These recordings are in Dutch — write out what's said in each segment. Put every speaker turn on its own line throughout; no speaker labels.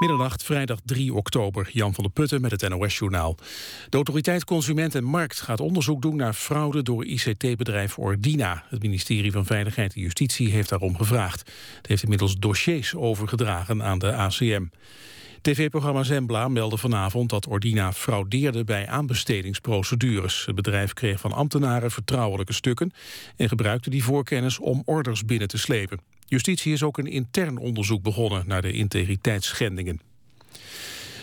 Middernacht, vrijdag 3 oktober. Jan van der Putten met het NOS-journaal. De autoriteit Consument en Markt gaat onderzoek doen naar fraude door ICT-bedrijf Ordina. Het ministerie van Veiligheid en Justitie heeft daarom gevraagd. Het heeft inmiddels dossiers overgedragen aan de ACM. TV-programma Zembla meldde vanavond dat Ordina fraudeerde bij aanbestedingsprocedures. Het bedrijf kreeg van ambtenaren vertrouwelijke stukken en gebruikte die voorkennis om orders binnen te slepen. Justitie is ook een intern onderzoek begonnen naar de integriteitsschendingen.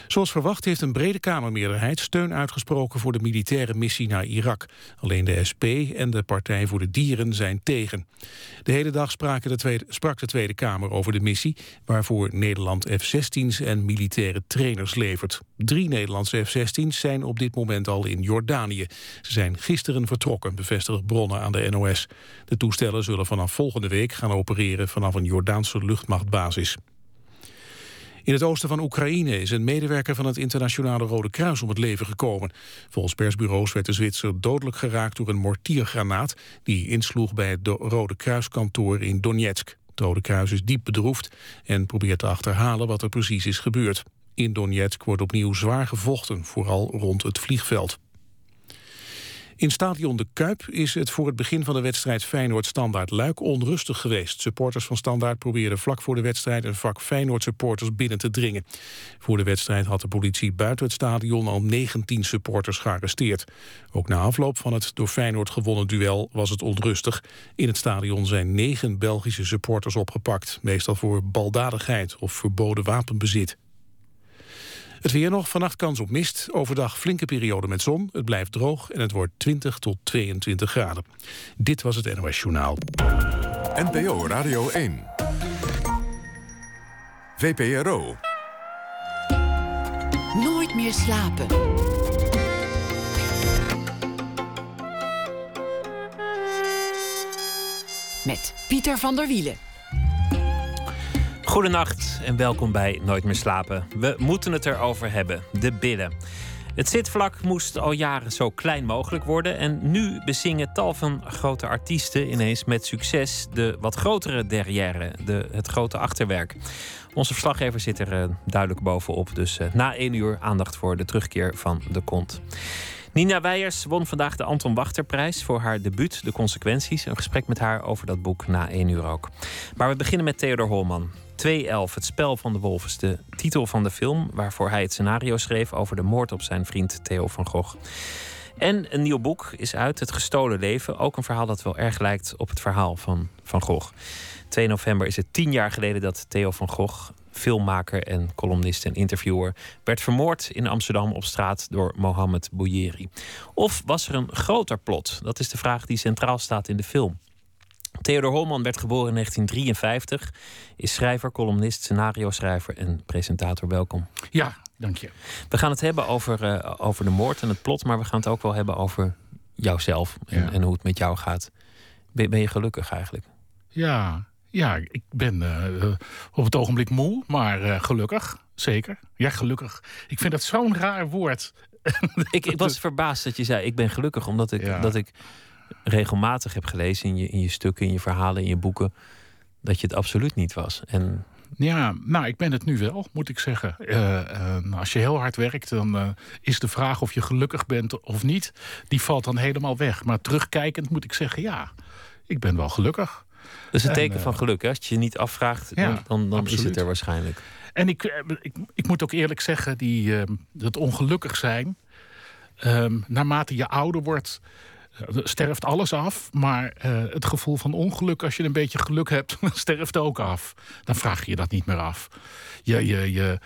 Zoals verwacht heeft een brede Kamermeerderheid steun uitgesproken voor de militaire missie naar Irak. Alleen de SP en de Partij voor de Dieren zijn tegen. De hele dag de tweede, sprak de Tweede Kamer over de missie, waarvoor Nederland F-16's en militaire trainers levert. Drie Nederlandse F-16's zijn op dit moment al in Jordanië. Ze zijn gisteren vertrokken, bevestigen bronnen aan de NOS. De toestellen zullen vanaf volgende week gaan opereren vanaf een Jordaanse luchtmachtbasis. In het oosten van Oekraïne is een medewerker van het internationale Rode Kruis om het leven gekomen. Volgens persbureaus werd de Zwitser dodelijk geraakt door een mortiergranaat die insloeg bij het Rode Kruiskantoor in Donetsk. Het Rode Kruis is diep bedroefd en probeert te achterhalen wat er precies is gebeurd. In Donetsk wordt opnieuw zwaar gevochten, vooral rond het vliegveld. In stadion De Kuip is het voor het begin van de wedstrijd Feyenoord-Standaard Luik onrustig geweest. Supporters van Standaard probeerden vlak voor de wedstrijd een vak Feyenoord-supporters binnen te dringen. Voor de wedstrijd had de politie buiten het stadion al 19 supporters gearresteerd. Ook na afloop van het door Feyenoord gewonnen duel was het onrustig. In het stadion zijn negen Belgische supporters opgepakt, meestal voor baldadigheid of verboden wapenbezit. Het weer nog, vannacht kans op mist. Overdag flinke periode met zon. Het blijft droog en het wordt 20 tot 22 graden. Dit was het NOS Journaal.
NPO Radio 1. VPRO.
Nooit meer slapen. Met Pieter van der Wielen.
Goedenacht en welkom bij Nooit meer slapen. We moeten het erover hebben, de billen. Het zitvlak moest al jaren zo klein mogelijk worden en nu bezingen tal van grote artiesten ineens met succes de wat grotere derrière, de, het grote achterwerk. Onze verslaggever zit er uh, duidelijk bovenop, dus uh, na één uur aandacht voor de terugkeer van de kont. Nina Weijers won vandaag de Anton Wachterprijs voor haar debuut De Consequenties. Een gesprek met haar over dat boek na één uur ook. Maar we beginnen met Theodor Holman. 211, Het Spel van de Wolf is de titel van de film... waarvoor hij het scenario schreef over de moord op zijn vriend Theo van Gogh. En een nieuw boek is uit, Het Gestolen Leven. Ook een verhaal dat wel erg lijkt op het verhaal van Van Gogh. 2 november is het tien jaar geleden dat Theo van Gogh... filmmaker en columnist en interviewer... werd vermoord in Amsterdam op straat door Mohammed Bouyeri. Of was er een groter plot? Dat is de vraag die centraal staat in de film. Theodor Holman werd geboren in 1953. Is schrijver, columnist, scenario-schrijver en presentator. Welkom.
Ja, dank je.
We gaan het hebben over, uh, over de moord en het plot, maar we gaan het ook wel hebben over jouzelf en, en hoe het met jou gaat. Ben, ben, je gelukkig eigenlijk?
Ja, ja ik ben uh, op het ogenblik moe, maar uh, gelukkig. Zeker. Ja, gelukkig. Ik vind dat zo'n raar woord.
ik, ik, was verbaasd dat je zei: Ik ben gelukkig, omdat ik, ja. dat ik regelmatig heb gelezen in je, in je stukken, in je verhalen, in je boeken, dat je het absoluut niet was. En
ja, nou, ik ben het nu wel, moet ik zeggen. Uh, uh, als je heel hard werkt, dan uh, is de vraag of je gelukkig bent of niet, die valt dan helemaal weg. Maar terugkijkend moet ik zeggen, ja, ik ben wel gelukkig.
Dat is een teken van geluk, hè? Als je je niet afvraagt, ja, dan, dan, dan is het er waarschijnlijk.
En ik, ik, ik moet ook eerlijk zeggen, die, dat ongelukkig zijn, ehm, naarmate je ouder wordt, sterft alles af. Maar uh, het gevoel van ongeluk, als je een beetje geluk hebt, sterft ook af. Dan vraag je je dat niet meer af. Je, je, je,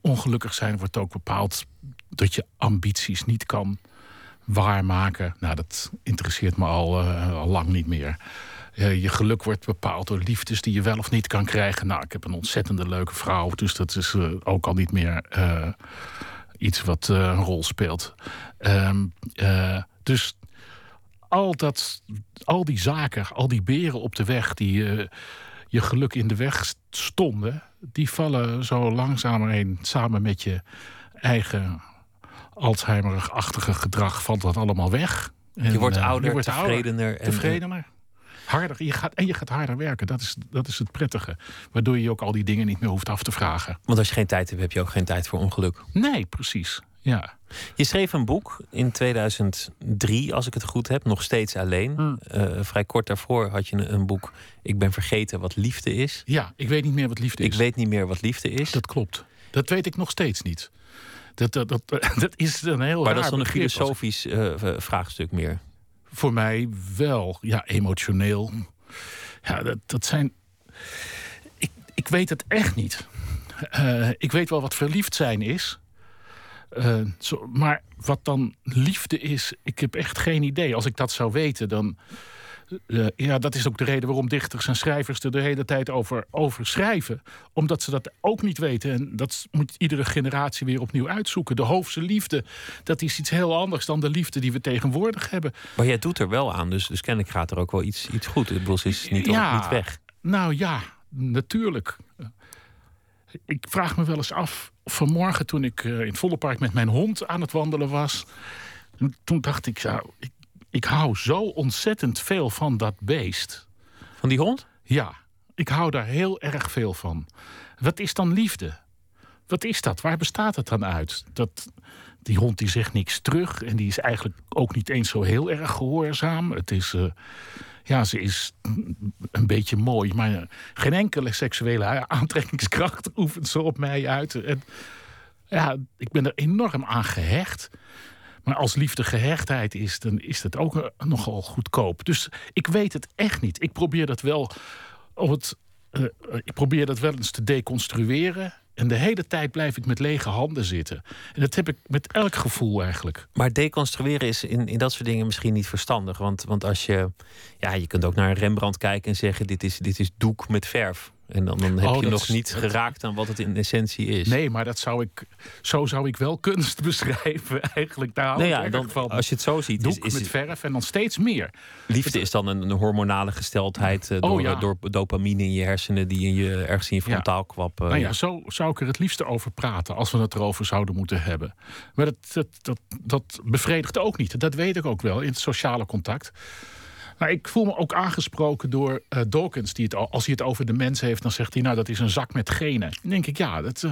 ongelukkig zijn wordt ook bepaald dat je ambities niet kan waarmaken. Nou, dat interesseert me al, al lang niet meer. Je geluk wordt bepaald door liefdes die je wel of niet kan krijgen. Nou, ik heb een ontzettende leuke vrouw, dus dat is ook al niet meer iets wat een rol speelt. Um, dus al, dat, al die zaken, al die beren op de weg die uh, je geluk in de weg stonden, die vallen zo langzamerheen samen met je eigen Alzheimer-achtige gedrag, valt dat allemaal weg.
En, je wordt ouder, je wordt tevredener.
Ouder, tevredener. Harder, je gaat, en je gaat harder werken. Dat is, dat is het prettige. Waardoor je ook al die dingen niet meer hoeft af te vragen.
Want als je geen tijd hebt, heb je ook geen tijd voor ongeluk.
Nee, precies. Ja.
Je schreef een boek in 2003, als ik het goed heb, nog steeds alleen.
Hmm.
Eh, vrij kort daarvoor had je een, boek, Ik ben vergeten wat liefde is.
ja, ik weet niet meer wat liefde is.
Ik weet niet meer wat liefde is.
Dat klopt. Dat weet ik nog steeds niet. Dat, dat, dat, dat is een heel
maar
raar
dat is dan een filosofisch eh, vraagstuk meer.
Voor mij wel. Ja, emotioneel. Ja, dat, dat zijn... Ik, ik weet het echt niet. Eh, ik weet wel wat verliefd zijn is. Eh, zo, maar wat dan liefde is, ik heb echt geen idee. Als ik dat zou weten, dan... eh, ja, dat is ook de reden waarom dichters en schrijvers er de hele tijd over, over schrijven. Omdat ze dat ook niet weten. En dat moet iedere generatie weer opnieuw uitzoeken. De hoofdse liefde, dat is iets heel anders dan de liefde die we tegenwoordig hebben.
Maar jij doet er wel aan, dus, dus kennelijk gaat er ook wel iets, iets goed. Bedoel, ze is niet,
Ja.
niet weg.
Nou ja, natuurlijk. Ik vraag me wel eens af. Vanmorgen toen ik eh, in het Vondelpark met mijn hond aan het wandelen was. Toen dacht ik, ja, ik, ik hou zo ontzettend veel van dat beest.
Van die hond?
Ja, ik hou daar heel erg veel van. Wat is dan liefde? Wat is dat? Waar bestaat het dan uit? Dat, die hond die zegt niks terug en die is eigenlijk ook niet eens zo heel erg gehoorzaam. Het is, eh, ja, ze is een beetje mooi, maar geen enkele seksuele aantrekkingskracht oefent ze op mij uit. En, ja, ik ben er enorm aan gehecht. Maar als liefde gehechtheid is, dan is dat ook eh, nogal goedkoop. Dus ik weet het echt niet. Ik probeer dat wel, op het, eh, eh, ik probeer dat wel eens te deconstrueren. En de hele tijd blijf ik met lege handen zitten. En dat heb ik met elk gevoel eigenlijk.
Maar deconstrueren is in, in dat soort dingen misschien niet verstandig. Want, want als je. Ja, je kunt ook naar een Rembrandt kijken en zeggen: dit is, dit is doek met verf. En dan, dan heb
Oh,
je nog
is-
niet geraakt aan wat het in essentie is.
Nee, maar dat zou ik, zo zou ik wel kunst beschrijven eigenlijk. Daar hou
Nou ja, dan,
van.
als je het zo ziet,
Doek
is
met verf en dan steeds meer.
liefde is dan een, een hormonale gesteldheid eh,
Oh,
door,
ja.
door dopamine in je hersenen die in je, ergens in je
Ja.
frontaalkwap. eh,
Nou ja, zo zou ik er het liefste over praten als we het erover zouden moeten hebben. Maar dat, dat, dat, dat bevredigt ook niet. Dat weet ik ook wel in het sociale contact. Maar ik voel me ook aangesproken door eh, Dawkins. Die het, al- als hij het over de mens heeft, dan zegt hij: Nou, dat is een zak met genen. Dan denk ik: Ja, dat, eh,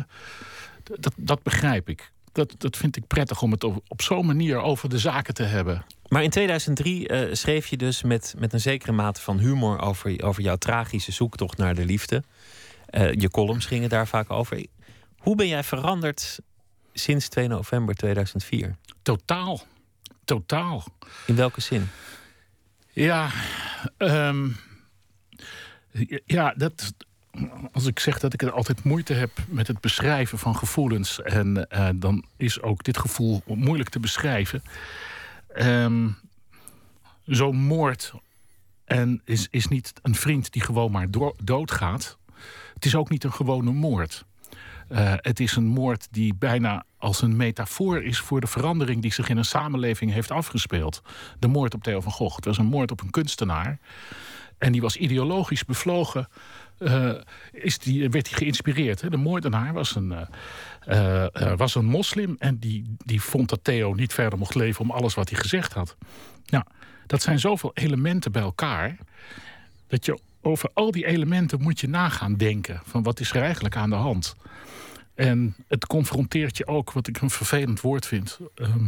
dat, dat begrijp ik. Dat, dat vind ik prettig om het op, op zo'n manier over de zaken te hebben.
Maar in 2003 eh, schreef je dus met, met een zekere mate van humor over, over jouw tragische zoektocht naar de liefde. Je columns gingen daar vaak over. Hoe ben jij veranderd sinds 2 november 2004?
Totaal. Totaal.
In welke zin?
Ja, ehm, ja, dat. Als ik zeg dat ik er altijd moeite heb met het beschrijven van gevoelens, en eh, dan is ook dit gevoel moeilijk te beschrijven. Ehm, Zo'n moord en is, is niet een vriend die gewoon maar doodgaat. Het is ook niet een gewone moord. Eh, het is een moord die bijna als een metafoor is voor de verandering die zich in een samenleving heeft afgespeeld. De moord op Theo van Gogh. Het was een moord op een kunstenaar. En die was ideologisch bevlogen. eh, is die, werd hij geïnspireerd. De moordenaar was een, eh, eh, was een moslim. En die, die vond dat Theo niet verder mocht leven om alles wat hij gezegd had. Nou, dat zijn zoveel elementen bij elkaar. Dat je over al die elementen moet je nagaan denken. Van wat is er eigenlijk aan de hand? En het confronteert je ook, wat ik een vervelend woord vind. ehm,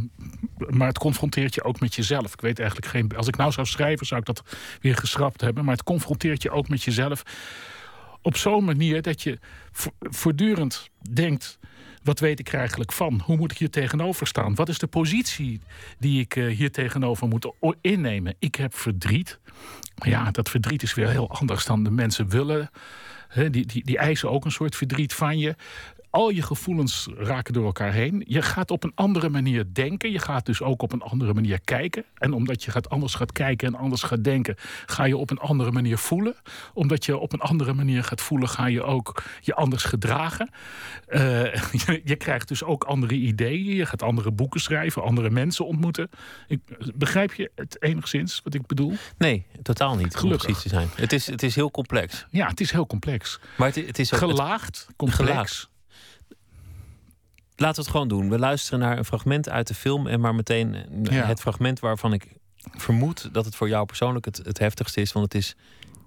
maar het confronteert je ook met jezelf. Ik weet eigenlijk geen. Als ik nou zou schrijven, zou ik dat weer geschrapt hebben. Maar het confronteert je ook met jezelf. Op zo'n manier dat je vo- voortdurend denkt. Wat weet ik er eigenlijk van? Hoe moet ik hier tegenover staan? Wat is de positie die ik eh, hier tegenover moet innemen? Ik heb verdriet. Maar ja, dat verdriet is weer heel anders dan de mensen willen. Die, die, die eisen ook een soort verdriet van je. Al je gevoelens raken door elkaar heen. Je gaat op een andere manier denken. Je gaat dus ook op een andere manier kijken. En omdat je gaat anders gaat kijken en anders gaat denken, ga je op een andere manier voelen. Omdat je op een andere manier gaat voelen, ga je ook je anders gedragen. Eh, je, je krijgt dus ook andere ideeën. Je gaat andere boeken schrijven, andere mensen ontmoeten. Ik, begrijp je het enigszins wat ik bedoel?
Nee, totaal niet.
Gelukkig.
te zijn. Het is, het is heel complex.
Ja, het is heel complex.
Maar het, het is ook.
Gelaagd, complex.
Gelaagd. Laten we het gewoon doen. We luisteren naar een fragment uit de film en maar meteen eh,
Ja.
het fragment waarvan ik vermoed dat het voor jou persoonlijk het, het heftigste is, want het is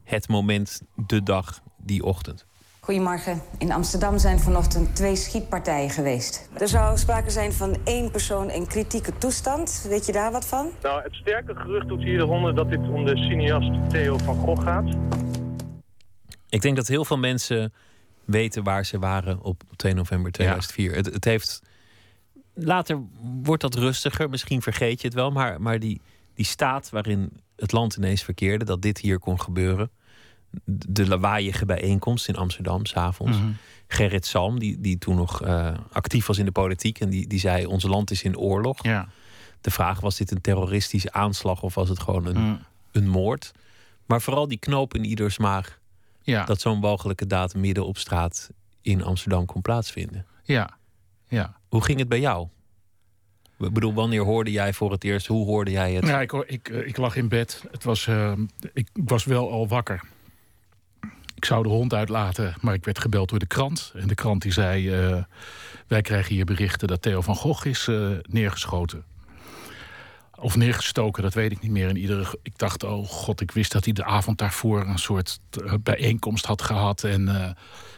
het moment, de dag, die ochtend.
Goedemorgen. In Amsterdam zijn vanochtend twee schietpartijen geweest. Er zou sprake zijn van één persoon in kritieke toestand. Weet je daar wat van?
Nou, het sterke gerucht doet hier de ronde dat dit om de cineast Theo van Gogh gaat.
Ik denk dat heel veel mensen weten waar ze waren op 2 november 2004. Het, het heeft. Later wordt dat rustiger, misschien vergeet je het wel, maar, maar die, die staat waarin het land ineens verkeerde, dat dit hier kon gebeuren. De lawaaiige bijeenkomst in Amsterdam s'avonds. Mm Gerrit Salm, die, die toen nog uh, actief was in de politiek en die, die zei: Ons land is in oorlog.
Ja.
De vraag was dit een terroristische aanslag of was het gewoon een, mm. een moord? Maar vooral die knoop in ieders maag
ja.
dat zo'n mogelijke daad midden op straat in Amsterdam kon plaatsvinden.
Ja, ja.
Hoe ging het bij jou? Ik bedoel, wanneer hoorde jij voor het eerst? Hoe hoorde jij het?
Ja, ik, ik, ik lag in bed. Het was, uh, ik was wel al wakker. Ik zou de hond uitlaten, maar ik werd gebeld door de krant. En de krant die zei: uh, Wij krijgen hier berichten dat Theo van Gogh is uh, neergeschoten. Of neergestoken, dat weet ik niet meer. In iedere, ik dacht, oh god, ik wist dat hij de avond daarvoor een soort bijeenkomst had gehad. En uh,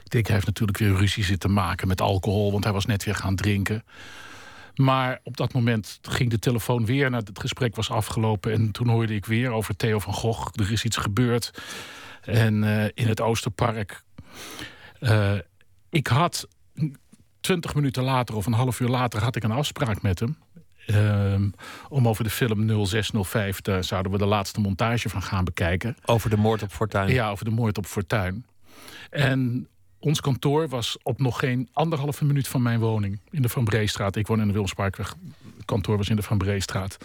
ik denk, hij heeft natuurlijk weer ruzie zitten maken met alcohol, want hij was net weer gaan drinken. Maar op dat moment ging de telefoon weer het gesprek was afgelopen. En toen hoorde ik weer over Theo van Gogh. Er is iets gebeurd. En uh, in het Oosterpark. Ik had twintig minuten later of een half uur later had ik een afspraak met hem. Uh, om over de film 0605, daar zouden we de laatste montage van gaan bekijken.
Over de moord op Fortuin?
Ja, over de moord op Fortuin. En ons kantoor was op nog geen anderhalve minuut van mijn woning in de Van Breestraat. Ik woon in de Wilmsparkweg. Het kantoor was in de Van Breestraat.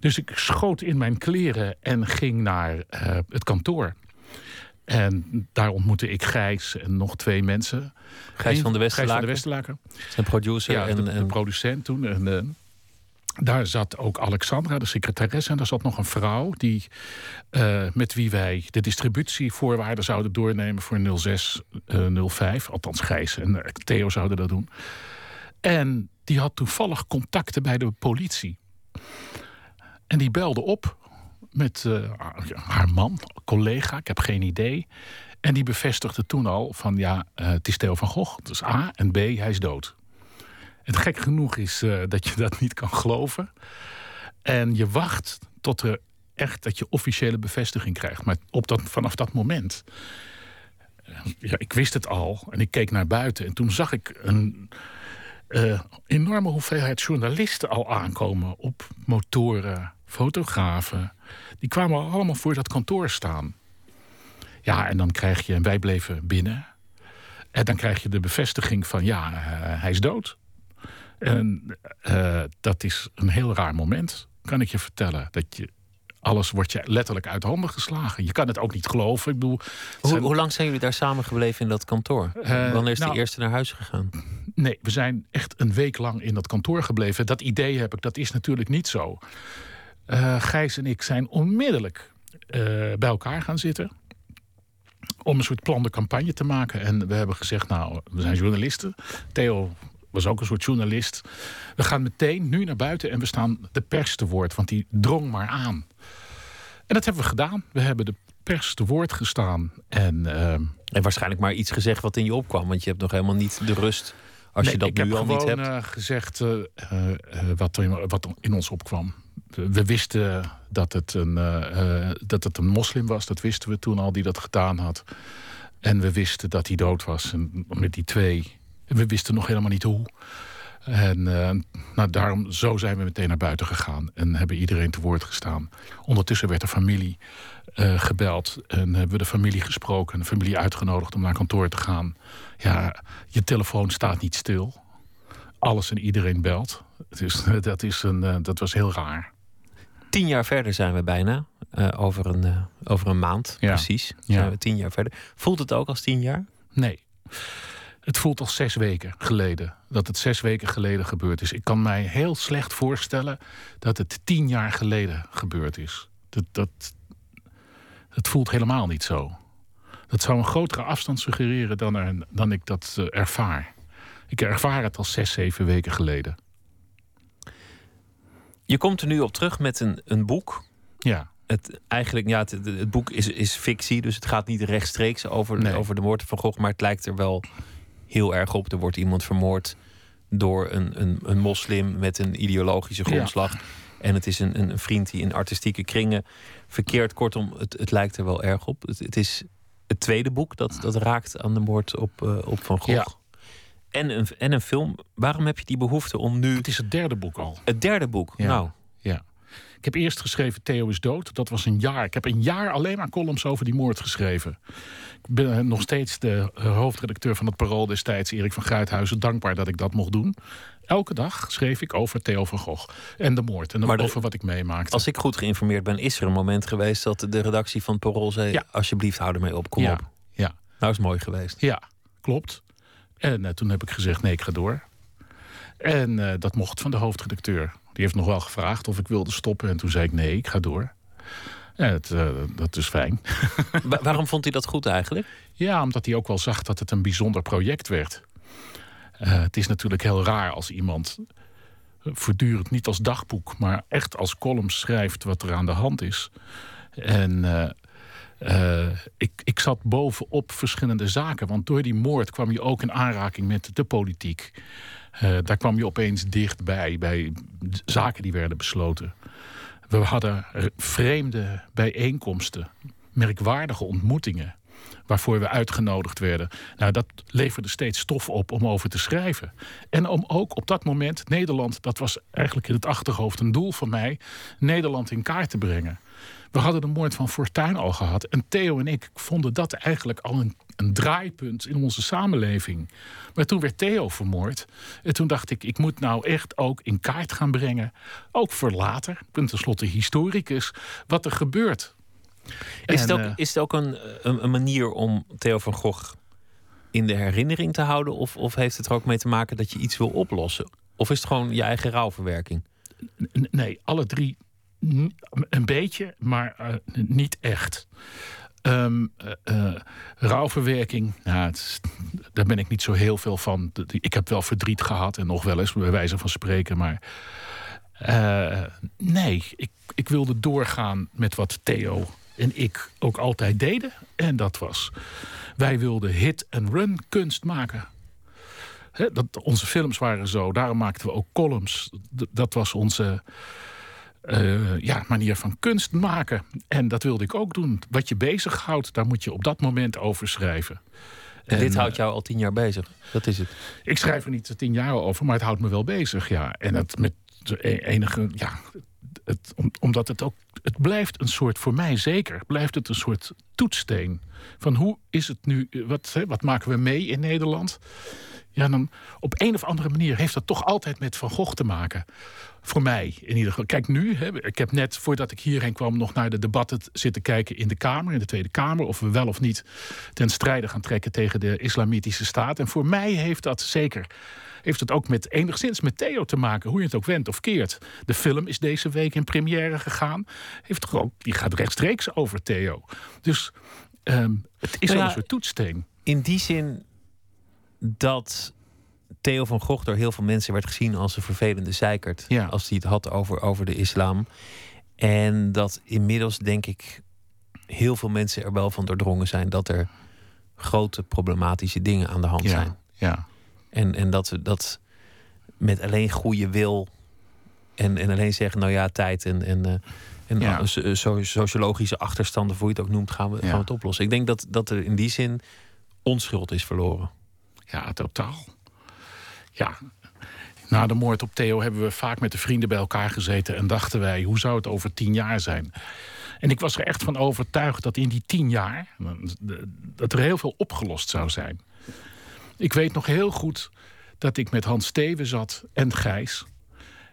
Dus ik schoot in mijn kleren en ging naar uh, het kantoor. En daar ontmoette ik Gijs en nog twee mensen.
Gijs van de Westerlaken?
Gijs van de Westerlaken.
Zijn producer
ja,
en,
de, de producent toen. En, uh, daar zat ook Alexandra, de secretaresse. En daar zat nog een vrouw die, uh, met wie wij de distributievoorwaarden zouden doornemen voor 0605. Uh, althans, Gijs en Theo zouden dat doen. En die had toevallig contacten bij de politie. En die belde op met haar man, collega, ik heb geen idee. En die bevestigde toen al van ja, het is Theo van Gogh. Dus A en B, hij is dood. Het gek genoeg is uh, dat je dat niet kan geloven. En je wacht tot er echt dat je officiële bevestiging krijgt. Maar op dat, vanaf dat moment. Ja, ik wist het al en ik keek naar buiten. En toen zag ik een uh, enorme hoeveelheid journalisten al aankomen. Op motoren, fotografen. Die kwamen allemaal voor dat kantoor staan. Ja, en dan krijg je, en wij bleven binnen. En dan krijg je de bevestiging van ja, hij is dood. En uh, dat is een heel raar moment, kan ik je vertellen. Dat je alles wordt je letterlijk uit handen geslagen. Je kan het ook niet geloven. Ik bedoel,
hoe, zijn... hoe, lang zijn jullie daar samen gebleven in dat kantoor? Uh, Wanneer is nou, de eerste naar huis gegaan?
Nee, we zijn echt een week lang in dat kantoor gebleven. Dat idee heb ik, dat is natuurlijk niet zo. Uh, Gijs en ik zijn onmiddellijk bij elkaar gaan zitten om een soort plan de campagne te maken. En we hebben gezegd, nou, we zijn journalisten. Theo was ook een soort journalist. We gaan meteen nu naar buiten en we staan de pers te woord, want die drong maar aan. En dat hebben we gedaan. We hebben de pers te woord gestaan. En, uh,
en waarschijnlijk maar iets gezegd wat in je opkwam, want je hebt nog helemaal niet de rust als
nee,
je dat
ik
nu
heb
al
gewoon,
niet hebt.
Uh, gezegd uh, wat, in, wat in ons opkwam. We wisten dat het, een, dat het een moslim was. Dat wisten we toen al die dat gedaan had. En we wisten dat hij dood was. En met die twee we wisten nog helemaal niet hoe. En uh, nou, daarom, zo zijn we meteen naar buiten gegaan en hebben iedereen te woord gestaan. Ondertussen werd de familie uh, gebeld en hebben we de familie gesproken, de familie uitgenodigd om naar kantoor te gaan. Ja, je telefoon staat niet stil. Alles en iedereen belt. Dus dat, is een, uh, dat was heel raar.
Tien jaar verder zijn we bijna. over, een, over een maand,
ja.
precies.
Ja.
Zijn we tien jaar verder. Voelt het ook als tien jaar?
Nee. Het voelt als zes weken geleden. Dat het zes weken geleden gebeurd is. Ik kan mij heel slecht voorstellen dat het tien jaar geleden gebeurd is. Dat, dat, het voelt helemaal niet zo. Dat zou een grotere afstand suggereren dan, er, dan ik dat uh, ervaar. Ik ervaar het als zes, zeven weken geleden.
Je komt er nu op terug met een, een boek.
Ja.
Het, eigenlijk, ja, het, het boek is, is fictie, dus het gaat niet rechtstreeks over,
Nee.
over de moord van Gogh, maar het lijkt er wel heel erg op. Er wordt iemand vermoord door een, een, een moslim met een ideologische
Ja.
grondslag. En het is een, een vriend die in artistieke kringen verkeert. Kortom, het, het lijkt er wel erg op. Het, het is het tweede boek dat, dat raakt aan de moord op, eh, op Van Gogh.
Ja.
En, een, en een film. Waarom heb je die behoefte om nu...
Het is het derde boek al.
Het derde boek?
Ja.
Nou,
Ja. Ik heb eerst geschreven Theo is dood. Dat was een jaar. Ik heb een jaar alleen maar columns over die moord geschreven. Ik ben eh, nog steeds de eh, hoofdredacteur van het Parool destijds, Erik van Gruithuizen, dankbaar dat ik dat mocht doen. Elke dag schreef ik over Theo van Gogh en de moord en
Maar de-
over wat ik meemaakte.
als ik goed geïnformeerd ben, is er een moment geweest dat de redactie van Parool zei:
Ja.
Alsjeblieft, hou ermee op, kom
ja,
op.
ja,
Nou is mooi geweest.
ja, klopt. En eh, toen heb ik gezegd: nee, ik ga door. En dat mocht van de hoofdredacteur. Die heeft nog wel gevraagd of ik wilde stoppen. En toen zei ik: nee, ik ga door. Het, eh, dat is fijn.
Wa- waarom vond hij dat goed eigenlijk?
Ja, omdat hij ook wel zag dat het een bijzonder project werd. Eh, het is natuurlijk heel raar als iemand eh, voortdurend niet als dagboek, maar echt als column schrijft wat er aan de hand is. En ik, ik zat bovenop verschillende zaken, want door die moord kwam je ook in aanraking met de politiek. Eh, daar kwam je opeens dichtbij, bij zaken die werden besloten. We hadden r- vreemde bijeenkomsten, merkwaardige ontmoetingen waarvoor we uitgenodigd werden. Nou, dat leverde steeds stof op om over te schrijven. En om ook op dat moment Nederland, dat was eigenlijk in het achterhoofd een doel van mij, Nederland in kaart te brengen. We hadden de moord van Fortuyn al gehad. En Theo en ik vonden dat eigenlijk al een, een draaipunt in onze samenleving. Maar toen werd Theo vermoord. En toen dacht ik, ik moet nou echt ook in kaart gaan brengen. Ook voor later. Ik ben tenslotte historicus. Wat er gebeurt.
Is het
En,
ook,
eh,
is het ook een, een, een manier om Theo van Gogh in de herinnering te houden? Of, of heeft het er ook mee te maken dat je iets wil oplossen? Of is het gewoon je eigen rouwverwerking?
Nee, alle drie een beetje, maar eh, niet echt. Eh, rouwverwerking, nou, daar ben ik niet zo heel veel van. Ik heb wel verdriet gehad en nog wel eens, bij wijze van spreken. Maar eh, nee, ik, ik wilde doorgaan met wat Theo en ik ook altijd deden. En dat was, wij wilden hit-and-run kunst maken. Dat, onze films waren zo, daarom maakten we ook columns. Dat was onze eh, ja, manier van kunst maken. En dat wilde ik ook doen. Wat je bezighoudt, daar moet je op dat moment over schrijven.
En dit houdt jou al tien jaar bezig. Dat is het.
Ik schrijf er niet tien jaar over, maar het houdt me wel bezig, ja. En het met e- enige, ja, het, om- omdat het ook, het blijft een soort, voor mij zeker, blijft het een soort toetssteen. Van hoe is het nu, wat, hè, wat maken we mee in Nederland? Ja, dan op een of andere manier heeft dat toch altijd met Van Gogh te maken. Voor mij in ieder geval. Kijk, nu, hè, ik heb net voordat ik hierheen kwam nog naar de debatten zitten kijken in de Kamer, in de Tweede Kamer, of we wel of niet ten strijde gaan trekken tegen de islamitische staat. En voor mij heeft dat zeker heeft het ook met enigszins met Theo te maken, hoe je het ook wendt of keert. De film is deze week in première gegaan. Heeft toch ook, die gaat rechtstreeks over Theo. Dus ehm, het is
Nou ja,
een soort toetssteen.
In die zin dat Theo van Gogh door heel veel mensen werd gezien als een vervelende zeikert.
Ja.
Als hij het had over, over de islam. En dat inmiddels, denk ik, heel veel mensen er wel van doordrongen zijn dat er grote problematische dingen aan de hand zijn.
Ja.
En, en dat we dat met alleen goede wil en, en alleen zeggen, nou ja, tijd en, en, eh, en
Ja.
so- so- sociologische achterstanden, hoe je het ook noemt, gaan we,
Ja.
gaan we het oplossen. Ik denk dat, dat er in die zin onschuld is verloren.
Ja, totaal. Ja. Na de moord op Theo hebben we vaak met de vrienden bij elkaar gezeten en dachten wij, hoe zou het over tien jaar zijn? En ik was er echt van overtuigd dat in die tien jaar dat er heel veel opgelost zou zijn. Ik weet nog heel goed dat ik met Hans Steven zat en Gijs.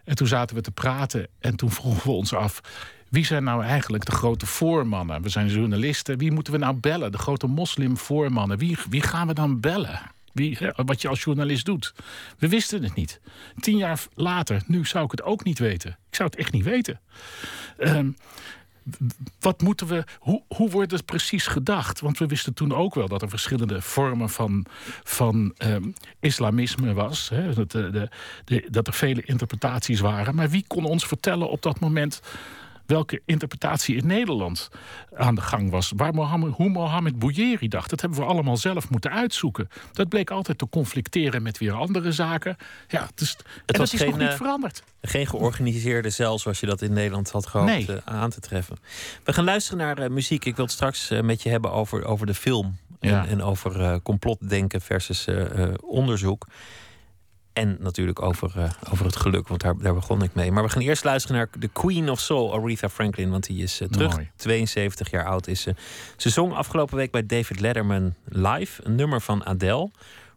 En toen zaten we te praten en toen vroegen we ons af... wie zijn nou eigenlijk de grote voormannen? We zijn journalisten. Wie moeten we nou bellen? De grote moslimvoormannen. Wie, wie gaan we dan bellen? Wie, wat je als journalist doet. We wisten het niet. Tien jaar later, nu zou ik het ook niet weten. Ik zou het echt niet weten. Ehm, wat moeten we, hoe, hoe wordt het precies gedacht? Want we wisten toen ook wel dat er verschillende vormen van, van ehm, islamisme was. Hè? Dat, de, de, de- dat er vele interpretaties waren. Maar wie kon ons vertellen op dat moment welke interpretatie in Nederland aan de gang was. Waar Mohammed, hoe Mohammed Bouyeri dacht, dat hebben we allemaal zelf moeten uitzoeken. Dat bleek altijd te conflicteren met weer andere zaken. Ja, dus, het en was dat is nog niet veranderd.
Geen georganiseerde cel zoals je dat in Nederland had gehoopt aan te treffen. We gaan luisteren naar muziek. Ik wil het straks met je hebben over, over de film. En, en over complotdenken versus onderzoek. En natuurlijk over, uh, over het geluk, want daar, daar begon ik mee. Maar we gaan eerst luisteren naar de Queen of Soul, Aretha Franklin. Want die is uh, terug, 72 jaar oud is ze. Ze zong afgelopen week bij David Letterman live een nummer van Adele,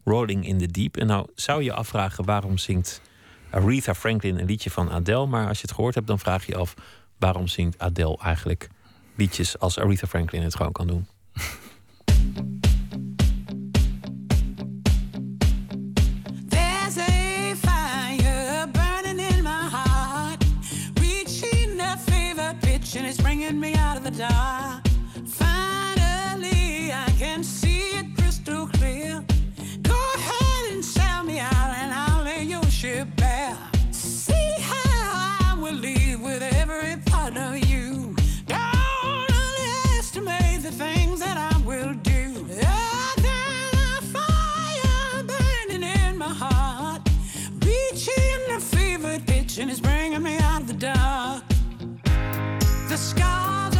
Rolling in the Deep. En nou zou je afvragen waarom zingt Aretha Franklin een liedje van Adele. Maar als je het gehoord hebt, dan vraag je je af waarom zingt Adele eigenlijk liedjes als Aretha Franklin het gewoon kan doen.
bringing me out of the dark. Finally, I can see it crystal clear. Go ahead and sell me out, and I'll lay your ship bare. See how I will leave with every part of you. Don't underestimate the things that I will do. a fire burning in my heart, reaching the fever pitch, and it's bringing me out of the dark the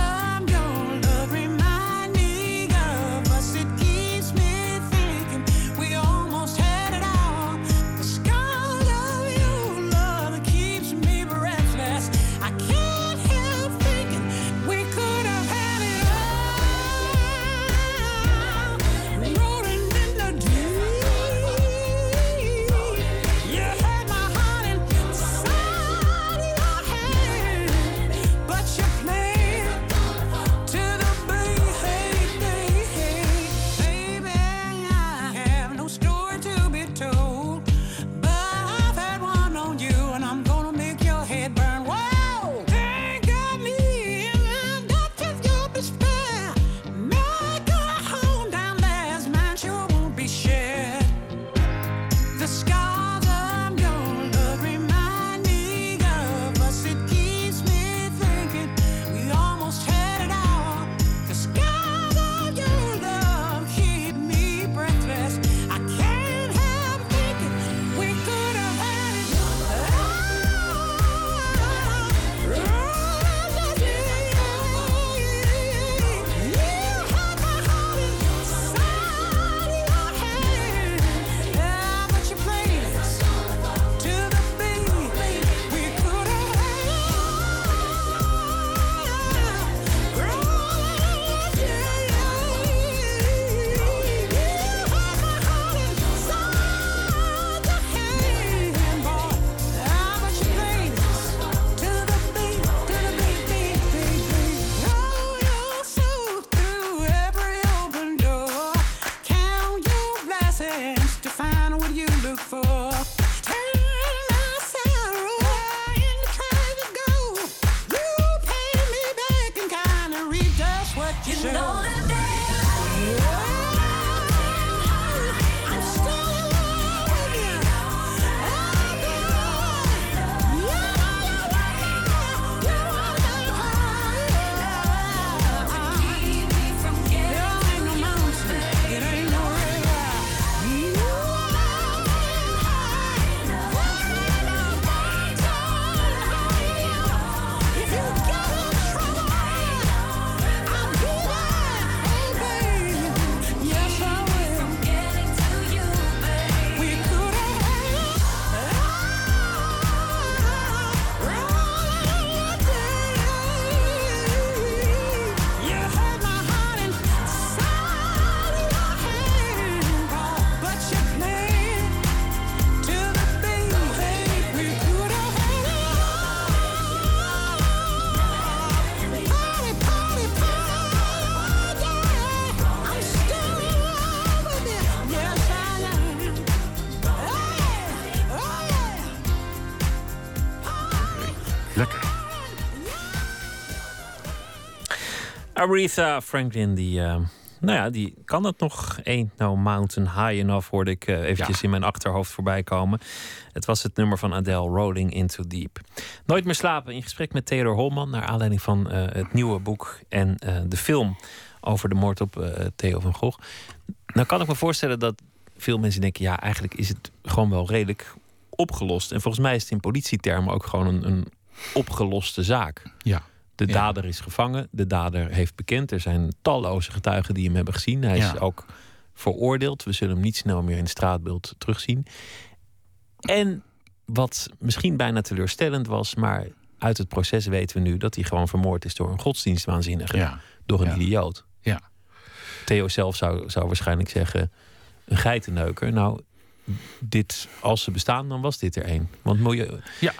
Aretha Franklin, die uh, Nou ja, die kan het nog. Ain't no mountain high enough, hoorde ik eh, eventjes in mijn achterhoofd voorbij komen. Het was het nummer van Adele, Rolling Into Deep. Nooit meer slapen, in gesprek met Theodor Holman... naar aanleiding van eh, het nieuwe boek en eh, de film... over de moord op eh, Theo van Gogh. Nou kan ik me voorstellen dat veel mensen denken... ja, eigenlijk is het gewoon wel redelijk opgelost. En volgens mij is het in politietermen ook gewoon een, een opgeloste zaak.
Ja.
De
Ja.
dader is gevangen, de dader heeft bekend. Er zijn talloze getuigen die hem hebben gezien. Hij
Ja.
is ook veroordeeld. We zullen hem niet snel meer in het straatbeeld terugzien. En wat misschien bijna teleurstellend was, maar uit het proces weten we nu dat hij gewoon vermoord is door een godsdienstwaanzinnige,
Ja.
door een idioot.
Ja.
Theo zelf zou, zou waarschijnlijk zeggen: een geitenneuker. Nou, dit, als ze bestaan, dan was dit er één. Want milieu,
Ja.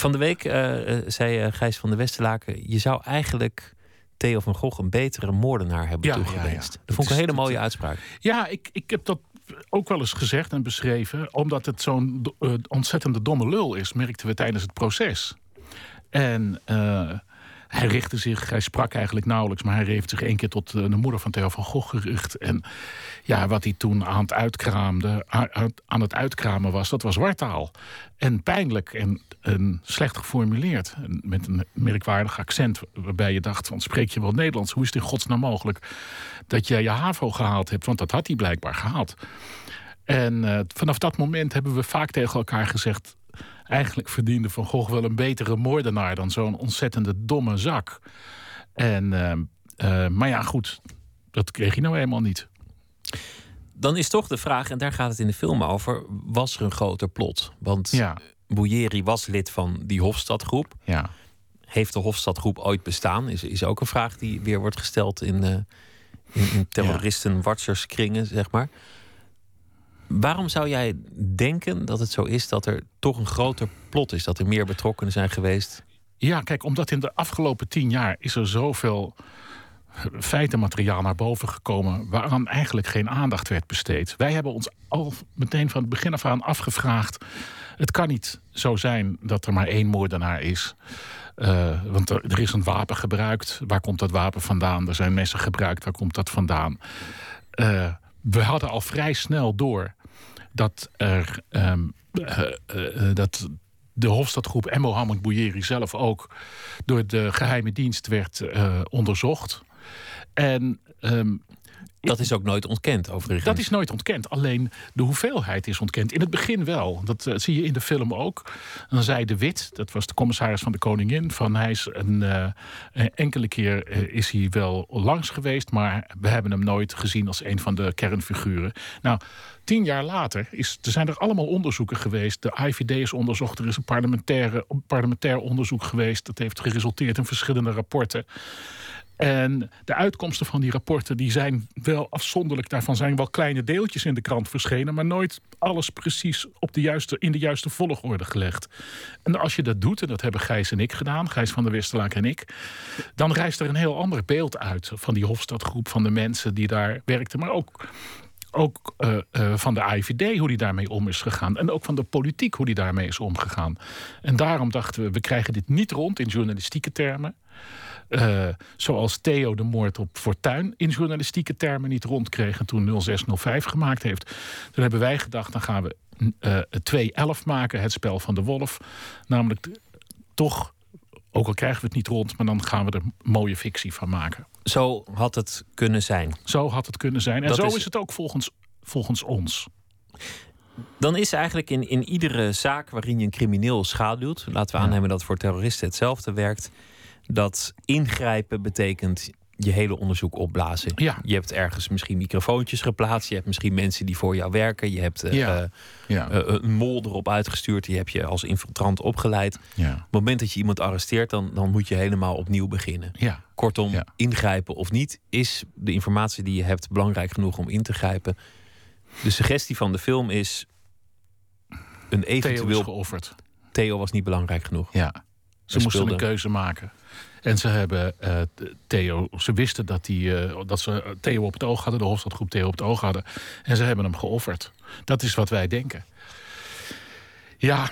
Van de week eh, eh, zei eh, Gijs van der Westerlaken... je zou eigenlijk Theo van Gogh een betere moordenaar hebben
Ja, ja,
toegewenst.
ja.
Dat vond ik een hele
dat-
mooie uitspraak.
Ja, ik, ik heb dat ook wel eens gezegd en beschreven. Omdat het zo'n ontzettende domme lul is, merkten we tijdens het proces. En hij richtte zich, hij sprak eigenlijk nauwelijks, maar hij heeft zich één keer tot eh, de moeder van Theo van Gogh gericht. En ja, wat hij toen aan het, uitkraamde, aan het uitkramen was, dat was wartaal. En pijnlijk en, slecht geformuleerd. Met een merkwaardig accent, waarbij je dacht: van, spreek je wel Nederlands? Hoe is het in godsnaam mogelijk dat jij je HAVO gehaald hebt? Want dat had hij blijkbaar gehaald. En eh, vanaf dat moment hebben we vaak tegen elkaar gezegd... eigenlijk verdiende Van Gogh wel een betere moordenaar... dan zo'n ontzettende domme zak. En, eh, eh, maar ja, goed, dat kreeg hij nou eenmaal niet.
Dan is toch de vraag, en daar gaat het in de film over... was er een groter plot? Want
Ja,
Bouyeri was lid van die Hofstadgroep.
ja.
Heeft de Hofstadgroep ooit bestaan? Is, is ook een vraag die weer wordt gesteld in, eh in, in terroristen-watcherskringen, zeg maar. Waarom zou jij denken dat het zo is dat er toch een groter plot is? Dat er meer betrokkenen zijn geweest?
Ja, kijk, omdat in de afgelopen tien jaar is er zoveel feitenmateriaal naar boven gekomen waaraan eigenlijk geen aandacht werd besteed. Wij hebben ons al meteen van het begin af aan afgevraagd: het kan niet zo zijn dat er maar één moordenaar is. Eh, want er, is een wapen gebruikt. Waar komt dat wapen vandaan? Er zijn messen gebruikt. Waar komt dat vandaan? Eh, we hadden al vrij snel door dat er ehm, eh, eh, eh, dat de Hofstadgroep en Mohammed Bouyeri zelf ook door de geheime dienst werd onderzocht. En ehm,
Dat is ook nooit ontkend, overigens.
dat is nooit ontkend. Alleen de hoeveelheid is ontkend. In het begin wel. Dat zie je in de film ook. Dan zei de Wit, dat was de commissaris van de Koningin, van hij is een enkele keer is hij wel langs geweest, maar we hebben hem nooit gezien als een van de kernfiguren. Nou, tien jaar later is, er zijn er allemaal onderzoeken geweest. De IVD is onderzocht. Er is een parlementaire, parlementair onderzoek geweest. Dat heeft geresulteerd in verschillende rapporten. En de uitkomsten van die rapporten die zijn wel afzonderlijk. Daarvan zijn wel kleine deeltjes in de krant verschenen, maar nooit alles precies op de juiste, in de juiste volgorde gelegd. En als je dat doet, en dat hebben Gijs en ik gedaan, Gijs van der Westerlaak en ik, dan rijst er een heel ander beeld uit van die Hofstadgroep, van de mensen die daar werkten, maar ook ook eh, eh, van de AIVD, hoe die daarmee om is gegaan. En ook van de politiek, hoe die daarmee is omgegaan. En daarom dachten we, we krijgen dit niet rond in journalistieke termen. Eh, zoals Theo de moord op Fortuin in journalistieke termen niet rondkreeg... en toen 0605 gemaakt heeft. Toen hebben wij gedacht, dan gaan we eh 2-11 maken, het spel van de wolf. Namelijk toch, ook al krijgen we het niet rond... maar dan gaan we er mooie fictie van maken.
Zo had het kunnen zijn.
Zo had het kunnen zijn. En
Dat
zo
is-
is het ook volgens, volgens ons.
Dan is eigenlijk in, in iedere zaak waarin je een crimineel schaduwt, laten we aannemen dat voor terroristen hetzelfde werkt, dat ingrijpen betekent je hele onderzoek opblazen.
Ja.
Je hebt ergens misschien microfoontjes geplaatst, je hebt misschien mensen die voor jou werken, je hebt eh,
Ja.
eh,
Ja.
eh, een mol erop uitgestuurd, die heb je als infiltrant opgeleid.
ja.
Op het moment dat je iemand arresteert, dan, dan moet je helemaal opnieuw beginnen.
Ja.
Kortom, ingrijpen of niet, is de informatie die je hebt belangrijk genoeg om in te grijpen. De suggestie van de film is een
Theo is
eventueel
geofferd.
Theo was niet belangrijk genoeg.
Ja. Ze moesten een keuze maken. En ze hebben eh, Theo, ze wisten dat, die, eh, dat ze Theo op het oog hadden, de Hofstadgroep Theo op het oog hadden. En ze hebben hem geofferd. Dat is wat wij denken. Ja,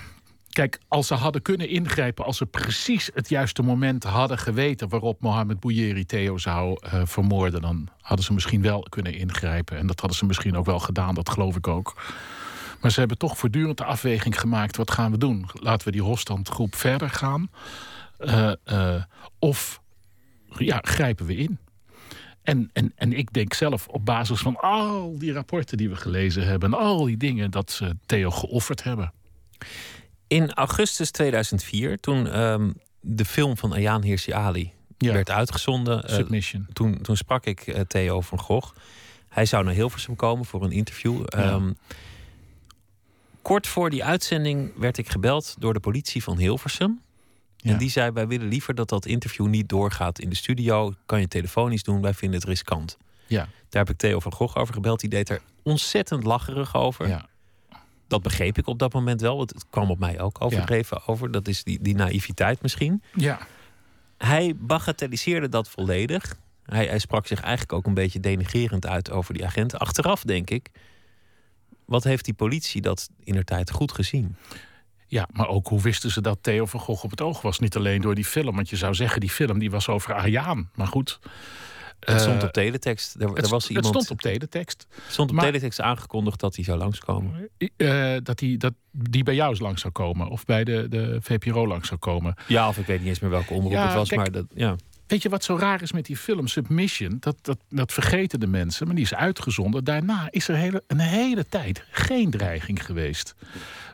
Kijk, als ze hadden kunnen ingrijpen, als ze precies het juiste moment hadden geweten waarop Mohamed Bouyeri Theo zou eh, vermoorden, dan hadden ze misschien wel kunnen ingrijpen. En dat hadden ze misschien ook wel gedaan, dat geloof ik ook. Maar ze hebben toch voortdurend de afweging gemaakt: wat gaan we doen? Laten we die Hofstandgroep verder gaan? Eh, eh, of ja, grijpen we in? En, en, en ik denk zelf op basis van al die rapporten die we gelezen hebben, en al die dingen, dat ze Theo geofferd hebben.
In augustus 2004, toen ehm, de film van Ayaan Hirsi Ali
Ja.
werd uitgezonden, eh, toen, toen sprak ik Theo van Gogh. Hij zou naar Hilversum komen voor een interview. Ehm, kort voor die uitzending werd ik gebeld door de politie van Hilversum.
Ja.
En die zei: Wij willen liever dat dat interview niet doorgaat in de studio. Kan je telefonisch doen, wij vinden het riskant.
Ja,
Daar heb ik Theo van Gogh over gebeld. Die deed er ontzettend lacherig over.
ja.
Dat begreep ik op dat moment wel. want Het kwam op mij ook overdreven over. Dat is die, die naïviteit misschien.
ja.
Hij bagatelliseerde dat volledig. Hij, hij sprak zich eigenlijk ook een beetje denigerend uit over die agenten. Achteraf denk ik, wat heeft die politie dat in der tijd goed gezien?
Ja, maar ook hoe wisten ze dat Theo van Gogh op het oog was? Niet alleen door die film, want je zou zeggen die film die was over Ayaan. Maar goed.
Het stond
eh,
op teletext. Er,
het,
er was
het
iemand,
stond op teletext.
stond op
maar-
teletext aangekondigd dat hij zou langskomen.
eh, dat, die, dat die bij jou langs zou komen. Of bij de, de VPRO langs zou komen.
Ja, of ik weet niet eens meer welke omroep
Ja,
het was.
kijk,
maar dat, ja.
Weet je wat zo raar is met die film Submission? Dat, dat, dat vergeten de mensen, maar die is uitgezonden. Daarna is er hele, een hele tijd geen dreiging geweest.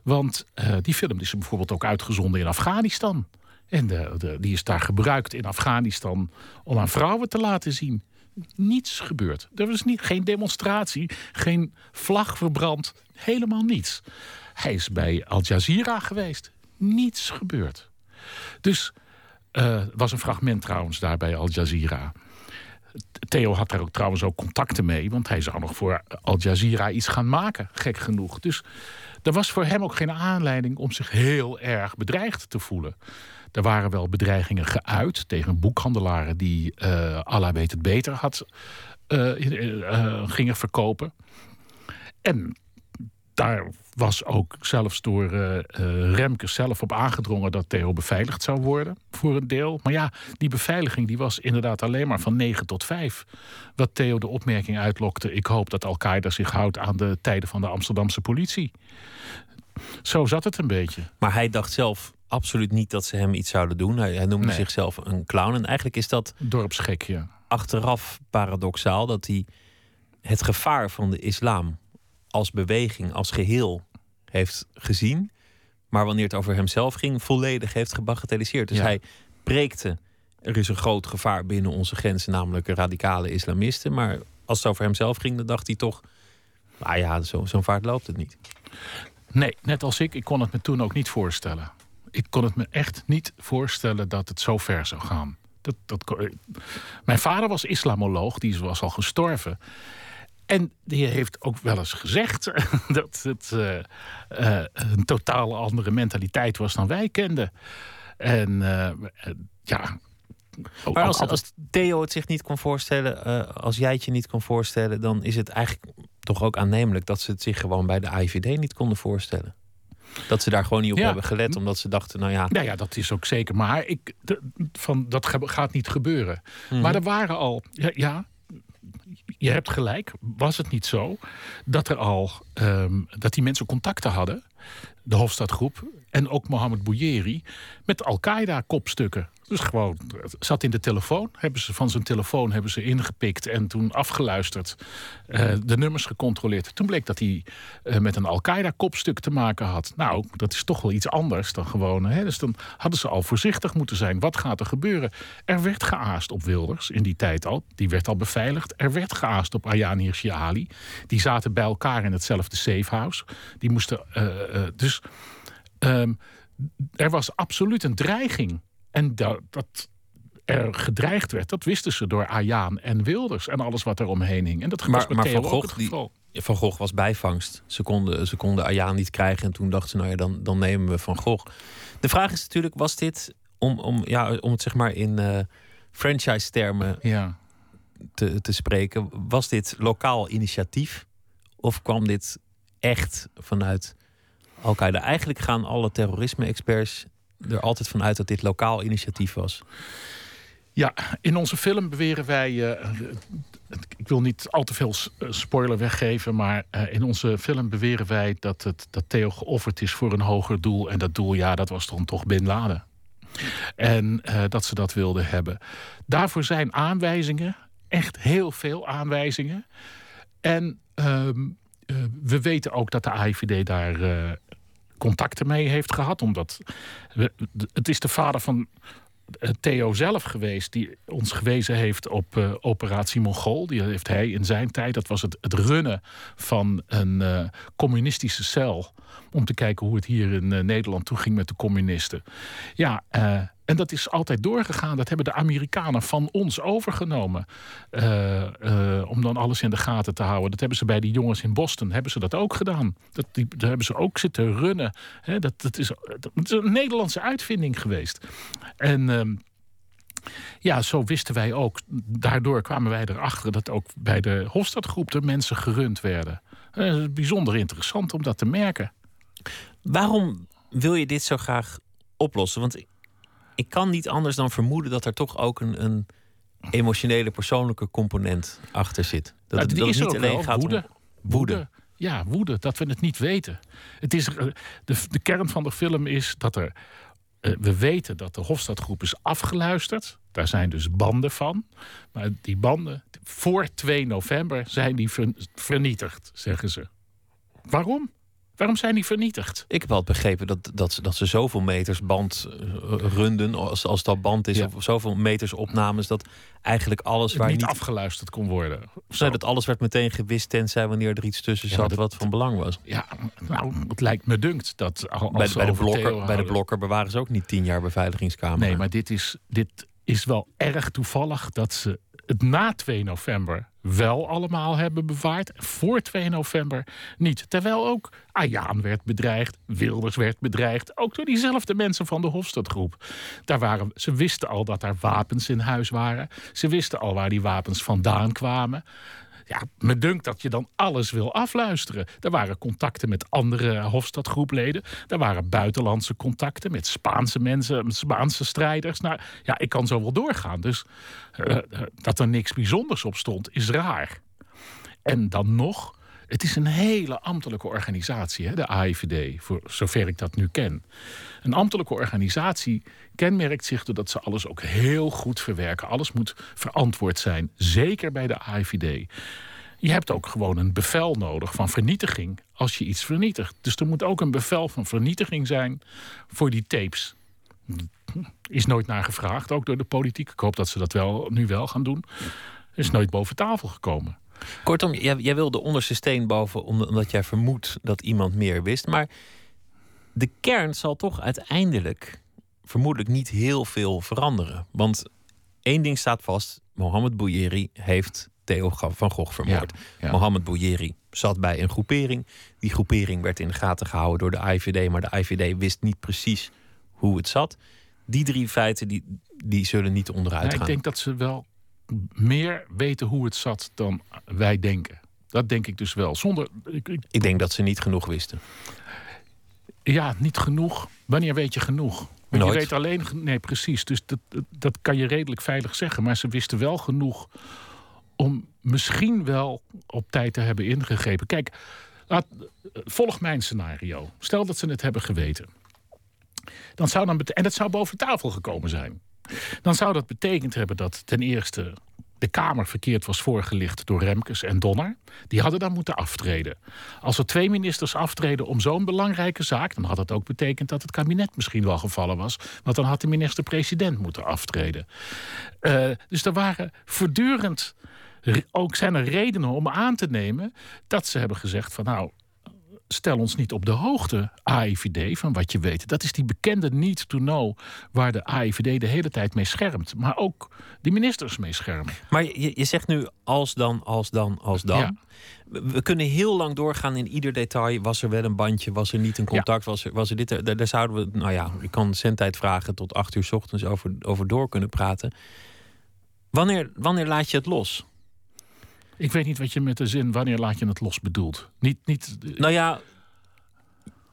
Want eh, die film is bijvoorbeeld ook uitgezonden in Afghanistan. En de, die is daar gebruikt in Afghanistan om aan vrouwen te laten zien. Niets gebeurd. Er was niet, geen demonstratie, geen vlag verbrand, helemaal niets. Hij is bij Al Jazeera geweest. Niets gebeurd. Dus er was een fragment trouwens daar bij Al Jazeera. Theo had daar ook trouwens ook contacten mee, want hij zou nog voor Al Jazeera iets gaan maken, gek genoeg. Dus er was voor hem ook geen aanleiding om zich heel erg bedreigd te voelen. Er waren wel bedreigingen geuit tegen boekhandelaren die eh Allah weet het beter had, eh, gingen verkopen. En daar was ook zelfs door Remke zelf op aangedrongen dat Theo beveiligd zou worden, voor een deel. Maar ja, die beveiliging die was inderdaad alleen maar van 9 tot 5. Wat Theo de opmerking uitlokte: ik hoop dat Al-Qaeda zich houdt aan de tijden van de Amsterdamse politie. Zo zat het een beetje.
Maar hij dacht zelf absoluut niet dat ze hem iets zouden doen. Hij, hij noemde
Nee.
zichzelf een clown. En eigenlijk is dat
Dorpsgekje.
achteraf paradoxaal dat hij het gevaar van de islam als beweging, als geheel heeft gezien. Maar wanneer het over hemzelf ging, volledig heeft gebagatelliseerd. Dus
Ja.
hij preekte. Er is een groot gevaar binnen onze grenzen, namelijk radicale islamisten. Maar als het over hemzelf ging, dan dacht hij toch. Nou ja, zo- zo'n vaart loopt het niet.
Nee, net als ik, ik kon het me toen ook niet voorstellen. Ik kon het me echt niet voorstellen dat het zo ver zou gaan. Dat, dat, kon- mijn vader was islamoloog, die was al gestorven. En die heeft ook wel eens gezegd dat het eh, eh, een totaal andere mentaliteit was dan wij kenden. En eh, ja. ook-
Maar als, Theo het zich niet kon voorstellen, als jij het je niet kon voorstellen, dan is het eigenlijk toch ook aannemelijk dat ze het zich gewoon bij de AIVD niet konden voorstellen. Dat ze daar gewoon niet op
Ja.
hebben gelet, omdat ze dachten, nou ja,
Nou ja, dat is ook zeker. Maar ik, de- van, dat gaat niet gebeuren. Maar er waren al. Ja, ja, je hebt gelijk. Was het niet zo dat er al. ehm, dat die mensen contacten hadden. De Hofstadgroep. En ook Mohammed Bouyeri. Met Al-Qaeda-kopstukken. Dus gewoon zat in de telefoon. Hebben ze van zijn telefoon hebben ze ingepikt. En toen afgeluisterd. eh, de nummers gecontroleerd. Toen bleek dat hij eh, met een Al-Qaeda-kopstuk te maken had. Nou, dat is toch wel iets anders dan gewoon. Hè? Dus dan hadden ze al voorzichtig moeten zijn. Wat gaat er gebeuren? Er werd geaast op Wilders in die tijd al. Die werd al beveiligd. Er werd geaast op Ayaan Hirsi Ali. Die zaten bij elkaar in hetzelfde safehouse. Die moesten. eh, dus ehm, er was absoluut een dreiging. En dat, dat er gedreigd werd, dat wisten ze door Ayaan en Wilders en alles wat er omheen hing. En dat was
Maar-
met
maar
Theo
Van
ook
Gogh,
het
die-
geval.
Van Gogh was bijvangst. Ze konden, ze konden Ayaan niet krijgen en toen dachten ze, nou ja, dan, dan nemen we Van Gogh. De vraag is natuurlijk, was dit, om, om, ja, om het zeg maar in eh, franchise-termen
Ja.
te, te spreken, was dit lokaal initiatief? Of kwam dit echt vanuit Al-Qaeda. Eigenlijk gaan alle terrorisme-experts er altijd van uit dat dit lokaal initiatief was.
Ja, in onze film beweren wij. eh, ik wil niet al te veel eh, spoiler weggeven, maar eh, in onze film beweren wij dat, het, dat Theo geofferd is voor een hoger doel. En dat doel, ja, dat was dan toch Bin Laden. En eh, dat ze dat wilden hebben. Daarvoor zijn aanwijzingen, echt heel veel aanwijzingen. En ehm, eh, we weten ook dat de AIVD daar eh, contacten mee heeft gehad. Omdat het is de vader van eh, Theo zelf geweest die ons gewezen heeft op eh, operatie Mongool. Die heeft hij in zijn tijd, dat was het, het runnen van een eh, communistische cel. Om te kijken hoe het hier in Nederland toeging met de communisten. Ja, en dat is altijd doorgegaan. Dat hebben de Amerikanen van ons overgenomen. eh, eh, om dan alles in de gaten te houden. Dat hebben ze bij die jongens in Boston hebben ze dat ook gedaan. Dat, die, daar hebben ze ook zitten runnen. Hè, dat, dat, is, een Nederlandse uitvinding geweest. En ehm, ja, zo wisten wij ook. Daardoor kwamen wij erachter dat ook bij de Hofstadgroep de mensen gerund werden. Eh, bijzonder interessant om dat te merken.
Waarom wil je dit zo graag oplossen? Want ik, kan niet anders dan vermoeden dat er toch ook een, een emotionele, persoonlijke component achter zit. Dat,
Nou,
het, dat het niet alleen
wel.
gaat
woede.
om woede.
Ja, woede. Dat we het niet weten. Het is, eh, de, de kern van de film is dat er. eh, we weten dat de Hofstadgroep is afgeluisterd. Daar zijn dus banden van. Maar die banden, voor 2 november, zijn die ver- vernietigd, zeggen ze. Waarom? Waarom zijn die vernietigd?
Ik heb wel begrepen dat, dat, ze, dat ze zoveel meters band eh, runden, als, als dat band is,
Ja.
of zoveel meters opnames, dat eigenlijk alles waar
niet,
niet,
afgeluisterd kon worden.
Nee, dat alles werd meteen gewist, tenzij wanneer er iets tussen
Ja,
zat
dat-
wat van belang was.
Ja, nou, het lijkt me dunkt dat
Bij, bij, de blokker, bij de blokker bewaren ze ook niet tien jaar beveiligingscamera.
Nee, maar dit is, dit is wel erg toevallig dat ze het na 2 november wel allemaal hebben bewaard. Voor 2 november niet. Terwijl ook Ayaan werd bedreigd, Wilders werd bedreigd. Ook door diezelfde mensen van de Hofstadgroep. Daar waren, ze wisten al dat er wapens in huis waren. Ze wisten al waar die wapens vandaan kwamen. Ja, me dunkt dat je dan alles wil afluisteren. Er waren contacten met andere Hofstadgroepleden. Er waren buitenlandse contacten met Spaanse mensen, Spaanse strijders. Nou, ja, ik kan zo wel doorgaan. Dus eh, eh, dat er niks bijzonders op stond, is raar. En dan nog, het is een hele ambtelijke organisatie, hè, de AIVD, voor zover ik dat nu ken. Een ambtelijke organisatie kenmerkt zich doordat ze alles ook heel goed verwerken. Alles moet verantwoord zijn, zeker bij de AIVD. Je hebt ook gewoon een bevel nodig van vernietiging als je iets vernietigt. Dus er moet ook een bevel van vernietiging zijn voor die tapes. Is nooit naar gevraagd, ook door de politiek. Ik hoop dat ze dat wel, nu wel gaan doen. Is nooit boven tafel gekomen.
Kortom, jij, jij wil de onderste steen boven om- omdat jij vermoedt dat iemand meer wist. Maar de kern zal toch uiteindelijk vermoedelijk niet heel veel veranderen. Want één ding staat vast: Mohammed Bouyeri heeft Theo van Gogh vermoord.
Ja, ja.
Mohammed Bouyeri zat bij een groepering. Die groepering werd in de gaten gehouden door de IVD, maar de IVD wist niet precies hoe het zat. Die drie feiten die, die zullen niet onderuit
Ja,
gaan.
ik denk dat ze wel meer weten hoe het zat dan wij denken. Dat denk ik dus wel. Zonder, ik, ik-
Ik denk dat ze niet genoeg wisten.
ja, niet genoeg. Wanneer weet je genoeg? Want. Je weet alleen. Nee, precies. Dus dat, dat, kan je redelijk veilig zeggen. Maar ze wisten wel genoeg om misschien wel op tijd te hebben ingegrepen. Kijk, laat, volg mijn scenario. Stel dat ze het hebben geweten. Dan zou dan en dat zou boven tafel gekomen zijn. Dan zou dat betekend hebben dat ten eerste de Kamer verkeerd was voorgelicht door Remkes en Donner. Die hadden dan moeten aftreden. Als er twee ministers aftreden om zo'n belangrijke zaak, dan had het ook betekend dat het kabinet misschien wel gevallen was. Want dan had de minister-president moeten aftreden. Eh, dus er waren voortdurend. re- Ook zijn er redenen om aan te nemen dat ze hebben gezegd van nou, stel ons niet op de hoogte, AIVD, van wat je weet. Dat is die bekende need to know waar de AIVD de hele tijd mee schermt. Maar ook die ministers mee schermen.
Maar je, je zegt nu als dan, als dan, als dan.
Ja.
We, we kunnen heel lang doorgaan in ieder detail. Was er wel een bandje? Was er niet een contact? Was, er, was er dit? Daar, daar zouden we, nou ja, ik kan zendtijd vragen tot acht uur 's ochtends over, over door kunnen praten. Wanneer, wanneer laat je het los?
Ik weet niet wat je met de zin wanneer laat je het los bedoelt. Niet, niet,
Nou ja,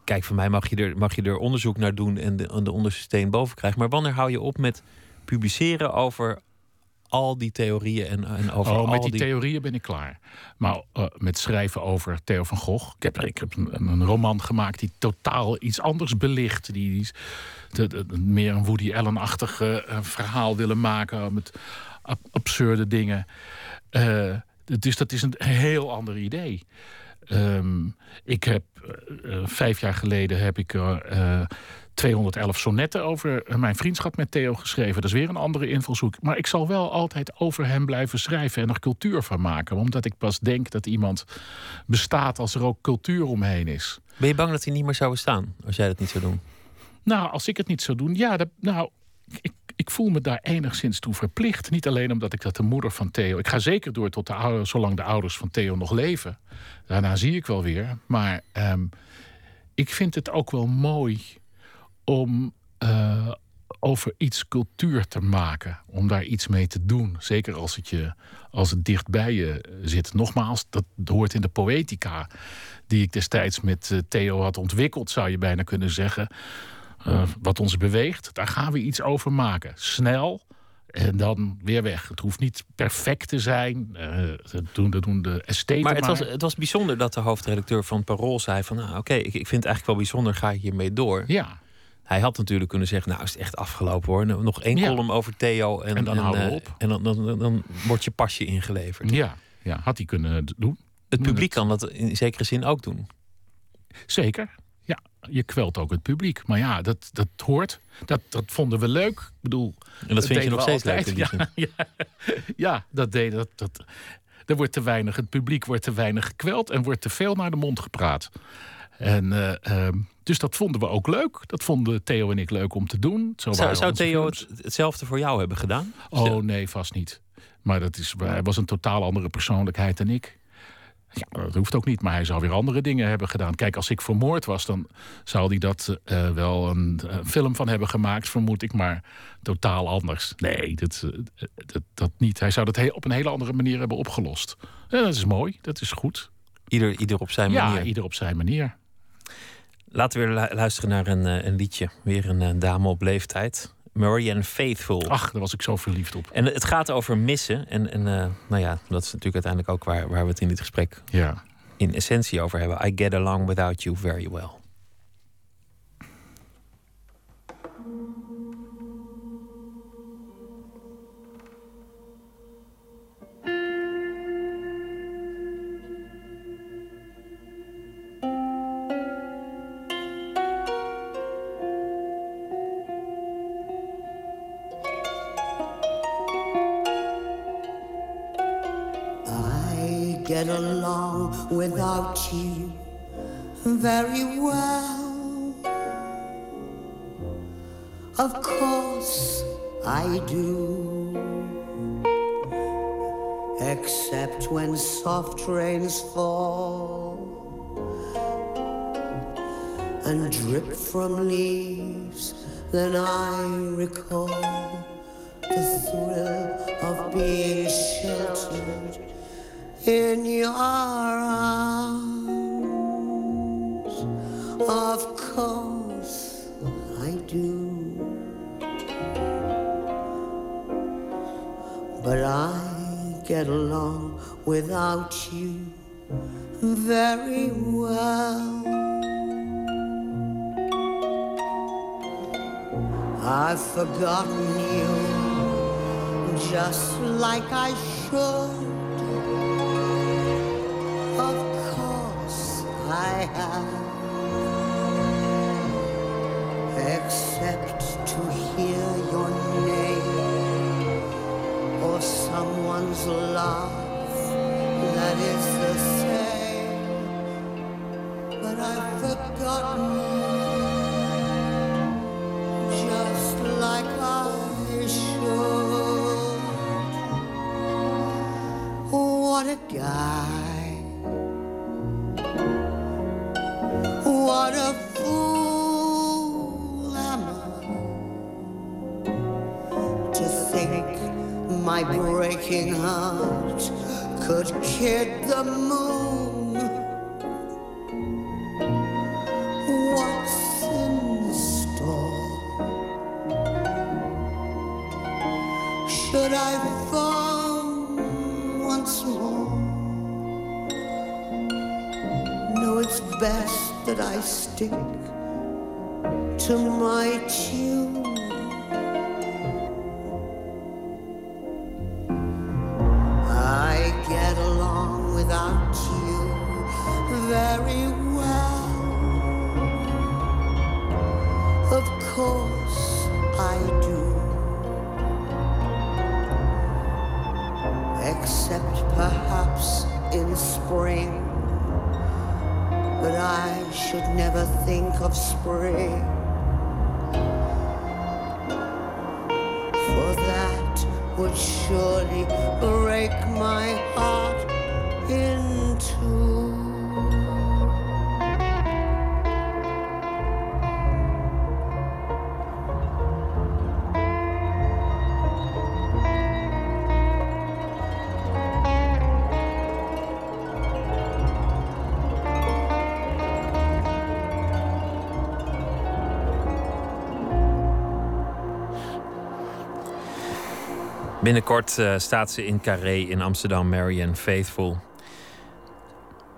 kijk, van mij mag je er, mag je er onderzoek naar doen en de, en de onderste steen boven krijgen. Maar wanneer hou je op met publiceren over al die theorieën en, en over
oh,
al
met die, theorieën ben ik klaar. Maar eh, met schrijven over Theo van Gogh. Ik heb, ik heb een, een roman gemaakt die totaal iets anders belicht. Die, die de, de- meer een Woody Allen-achtig eh, verhaal willen maken. Met ab- absurde dingen. Eh, dus dat is een heel ander idee. Ehm, ik heb eh, eh, vijf jaar geleden heb ik eh, eh, 211 sonnetten over mijn vriendschap met Theo geschreven. Dat is weer een andere invalshoek. Maar ik zal wel altijd over hem blijven schrijven en er cultuur van maken. Omdat ik pas denk dat iemand bestaat als er ook cultuur omheen is.
Ben je bang dat hij niet meer zou bestaan als jij dat niet zou doen?
Nou, als ik het niet zou doen, ja, dat, nou, ik, ik voel me daar enigszins toe verplicht. Niet alleen omdat ik dat de moeder van Theo. Ik ga zeker door tot de ouders, zolang de ouders van Theo nog leven. Daarna zie ik wel weer. Maar ehm, ik vind het ook wel mooi om eh, over iets cultuur te maken. Om daar iets mee te doen. Zeker als het, je, als het dicht bij je zit. Nogmaals, dat hoort in de poëtica. Die ik destijds met eh, Theo had ontwikkeld, zou je bijna kunnen zeggen. Eh, wat ons beweegt, daar gaan we iets over maken. Snel en dan weer weg. Het hoeft niet perfect te zijn. dat, doen, dat doen de estheten
Maar
maar.
het was, het was bijzonder dat de hoofdredacteur van Parool zei van... nou, oké, ik, ik vind het eigenlijk wel bijzonder, ga ik hiermee door?
Ja,
Hij had natuurlijk kunnen zeggen, nou is het echt afgelopen hoor. Nog één
Ja.
column over Theo en,
En dan houden we
eh,
op.
En dan, dan, dan, dan wordt je pasje ingeleverd.
ja, ja, had hij kunnen doen.
Het publiek kan dat in zekere zin ook doen.
Zeker. Ja, je kwelt ook het publiek. Maar ja, dat, dat hoort. Dat, dat vonden we leuk. Ik bedoel,
En dat vind je nog steeds leuk
ja, ja, ja, dat deed dat. dat er wordt te weinig, het publiek wordt te weinig gekweld en wordt te veel naar de mond gepraat. En, eh, ehm, dus dat vonden we ook leuk. Dat vonden Theo en ik leuk om te doen. Zo
Zou, Theo het, hetzelfde voor jou hebben gedaan?
Oh nee, vast niet. Maar dat is, hij was een totaal andere persoonlijkheid dan ik. Ja, dat hoeft ook niet, maar hij zou weer andere dingen hebben gedaan. Kijk, als ik vermoord was, dan zou hij dat eh, wel een film van hebben gemaakt, vermoed ik, maar totaal anders. Nee, dat, eh, dat, dat niet. Hij zou dat op een hele andere manier hebben opgelost. En dat is mooi, dat is goed.
Ieder, ieder op zijn
ja,
manier.
ieder op zijn manier.
Laten we weer lu- luisteren naar een, eh, een liedje. Weer een dame op leeftijd. Marianne Faithful.
Ach, daar was ik zo verliefd op.
En het gaat over missen. En, en eh, nou ja, dat is natuurlijk uiteindelijk ook waar, waar we het in dit gesprek
Ja.
in essentie over hebben. I get along without you very well.
Get along without you very well. Of course I do. Except when soft rains fall and drip from leaves, then I recall the thrill of being sheltered in your arms. Of course, I do. But I get along without you very well. I've forgotten you just like I should. I have. Except to hear your name or someone's laugh that is the same. But I've forgotten just like I should. What a guy. What a fool am I to think my breaking heart could kid the moon. Stick to my tune. I get along without you very well. Of course I do. Except perhaps in spring. But I should never think of spring. For that would surely break my heart in two.
Binnenkort eh, staat ze in Carré in Amsterdam, Marianne Faithful.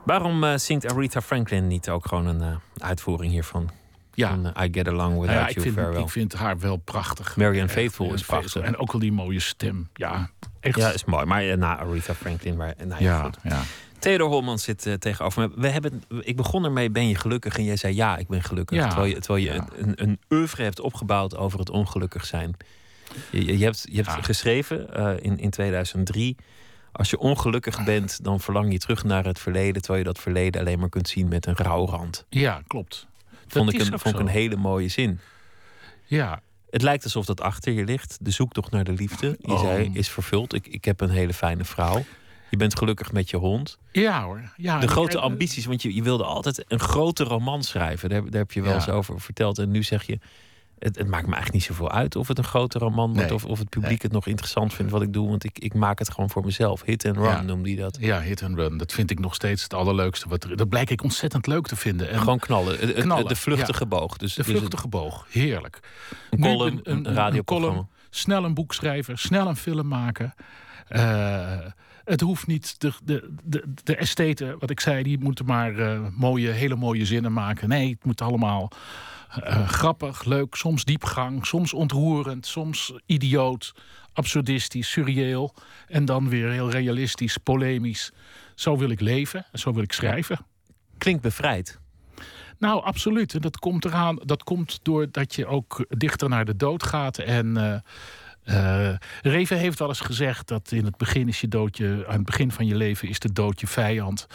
Waarom eh, zingt Aretha Franklin niet ook gewoon een eh, uitvoering hiervan?
Ja.
Van, I Get Along Without
Nou ja,
You
vind,
Farewell.
ik vind haar wel prachtig.
Marianne
Echt,
Faithful is prachtig.
En ook al die mooie stem. Ja, echt.
Ja, is mooi. Maar na Aretha Franklin... Maar, nou ja,
ja,
goed.
ja.
Theodor Holman zit tegenover me. We hebben, ik begon ermee, ben je gelukkig? En jij zei ja, ik ben gelukkig.
Ja.
Terwijl je, terwijl je
Ja.
een, een oeuvre hebt opgebouwd over het ongelukkig zijn. Je, je- hebt, je hebt
Ja.
geschreven eh, in, in 2003... Als je ongelukkig bent, dan verlang je terug naar het verleden... terwijl je dat verleden alleen maar kunt zien met een rouwrand.
ja, klopt.
Vond
Dat
ik,
is
een, vond ik een hele mooie zin.
Ja,
Het lijkt alsof dat achter je ligt. De zoektocht naar de liefde, je
Oh.
zei, is vervuld. Ik, ik heb een hele fijne vrouw. Je bent gelukkig met je hond.
ja hoor. Ja,
De grote
en-
ambities, want je, je wilde altijd een grote roman schrijven. Daar, heb- daar heb je wel
Ja.
eens over verteld. En nu zeg je, het, het maakt me eigenlijk niet zoveel uit of het een grote roman wordt...
Nee.
of, of het publiek
Nee.
het nog interessant vindt wat ik doe. Want ik, ik maak het gewoon voor mezelf. Hit and run
Ja.
noemde hij dat.
Ja, hit and run. Dat vind ik nog steeds het allerleukste. Wat er, dat blijk ik ontzettend leuk te vinden. En
Gewoon knallen. Het- de vluchtige boog. Dus,
de
dus
vluchtige boog. Heerlijk.
een
Nu
column, een, radioprogramma.
column, snel een boek schrijven, snel een film maken. Eh, het hoeft niet. De, de, de, de estheten, wat ik zei, die moeten maar eh, mooie, hele mooie zinnen maken. Nee, het moet allemaal eh, grappig, leuk, soms diepgang, soms ontroerend, soms idioot, absurdistisch, surreëel. En dan weer heel realistisch, polemisch. Zo wil ik leven, zo wil ik schrijven.
Klinkt bevrijd.
Nou, absoluut. En dat komt eraan. Dat komt doordat je ook dichter naar de dood gaat. En eh eh, Reven heeft wel eens gezegd dat in het begin is je dood je, aan het begin van je leven is de dood je vijand.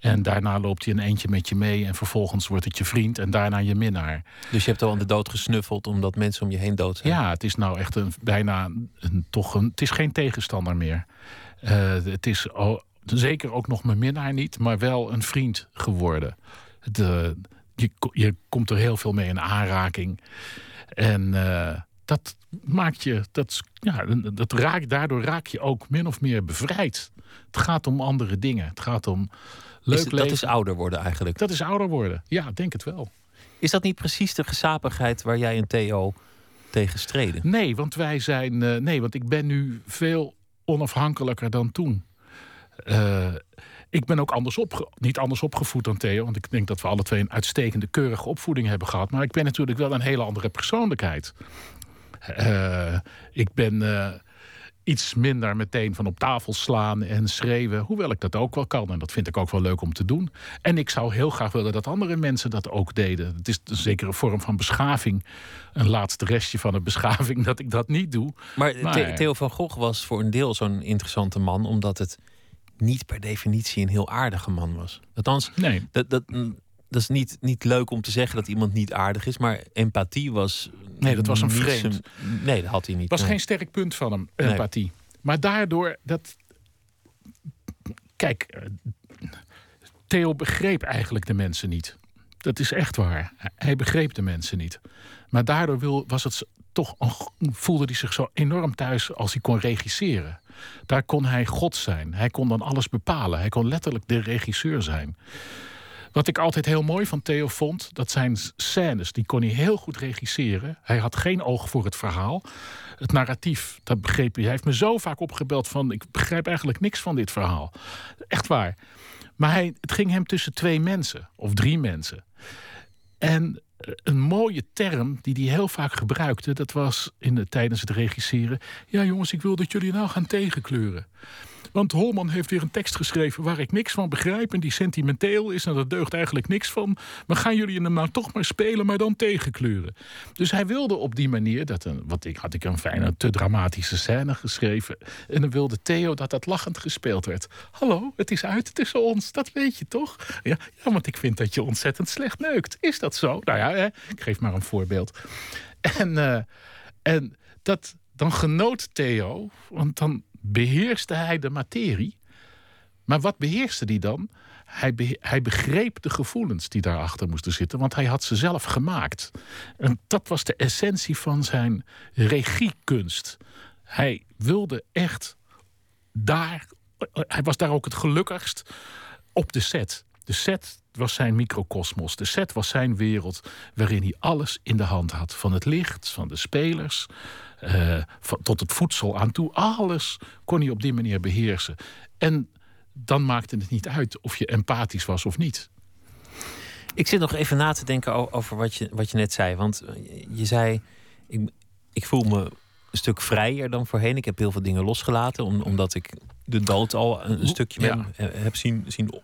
En daarna loopt hij een eentje met je mee. En vervolgens wordt het je vriend en daarna je minnaar.
Dus je hebt al aan de dood gesnuffeld omdat mensen om je heen dood zijn.
Ja, het is nou echt een, bijna een, toch een. Het is geen tegenstander meer. Eh, het is zeker ook nog mijn minnaar niet, maar wel een vriend geworden. De, je, ko- je komt er heel veel mee in aanraking. En eh, dat maakt je. Dat, ja, dat raakt, daardoor raak je ook min of meer bevrijd. Het gaat om andere dingen. Het gaat om leuk
Is
leven.
dat is ouder worden eigenlijk.
dat is ouder worden. Ja, denk het wel.
Is dat niet precies de gesapigheid waar jij en Theo tegen streden?
Nee, want wij zijn. eh, nee, want ik ben nu veel onafhankelijker dan toen. Eh, ik ben ook anders opge niet anders opgevoed dan Theo. Want ik denk dat we alle twee een uitstekende, keurige opvoeding hebben gehad. Maar ik ben natuurlijk wel een hele andere persoonlijkheid. Eh, ik ben eh, iets minder meteen van op tafel slaan en schreeuwen. Hoewel ik dat ook wel kan. En dat vind ik ook wel leuk om te doen. En ik zou heel graag willen dat andere mensen dat ook deden. Het is een zekere vorm van beschaving. Een laatste restje van een beschaving dat ik dat niet doe.
Maar,
Maar-
The- Theo van Gogh was voor een deel zo'n interessante man, omdat het niet per definitie een heel aardige man was. Althans,
Nee.
dat, dat, dat is niet, niet leuk om te zeggen dat iemand niet aardig is, maar empathie was.
Nee, dat was
niet
vreemd.
zijn- nee, dat had hij niet.
Het was
nee.
geen sterk punt van hem,
Nee.
empathie. Maar daardoor dat. Kijk, eh, Theo begreep eigenlijk de mensen niet. Dat is echt waar. Hij begreep de mensen niet. Maar daardoor wil, was het toch een- voelde hij zich zo enorm thuis als hij kon regisseren. Daar kon hij God zijn. Hij kon dan alles bepalen. Hij kon letterlijk de regisseur zijn. Wat ik altijd heel mooi van Theo vond, dat zijn scènes. Die kon hij heel goed regisseren. Hij had geen oog voor het verhaal. Het narratief, dat begreep hij. Hij heeft me zo vaak opgebeld van... ik begrijp eigenlijk niks van dit verhaal. Echt waar. Maar hij, het ging hem tussen twee mensen, of drie mensen. En eh, een mooie term die hij heel vaak gebruikte, dat was in de, tijdens het regisseren. Ja, jongens, ik wil dat jullie nou gaan tegenkleuren. Want Holman heeft weer een tekst geschreven waar ik niks van begrijp en die sentimenteel is en dat deugt eigenlijk niks van. Maar gaan jullie hem nou toch maar spelen, maar dan tegenkleuren? Dus hij wilde op die manier, dat een, wat ik, had ik een fijne, te dramatische scène geschreven. En dan wilde Theo dat dat lachend gespeeld werd. Hallo, het is uit tussen ons, dat weet je toch? Ja, ja want ik vind dat je ontzettend slecht neukt. Is dat zo? Nou ja, hè, ik geef maar een voorbeeld. En, eh, en dat, dan genoot Theo, want dan beheerste hij de materie. Maar wat beheerste hij dan? Hij, hij begreep de gevoelens die daarachter moesten zitten, want hij had ze zelf gemaakt. En dat was de essentie van zijn regiekunst. Hij wilde echt daar, hij was daar ook het gelukkigst op de set. De set was zijn microcosmos. De set was zijn wereld waarin hij alles in de hand had. Van het licht, van de spelers, eh, van, tot het voedsel aan toe. Alles kon hij op die manier beheersen. En dan maakte het niet uit of je empathisch was of niet.
Ik zit nog even na te denken over wat je, wat je net zei. Want eh, je zei, ik, ik voel me een stuk vrijer dan voorheen. Ik heb heel veel dingen losgelaten, om, omdat ik de dood al een, een stukje
Ja.
me, eh, heb zien, zien.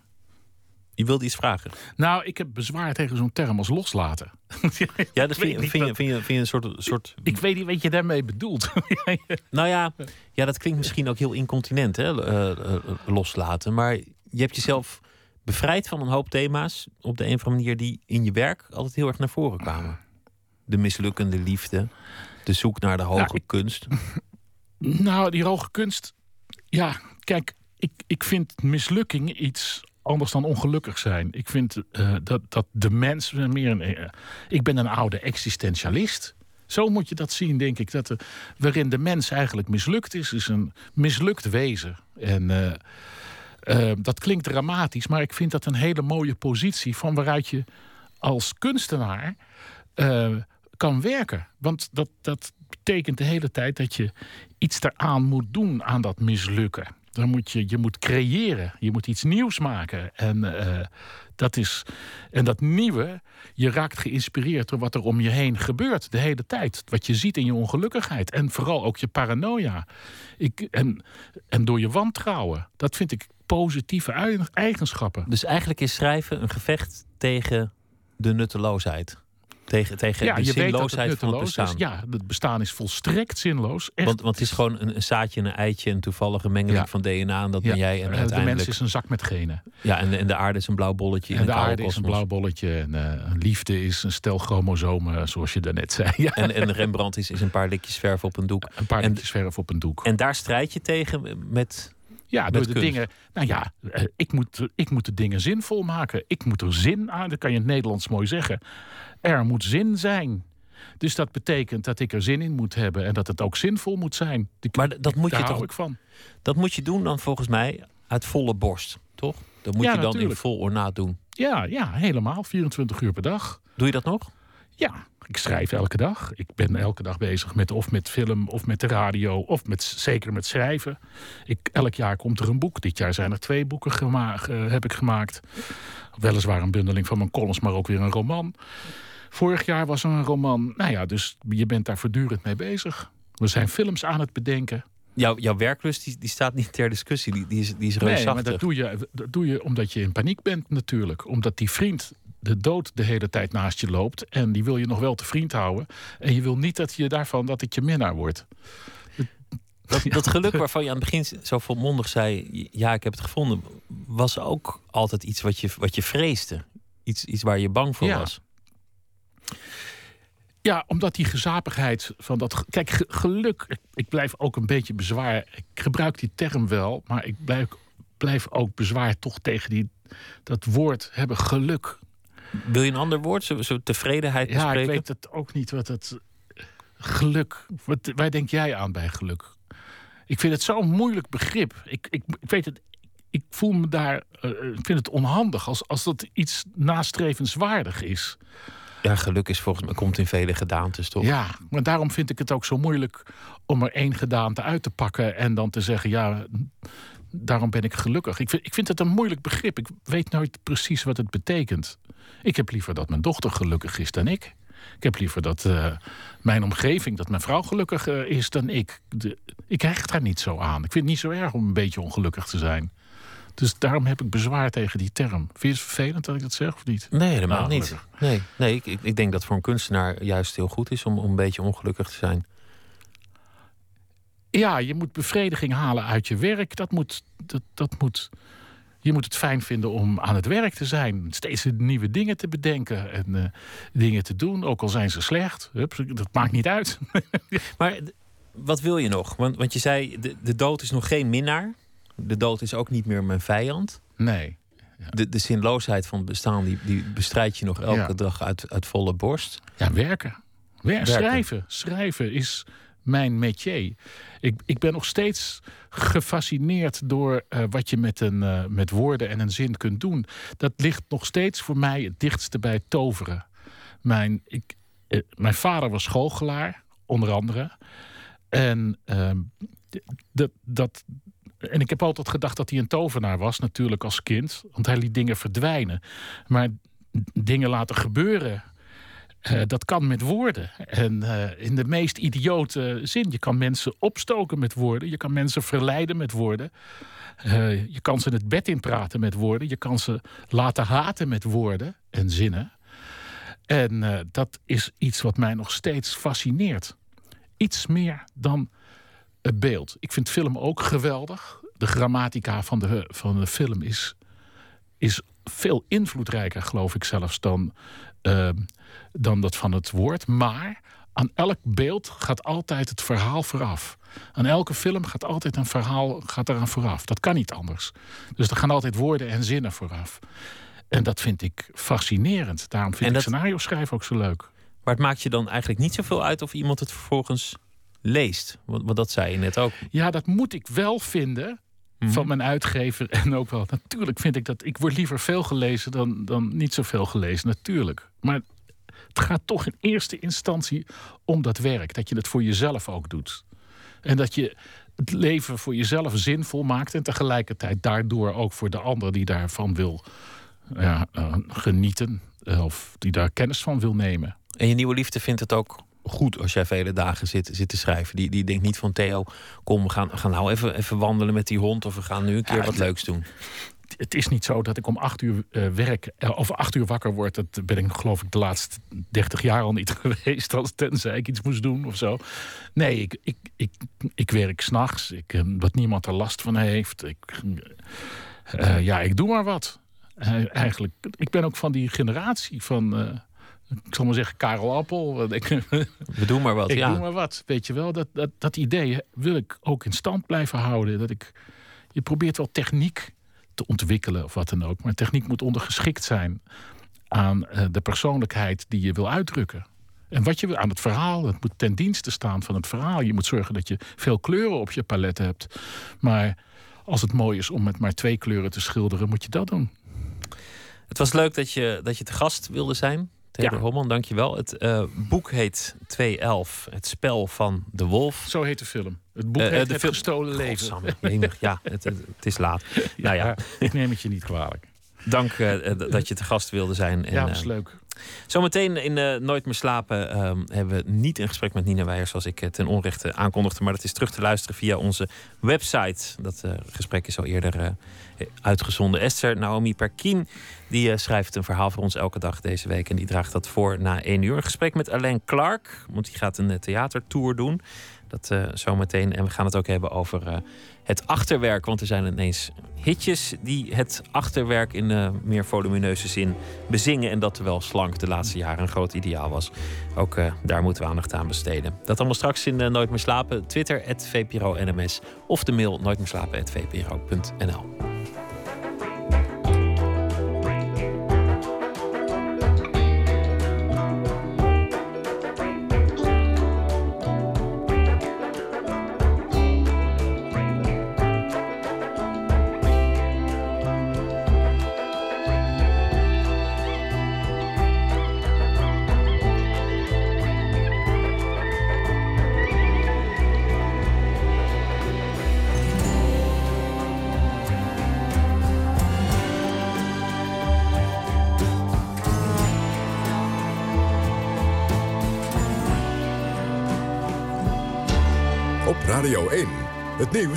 Je wilde iets vragen.
Nou, ik heb bezwaar tegen zo'n term als loslaten.
Ja, dat vind, je- vind, je, vind, je, vind je een soort. soort
Ik weet niet wat je daarmee bedoelt.
Nou ja, ja, dat klinkt misschien ook heel incontinent, hè? eh, eh, loslaten. Maar je hebt jezelf bevrijd van een hoop thema's op de een of andere manier die in je werk altijd heel erg naar voren kwamen. De mislukkende liefde, de zoek naar de hoge
Nou, ik-
kunst.
Nou, die hoge kunst. Ja, kijk, ik, ik vind mislukking iets anders dan ongelukkig zijn. Ik vind eh, dat, dat de mens meer een. eh, ik ben een oude existentialist. Zo moet je dat zien, denk ik. Dat er, waarin de mens eigenlijk mislukt is, is een mislukt wezen. En eh, dat klinkt dramatisch, maar ik vind dat een hele mooie positie van waaruit je als kunstenaar kan werken. Want dat, dat betekent de hele tijd dat je iets eraan moet doen aan dat mislukken. Dan moet je, je moet creëren, je moet iets nieuws maken. En, eh, dat is, en dat nieuwe, je raakt geïnspireerd door wat er om je heen gebeurt de hele tijd. Wat je ziet in je ongelukkigheid en vooral ook je paranoia. Ik, en, en door je wantrouwen. Dat vind ik positieve eigenschappen.
Dus eigenlijk is schrijven een gevecht tegen de nutteloosheid. Tegen, tegen de zinloosheid van het bestaan.
is. Ja, het bestaan is volstrekt zinloos. Echt.
Want, want het is gewoon een, een zaadje en een eitje, een toevallige mengeling
Ja.
van DNA. En dat
Ja,
ben jij. En
eh, de
uiteindelijk.
mens is een zak met genen.
Ja, en de, en de aarde is een blauw bolletje. in
En de aarde is een blauw bolletje. En eh, liefde is een stel chromosomen, zoals je daarnet zei. Ja,
En, en Rembrandt is, is een paar likjes verf op een doek.
een paar
en-
liedjes verf op een doek.
En daar strijd je tegen met.
Ja,
met
door de
kunst.
dingen. Nou ja, eh, ik moet, ik moet de dingen zinvol maken. Ik moet er zin aan. Dat kan je in het Nederlands mooi zeggen. Er moet zin zijn. Dus dat betekent dat ik er zin in moet hebben en dat het ook zinvol moet zijn. Die-
Maar dat moet je
daar
toch.
hou ik van.
Dat moet je doen dan volgens mij uit volle borst, toch? Dat moet
Ja,
je dan
natuurlijk.
in vol ornaat doen.
Ja, ja, helemaal. 24 uur per dag.
Doe je dat nog?
Ja, ik schrijf elke dag. Ik ben elke dag bezig met of met film of met de radio of met, zeker met schrijven. Ik, elk jaar komt er een boek. Dit jaar zijn er twee boeken gema- heb ik gemaakt. Weliswaar een bundeling van mijn columns, maar ook weer een roman. Vorig jaar was er een roman. Nou ja, dus je bent daar voortdurend mee bezig. We zijn films aan het bedenken.
Jouw, jouw werklust die, die staat niet ter discussie. Die, die is, die is
Nee,
reusachtig.
maar dat doe, je, dat doe je omdat je in paniek bent natuurlijk. Omdat die vriend de dood de hele tijd naast je loopt. En die wil je nog wel te vriend houden. En je wil niet dat je daarvan dat het je minnaar wordt.
Dat, dat geluk waarvan je aan het begin zo volmondig zei... ja, ik heb het gevonden... was ook altijd iets wat je, wat je vreesde. Iets, iets waar je bang voor
Ja.
was.
Ja, omdat die gezapigheid van dat. Kijk, ge- geluk. Ik, ik blijf ook een beetje bezwaar. Ik gebruik die term wel, maar ik blijf, blijf ook bezwaar toch tegen die, dat woord hebben geluk.
Wil je een ander woord? Zo, zo tevredenheid
Ja,
bespreken?
ik weet het ook niet wat het. Geluk. Wat, waar denk jij aan bij geluk? Ik vind het zo'n moeilijk begrip. Ik, ik, ik weet het. Ik voel me daar. eh, ik vind het onhandig als, als dat iets nastrevenswaardig is.
Ja, geluk is volgens mij komt in vele gedaantes, toch?
Ja, maar daarom vind ik het ook zo moeilijk om er één gedaante uit te pakken en dan te zeggen: ja, daarom ben ik gelukkig. Ik vind, ik vind het een moeilijk begrip. Ik weet nooit precies wat het betekent. Ik heb liever dat mijn dochter gelukkig is dan ik. Ik heb liever dat eh, mijn omgeving, dat mijn vrouw gelukkiger is dan ik. De, ik hecht daar niet zo aan. Ik vind het niet zo erg om een beetje ongelukkig te zijn. Dus daarom heb ik bezwaar tegen die term. Vind je het vervelend dat ik dat zeg of niet?
Nee, helemaal
Nou,
niet.
gelukkig.
Nee, nee ik, ik, ik denk dat voor een kunstenaar juist heel goed is om, om een beetje ongelukkig te zijn.
Ja, je moet bevrediging halen uit je werk. Dat moet, dat, dat moet, je moet het fijn vinden om aan het werk te zijn. Steeds nieuwe dingen te bedenken en eh, dingen te doen. Ook al zijn ze slecht. Hup, dat maakt niet uit.
Maar wat wil je nog? Want, want je zei, de, de dood is nog geen minnaar. De dood is ook niet meer mijn vijand.
Nee.
De, de zinloosheid van het bestaan, die, die bestrijd je nog elke
Ja.
dag uit, uit volle borst.
Ja, werken. Wer-
Werken.
Schrijven. Schrijven is mijn métier. Ik, ik ben nog steeds gefascineerd door eh, wat je met, een, eh, met woorden en een zin kunt doen. Dat ligt nog steeds voor mij het dichtste bij toveren. Mijn, ik, eh, mijn vader was goochelaar, onder andere. En, ehm, dat, en ik heb altijd gedacht dat hij een tovenaar was, natuurlijk als kind. Want hij liet dingen verdwijnen. Maar dingen laten gebeuren. Eh, dat kan met woorden. En eh, in de meest idiote zin. Je kan mensen opstoken met woorden. Je kan mensen verleiden met woorden. Eh, je kan ze het bed inpraten met woorden. Je kan ze laten haten met woorden en zinnen. En dat is iets wat mij nog steeds fascineert. Iets meer dan het beeld. Ik vind film ook geweldig. De grammatica van de, van de film is, is veel invloedrijker, geloof ik zelfs, dan, eh, dan dat van het woord. Maar aan elk beeld gaat altijd het verhaal vooraf. Aan elke film gaat altijd een verhaal gaat eraan vooraf. Dat kan niet anders. Dus er gaan altijd woorden en zinnen vooraf. En dat vind ik fascinerend. Daarom vind ik scenario schrijven ook zo leuk.
Maar het maakt je dan eigenlijk niet zoveel uit of iemand het vervolgens leest. Want dat zei je net ook.
Ja, dat moet ik wel vinden van mijn uitgever. En ook wel, natuurlijk vind ik dat... Ik word liever veel gelezen dan, dan niet zoveel gelezen, natuurlijk. Maar het gaat toch in eerste instantie om dat werk. Dat je het voor jezelf ook doet. En dat je het leven voor jezelf zinvol maakt... en tegelijkertijd daardoor ook voor de ander die daarvan wil ja, eh, genieten... eh, of die daar kennis van wil nemen.
En je nieuwe liefde vindt het ook goed als jij vele dagen zit, zit te schrijven. Die, die denkt niet van Theo, kom, we gaan, gaan nou even, even wandelen met die hond. Of we gaan nu een keer
Ja,
wat leuks doen.
het is niet zo dat ik om acht uur eh, werk eh, of acht uur wakker word. Dat ben ik geloof ik de laatste dertig jaar al niet geweest. Als tenzij ik iets moest doen of zo. Nee, ik, ik, ik, ik werk s'nachts. Ik, eh, dat niemand er last van heeft. Ik, ja, ik doe maar wat. Eigenlijk, ik ben ook van die generatie van. Ik zal maar zeggen, Karel Appel. Ik,
We doen maar wat,
ik
ja.
doe maar wat. Weet je wel, dat, dat, dat idee wil ik ook in stand blijven houden. Dat ik, je probeert wel techniek te ontwikkelen of wat dan ook. Maar techniek moet ondergeschikt zijn aan eh, de persoonlijkheid die je wil uitdrukken. En wat je wil aan het verhaal, het moet ten dienste staan van het verhaal. Je moet zorgen dat je veel kleuren op je palet hebt. Maar als het mooi is om met maar twee kleuren te schilderen, moet je dat doen.
Het was leuk dat je, dat je te gast wilde zijn. Theodor
Ja.
Homman, dankjewel. Het eh, boek heet 211, Het spel van de wolf.
Zo heet de film. Het boek
Eh, eh,
heet
de
Het
film-
gestolen leven.
Godsamme, ja, het, het, het is laat. nou ja,
ik neem het je niet kwalijk.
dank dat je te gast wilde zijn. En,
ja, dat is leuk.
Zometeen in eh, Nooit meer slapen ehm, hebben we niet een gesprek met Nina Weijers, zoals ik eh, ten onrechte aankondigde. Maar dat is terug te luisteren via onze website. Dat eh, gesprek is al eerder uitgezonden. Esther Naomi Perkien die schrijft een verhaal voor ons elke dag deze week. En die draagt dat voor na één uur. Een gesprek met Alain Clark, want die gaat een theatertour doen. Dat eh, zometeen. En we gaan het ook hebben over eh, het achterwerk. Want er zijn ineens hitjes die het achterwerk in eh, meer volumineuze zin bezingen. En dat terwijl slank de laatste jaren een groot ideaal was. Ook daar moeten we aandacht aan besteden. Dat allemaal straks in Nooit meer slapen. Twitter, @vpro_nms Of de mail nooitmeerslapen.vpro.nl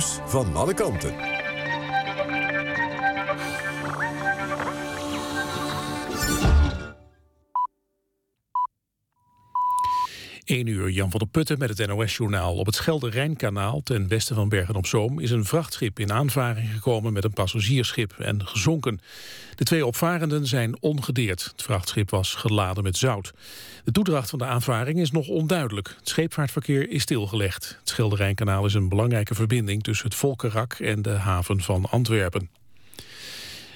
van alle kanten.
1 uur, Jan van der Putten met het NOS-journaal. Op het Schelde-Rijnkanaal, ten westen van Bergen-op-Zoom... is een vrachtschip in aanvaring gekomen met een passagiersschip en gezonken. De twee opvarenden zijn ongedeerd. Het vrachtschip was geladen met zout. De toedracht van de aanvaring is nog onduidelijk. Het scheepvaartverkeer is stilgelegd. Het Schelde-Rijnkanaal is een belangrijke verbinding... tussen het Volkerak en de haven van Antwerpen.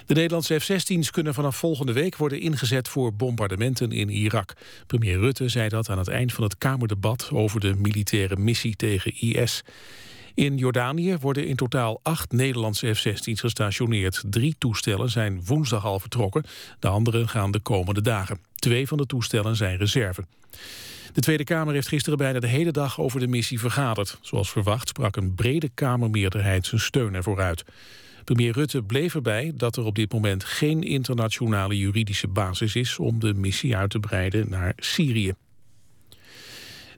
De Nederlandse F-16's kunnen vanaf volgende week worden ingezet voor bombardementen in Irak. Premier Rutte zei dat aan het eind van het Kamerdebat over de militaire missie tegen IS. In Jordanië worden in totaal acht Nederlandse F-16's gestationeerd. Drie toestellen zijn woensdag al vertrokken, de andere gaan de komende dagen. Twee van de toestellen zijn reserve. De Tweede Kamer heeft gisteren bijna de hele dag over de missie vergaderd. Zoals verwacht sprak een brede Kamermeerderheid zijn steun ervoor uit. Premier Rutte bleef erbij dat er op dit moment geen internationale juridische basis is om de missie uit te breiden naar Syrië.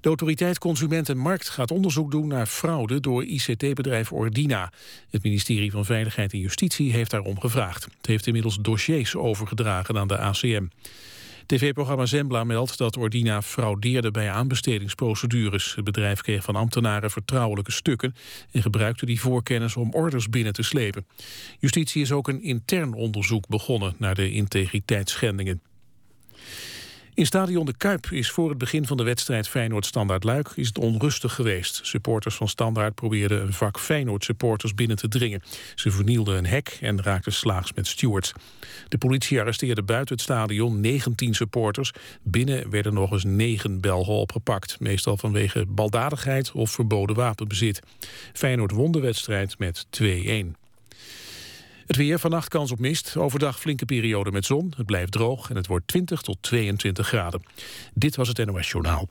De autoriteit Consument en Markt gaat onderzoek doen naar fraude door ICT-bedrijf Ordina. Het ministerie van Veiligheid en Justitie heeft daarom gevraagd. Het heeft inmiddels dossiers overgedragen aan de ACM. TV-programma Zembla meldt dat Ordina fraudeerde bij aanbestedingsprocedures. Het bedrijf kreeg van ambtenaren vertrouwelijke stukken... en gebruikte die voorkennis om orders binnen te slepen. Justitie is ook een intern onderzoek begonnen naar de integriteitsschendingen. In stadion De Kuip is voor het begin van de wedstrijd Feyenoord-Standaard Luik is het onrustig geweest. Supporters van Standaard probeerden een vak Feyenoord-supporters binnen te dringen. Ze vernielden een hek en raakten slaags met stewards. De politie arresteerde buiten het stadion 19 supporters. Binnen werden nog eens 9 Belgen opgepakt. Meestal vanwege baldadigheid of verboden wapenbezit. Feyenoord won de wedstrijd met 2-1. Het weer, vannacht kans op mist. Overdag flinke periode met zon. Het blijft droog en het wordt 20 tot 22 graden. Dit was het NOS Journaal.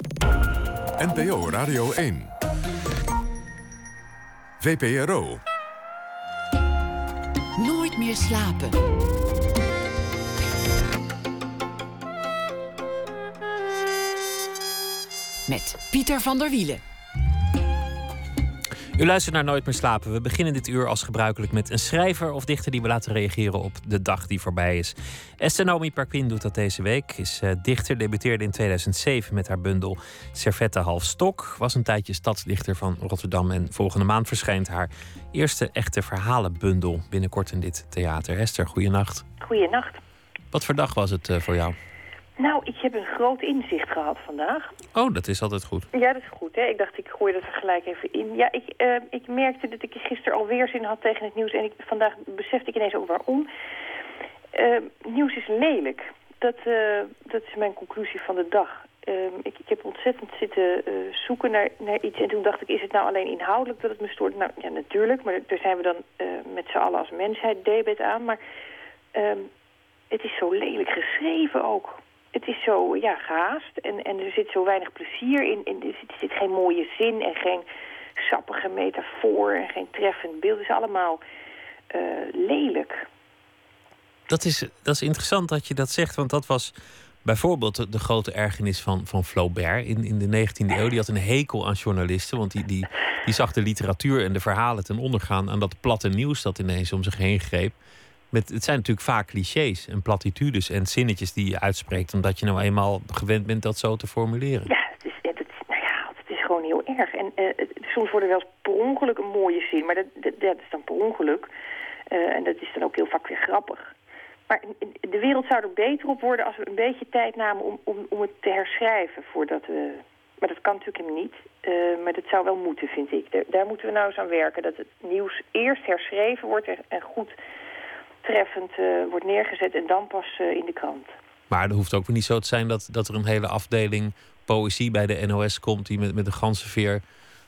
NPO Radio 1. VPRO.
Nooit meer slapen. Met Pieter van der Wielen.
U luistert naar Nooit meer slapen. We beginnen dit uur als gebruikelijk met een schrijver of dichter die we laten reageren op de dag die voorbij is. Esther Naomi Parkin doet dat deze week. Is uh, dichter, debuteerde in 2007 met haar bundel Servette half stok. Was een tijdje stadsdichter van Rotterdam en volgende maand verschijnt haar eerste echte verhalenbundel binnenkort in dit theater. Esther, goeienacht.
Goeienacht.
Wat voor dag was het uh, voor jou?
Nou, ik heb een groot inzicht gehad vandaag.
Oh, dat is altijd goed.
Ja, dat is goed. Hè? Ik dacht, ik gooi dat er gelijk even in. Ja, ik, uh, ik merkte dat ik gisteren alweer zin had tegen het nieuws. En ik, vandaag besefte ik ineens ook waarom. Uh, nieuws is lelijk. Dat, uh, dat is mijn conclusie van de dag. Ik, ik, heb ontzettend zitten zoeken naar, naar iets. En toen dacht ik, is het nou alleen inhoudelijk dat het me stoort? Nou, ja, natuurlijk. Maar daar zijn we dan met z'n allen als mensheid debet aan. Maar ehm, het is zo lelijk geschreven ook het is zo ja, gehaast en, en er zit zo weinig plezier in. in er, zit, er zit geen mooie zin en geen sappige metafoor en geen treffend beeld. Het is allemaal uh, lelijk.
Dat is, dat is interessant dat je dat zegt, want dat was bijvoorbeeld de, de grote ergernis van, van Flaubert in, in de 19e eeuw. Die had een hekel aan journalisten, want die, die, die zag de literatuur en de verhalen ten onder gaan aan dat platte nieuws dat ineens om zich heen greep. Met, het zijn natuurlijk vaak clichés en platitudes en zinnetjes die je uitspreekt, omdat je nou eenmaal gewend bent dat zo te formuleren.
Ja, het is, het, nou ja, het is gewoon heel erg. En uh, soms worden wel eens per ongeluk een mooie zin, maar dat, dat, is dan per ongeluk. Uh, en dat is dan ook heel vaak weer grappig. Maar de wereld zou er beter op worden als we een beetje tijd namen om, om, om het te herschrijven voordat we... Maar dat kan natuurlijk niet. Uh, maar dat zou wel moeten, vind ik. Daar, moeten we nou eens aan werken. Dat het nieuws eerst herschreven wordt en goed treffend uh, wordt neergezet en dan pas uh, in de krant.
Maar er hoeft ook weer niet zo te zijn dat, dat er een hele afdeling poëzie bij de NOS komt... die met, met een ganzenveer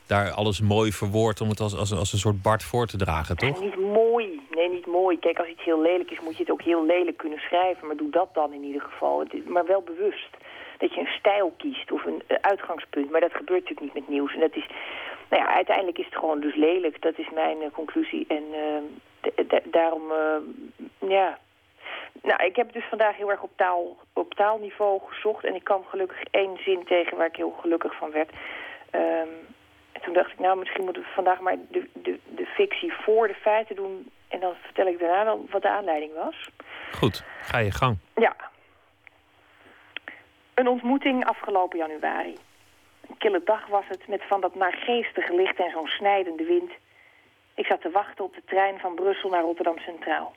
daar alles mooi verwoordt... om het als, als, als een soort Bart voor te dragen, toch?
Nee, niet mooi. Nee, niet mooi. Kijk, als iets heel lelijk is, moet je het ook heel lelijk kunnen schrijven. Maar doe dat dan in ieder geval. Maar wel bewust. Dat je een stijl kiest of een uh, uitgangspunt. Maar dat gebeurt natuurlijk niet met nieuws. En dat is... Nou ja, uiteindelijk is het gewoon dus lelijk. Dat is mijn conclusie. En daarom, uh, ja... Nou, ik heb dus vandaag heel erg op, taal, op taalniveau gezocht. En ik kwam gelukkig één zin tegen waar ik heel gelukkig van werd. Um, En toen dacht ik, nou, misschien moeten we vandaag maar de, de, de fictie voor de feiten doen. En dan vertel ik daarna wel wat de aanleiding was.
Goed, ga je gang.
Ja. Een ontmoeting afgelopen januari. Een kille dag was het, met van dat naargeestige licht en zo'n snijdende wind. Ik zat te wachten op de trein van Brussel naar Rotterdam Centraal.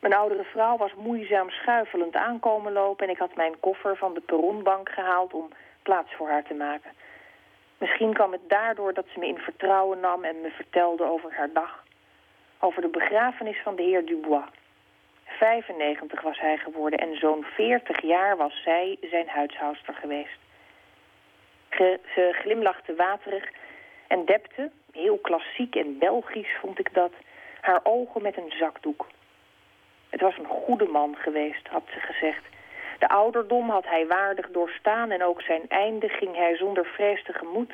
Mijn oudere vrouw was moeizaam schuifelend aankomen lopen... en ik had mijn koffer van de perronbank gehaald om plaats voor haar te maken. Misschien kwam het daardoor dat ze me in vertrouwen nam en me vertelde over haar dag. Over de begrafenis van de heer Dubois. 95 was hij geworden en zo'n 40 jaar was zij zijn huishoudster geweest. Ge- ze glimlachte waterig en depte, heel klassiek en Belgisch vond ik dat, haar ogen met een zakdoek. Het was een goede man geweest, had ze gezegd. De ouderdom had hij waardig doorstaan en ook zijn einde ging hij zonder vrees tegemoet.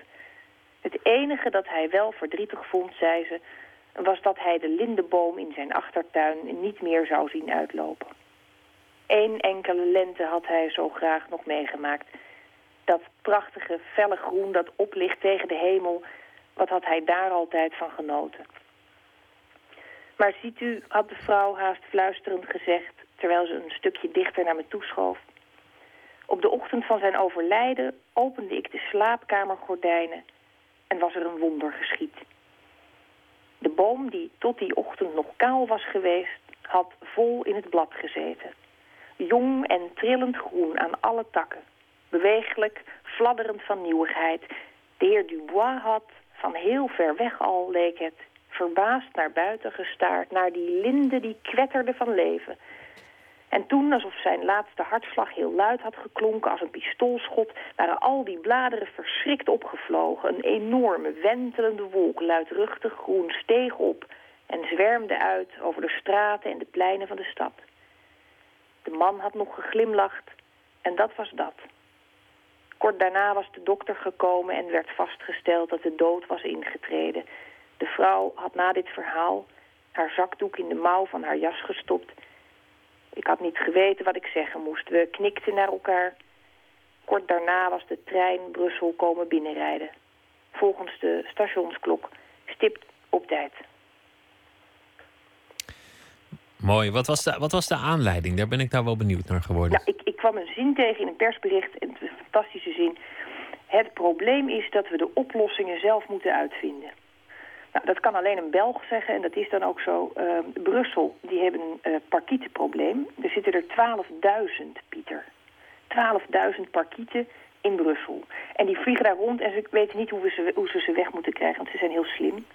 Het enige dat hij wel verdrietig vond, zei ze, was dat hij de lindeboom in zijn achtertuin niet meer zou zien uitlopen. Eén enkele lente had hij zo graag nog meegemaakt. Dat prachtige, felle groen dat oplicht tegen de hemel, wat had hij daar altijd van genoten. Maar ziet u, had de vrouw haast fluisterend gezegd, terwijl ze een stukje dichter naar me toeschoof. Op de ochtend van zijn overlijden opende ik de slaapkamergordijnen en was er een wonder geschied. De boom die tot die ochtend nog kaal was geweest, had vol in het blad gezeten. Jong en trillend groen aan alle takken. Bewegelijk, fladderend van nieuwigheid. De heer Dubois had, van heel ver weg al leek het, verbaasd naar buiten gestaard, naar die linde die kwetterde van leven. En toen, alsof zijn laatste hartslag heel luid had geklonken als een pistoolschot, waren al die bladeren verschrikt opgevlogen. Een enorme, wentelende wolk, luidruchtig groen, steeg op en zwermde uit over de straten en de pleinen van de stad. De man had nog geglimlacht en dat was dat. Kort daarna was de dokter gekomen en werd vastgesteld dat de dood was ingetreden. De vrouw had na dit verhaal haar zakdoek in de mouw van haar jas gestopt. Ik had niet geweten wat ik zeggen moest. We knikten naar elkaar. Kort daarna was de trein Brussel komen binnenrijden. Volgens de stationsklok stipt op tijd.
Mooi. Wat was, de, wat was de aanleiding? Daar ben ik nou wel benieuwd naar geworden.
Ik, ik kwam een zin tegen in een persbericht, en het een fantastische zin. Het probleem is dat we de oplossingen zelf moeten uitvinden. Nou, dat kan alleen een Belg zeggen en dat is dan ook zo. Uh, Brussel, die hebben een uh, parkietenprobleem. Er zitten er 12.000, Pieter. 12.000 parkieten in Brussel. En die vliegen daar rond en ze weten niet hoe, we ze, hoe ze ze weg moeten krijgen, want ze zijn heel slim.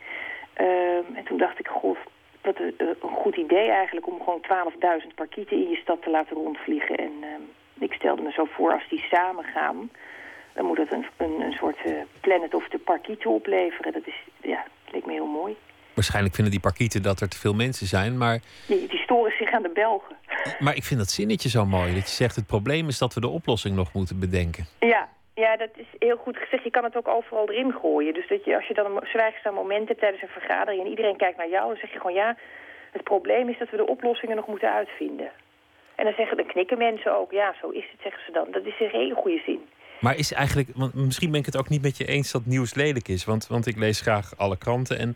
Uh, en toen dacht ik, god, wat een, een, goed idee eigenlijk om gewoon 12.000 parkieten in je stad te laten rondvliegen. En ehm, ik stelde me zo voor, als die samen gaan, dan moet het een, een, een soort uh, planet of de parkieten opleveren. Dat is, ja, dat leek me heel mooi.
Waarschijnlijk vinden die parkieten dat er te veel mensen zijn, maar...
Die, die storen zich aan de Belgen.
Maar ik vind dat zinnetje zo mooi, dat je zegt het probleem is dat we de oplossing nog moeten bedenken.
Ja, ja, dat is heel goed gezegd. Je kan het ook overal erin gooien. Dus dat je, als je dan een zwijgzaam moment hebt tijdens een vergadering... en iedereen kijkt naar jou, dan zeg je gewoon... ja, het probleem is dat we de oplossingen nog moeten uitvinden. En dan, zeggen, dan knikken mensen ook. Ja, zo is het, zeggen ze dan. Dat is een hele goede zin.
Maar is eigenlijk, want misschien ben ik het ook niet met je eens dat nieuws lelijk is. Want, want ik lees graag alle kranten en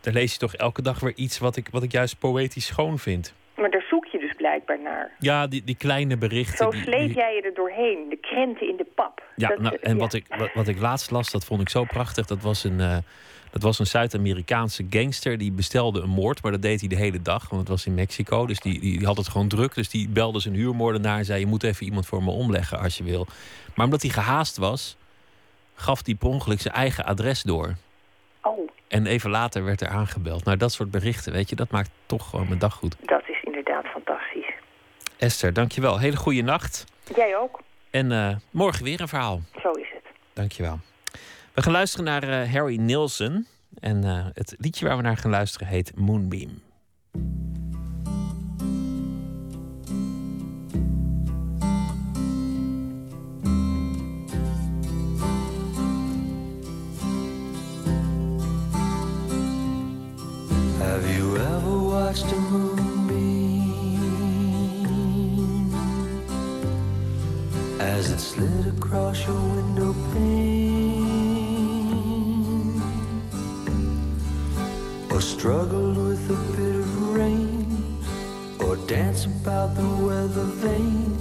daar lees je toch elke dag weer iets wat ik, wat ik juist poëtisch schoon vind.
Maar daar zoek je blijkbaar naar.
Ja, die, die kleine berichten.
Zo
die-
sleep
die-
jij je er doorheen. De krenten in de pap.
Ja,
Dat,
nou, en
ja.
Wat, ik, wat, wat ik laatst las, dat vond ik zo prachtig. Dat was een, eh, dat was een Zuid-Amerikaanse gangster die bestelde een moord. Maar dat deed hij de hele dag, want het was in Mexico. Dus die, die, die had het gewoon druk. Dus die belde zijn huurmoordenaar en zei... je moet even iemand voor me omleggen als je wil. Maar omdat hij gehaast was, gaf hij per ongeluk zijn eigen adres door.
Oh,
En even later werd er aangebeld. Nou, dat soort berichten, weet je, dat maakt toch gewoon mijn dag goed.
dat.
Esther, dankjewel. Hele goede nacht.
Jij ook?
En eh, morgen weer een verhaal.
Zo is het.
Dankjewel. We gaan luisteren naar eh, Harry Nilsson. En eh, het liedje waar we naar gaan luisteren heet Moonbeam.
Have you ever watched a moonbeam as it slid across your window pane?
or struggled with a bit of rain, or dance about the weather vane,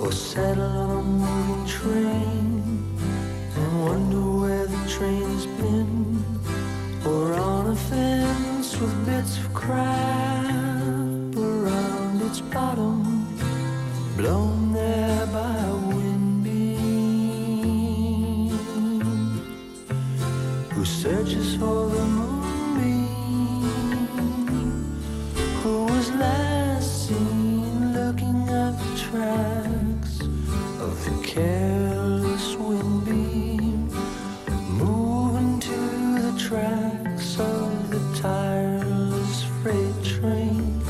or settle on a moving train. And wonder where the train's been, or on a fence with bits of crap around its bottom, blown there searches for the moonbeam, who was last seen looking at the tracks of the careless wind beam, moving to the tracks of the tireless freight train,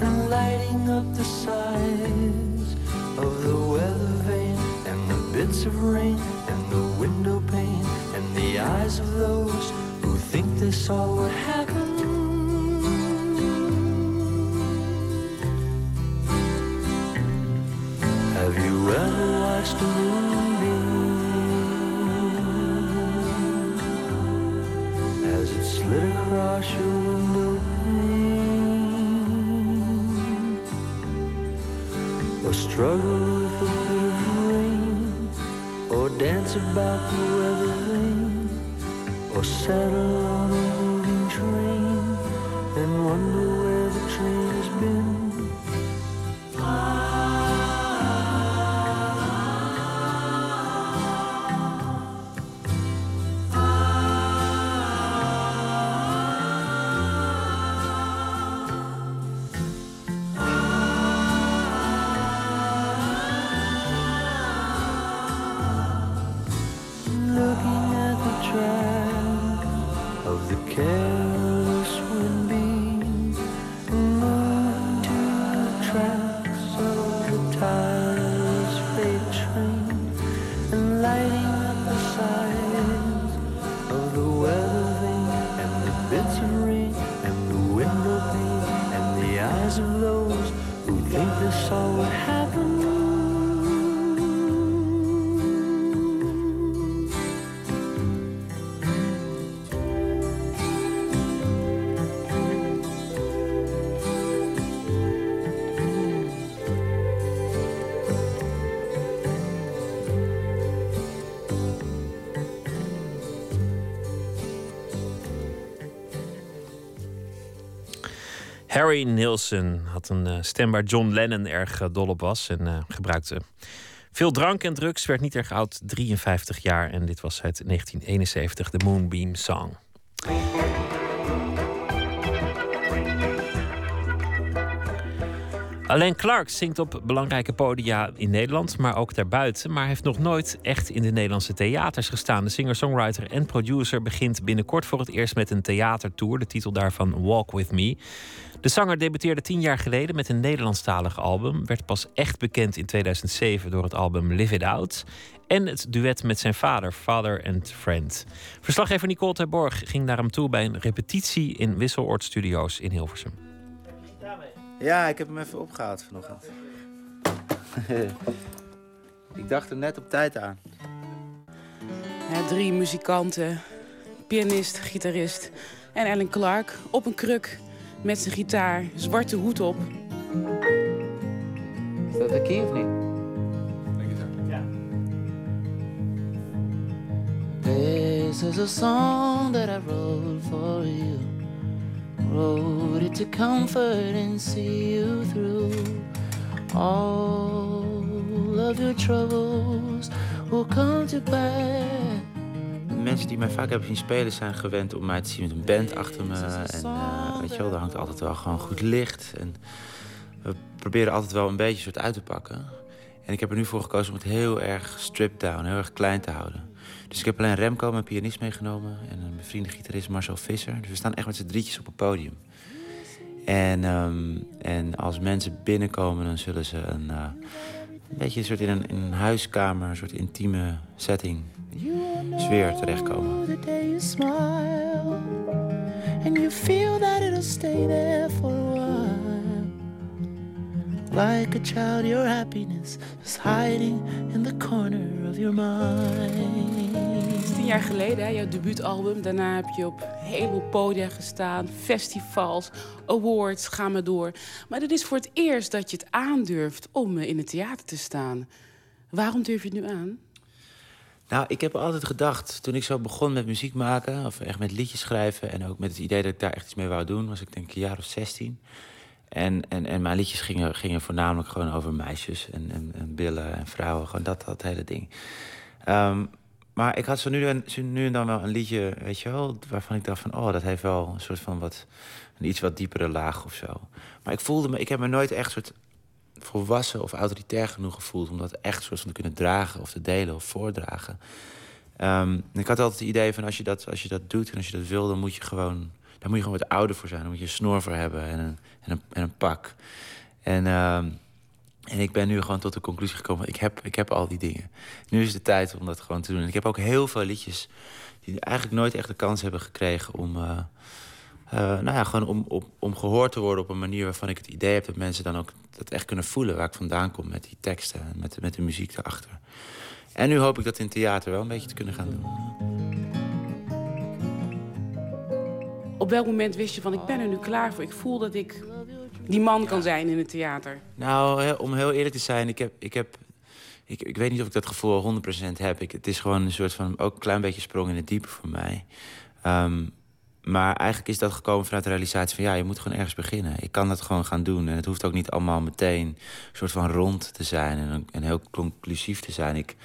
and lighting up the sides of the weather vane, and the bits of rain, and the window pane, and the eyes of those saw what happened. Have you ever watched a moonbeam as it slid across your window? Or struggle with of rain, or dance about the weather vane, or settled in dream and wonder.
Nilsson had een eh, stem waar John Lennon erg eh, dol op was en eh, gebruikte veel drank en drugs. Werd niet erg oud, 53 jaar. En dit was uit 1971, de Moonbeam Song. Alain Clark zingt op belangrijke podia in Nederland, maar ook daarbuiten. Maar heeft nog nooit echt in de Nederlandse theaters gestaan. De singer-songwriter en producer begint binnenkort voor het eerst met een theatertour. De titel daarvan Walk With Me. De zanger debuteerde tien jaar geleden met een Nederlandstalig album. Werd pas echt bekend in 2007 door het album Live It Out. En het duet met zijn vader, Father and Friend. Verslaggever Nicole Terborg ging naar hem toe bij een repetitie in Wisseloord Studios in Hilversum.
Ja, ik heb hem even opgehaald vanochtend. ik dacht er net op tijd aan.
Ja, drie muzikanten, pianist, gitarist en Alan Clark op een kruk met zijn gitaar, zwarte hoed op.
Is dat de key of niet?
This is a song that I wrote for you. Wrote it to comfort and see you through. All of your troubles will come to pass.
Mensen die mij vaak hebben zien spelen zijn gewend om mij te zien met een band achter me. En eh, weet je wel, er hangt altijd wel gewoon goed licht. En we proberen altijd wel een beetje soort uit te pakken. En ik heb er nu voor gekozen om het heel erg stripped down, heel erg klein te houden. Dus ik heb alleen Remco, mijn pianist, meegenomen. En een bevriende gitarist Marcel Visser. Dus we staan echt met z'n drietjes op het podium. En, ehm, en als mensen binnenkomen, dan zullen ze een, eh, een beetje een soort in een, huiskamer, een soort intieme setting, sfeer terechtkomen.
Day you smile, and you feel that it'll stay there for. Like a child, your happiness is hiding in the corner of your mind.
Tien jaar geleden, hè, jouw debuutalbum. Daarna heb je op een heleboel podia gestaan, festivals, awards, ga maar door. Maar dit is voor het eerst dat je het aandurft om eh, in het theater te staan. Waarom durf je het nu aan?
Nou, ik heb altijd gedacht, toen ik zo begon met muziek maken... of echt met liedjes schrijven... en ook met het idee dat ik daar echt iets mee wou doen... was ik denk een jaar of 16. En, en, en mijn liedjes gingen, gingen voornamelijk gewoon over meisjes en, en, en billen en vrouwen. Gewoon dat, dat hele ding. Ehm, maar ik had zo nu en, nu en dan wel een liedje, weet je wel... waarvan ik dacht van, oh, dat heeft wel een soort van wat... iets wat diepere laag of zo. Maar ik voelde me, ik heb me nooit echt soort volwassen of autoritair genoeg gevoeld... om dat echt soort van te kunnen dragen of te delen of voordragen. Ehm, ik had altijd het idee van als je, dat, als je dat doet en als je dat wil... dan moet je gewoon, daar moet je gewoon wat ouder voor zijn. Dan moet je een snor voor hebben en een, en een, en een pak. En, ehm, en ik ben nu gewoon tot de conclusie gekomen... Ik heb, ik heb al die dingen. Nu is de tijd om dat gewoon te doen. En ik heb ook heel veel liedjes die eigenlijk nooit echt de kans hebben gekregen... om, eh, eh, nou ja, gewoon om, om, om gehoord te worden op een manier waarvan ik het idee heb... dat mensen dan ook dat echt kunnen voelen waar ik vandaan kom met die teksten... en met, met de muziek erachter. En nu hoop ik dat in theater wel een beetje te kunnen gaan doen.
Op welk moment wist je van, ik ben er nu klaar voor. Ik voel dat ik die man kan zijn in het theater.
Nou, om heel eerlijk te zijn, ik heb. Ik, heb ik, ik weet niet of ik dat gevoel al 100% heb. Ik, het is gewoon een soort van. ook een klein beetje sprong in het diepe voor mij. Ehm, maar eigenlijk is dat gekomen vanuit de realisatie van ja, je moet gewoon ergens beginnen. Ik kan dat gewoon gaan doen. En het hoeft ook niet allemaal meteen een soort van rond te zijn en, en heel conclusief te zijn. Ik,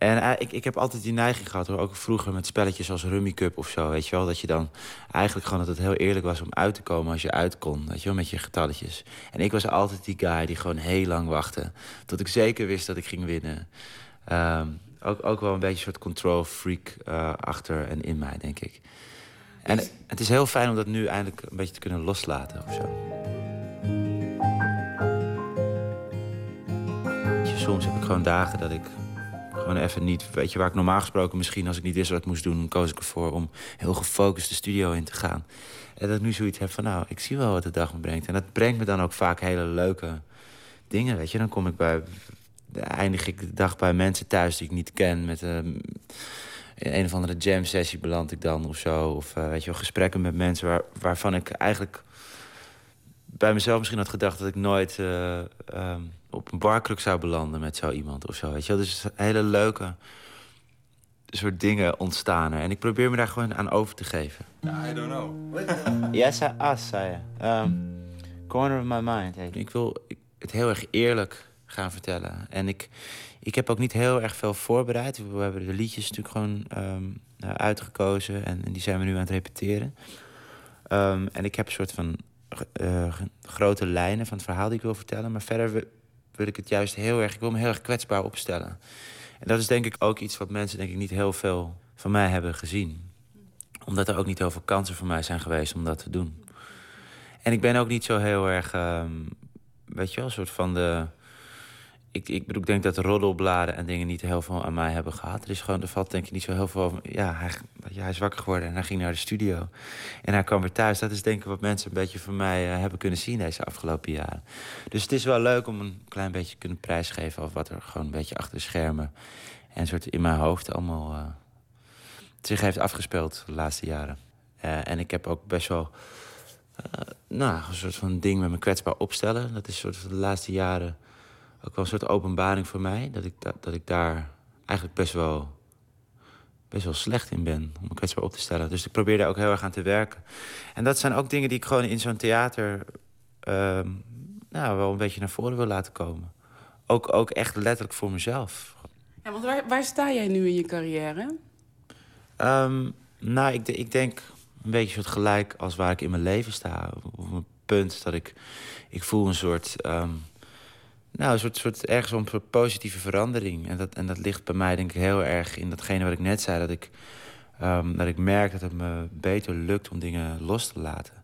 en eh, ik, ik heb altijd die neiging gehad, hoor. ook vroeger met spelletjes als Rummy Cup of zo, weet je wel. Dat je dan eigenlijk gewoon dat het heel eerlijk was om uit te komen als je uit kon, weet je wel, met je getalletjes. En ik was altijd die guy die gewoon heel lang wachtte, tot ik zeker wist dat ik ging winnen. Ehm, ook, ook wel een beetje een soort control freak eh, achter en in mij, denk ik. En het is heel fijn om dat nu eindelijk een beetje te kunnen loslaten of zo. Soms heb ik gewoon dagen dat ik even niet... Weet je, waar ik normaal gesproken misschien als ik niet wist wat moest doen... koos ik ervoor om heel gefocust de studio in te gaan. En dat ik nu zoiets heb van, nou, ik zie wel wat de dag me brengt. En dat brengt me dan ook vaak hele leuke dingen, weet je. Dan kom ik bij... eindig ik de dag bij mensen thuis die ik niet ken... met ehm, in een of andere jam sessie beland ik dan of zo. Of eh, weet je gesprekken met mensen waar, waarvan ik eigenlijk bij mezelf misschien had gedacht dat ik nooit eh, ehm, op een barkruk zou belanden met zo iemand of zo. Weet je wel? Dus hele leuke soort dingen ontstaan er. En ik probeer me daar gewoon aan over te geven.
I don't know.
Yes, I asked, zei je. Ehm, corner of my mind. Ik wil het heel erg eerlijk gaan vertellen. En ik, ik heb ook niet heel erg veel voorbereid. We hebben de liedjes natuurlijk gewoon ehm, eh, uitgekozen. En, en die zijn we nu aan het repeteren. Ehm, en ik heb een soort van eh, grote lijnen van het verhaal die ik wil vertellen. Maar verder wil, ik het juist heel erg... Ik wil me heel erg kwetsbaar opstellen. En dat is denk ik ook iets wat mensen denk ik niet heel veel van mij hebben gezien. Omdat er ook niet heel veel kansen voor mij zijn geweest om dat te doen. En ik ben ook niet zo heel erg, ehm, weet je wel, een soort van de... Ik, ik bedoel, ik denk dat de roddelbladen en dingen niet heel veel aan mij hebben gehad. Er is gewoon, er valt denk ik niet zo heel veel. Ja, hij, ja, hij is wakker geworden en hij ging naar de studio. En hij kwam weer thuis. Dat is denk ik wat mensen een beetje van mij eh, hebben kunnen zien deze afgelopen jaren. Dus het is wel leuk om een klein beetje te kunnen prijsgeven... of wat er gewoon een beetje achter de schermen... en soort in mijn hoofd allemaal eh, zich heeft afgespeeld de laatste jaren. Eh, en ik heb ook best wel nou, een soort van ding met me kwetsbaar opstellen. Dat is soort van de laatste jaren ook wel een soort openbaring voor mij. Dat ik, dat, dat ik daar eigenlijk best wel, best wel slecht in ben om me kwetsbaar op te stellen. Dus ik probeer daar ook heel erg aan te werken. En dat zijn ook dingen die ik gewoon in zo'n theater ehm, nou, wel een beetje naar voren wil laten komen. Ook, ook echt letterlijk voor mezelf.
Ja, want waar, waar sta jij nu in je carrière?
Ehm, nou, ik, ik denk een beetje soort gelijk als waar ik in mijn leven sta. Op een punt dat ik... Ik voel een soort... ehm, nou, een soort, soort ergens soort positieve verandering. En dat, en dat ligt bij mij denk ik heel erg in datgene wat ik net zei. Dat ik, ehm, dat ik merk dat het me beter lukt om dingen los te laten.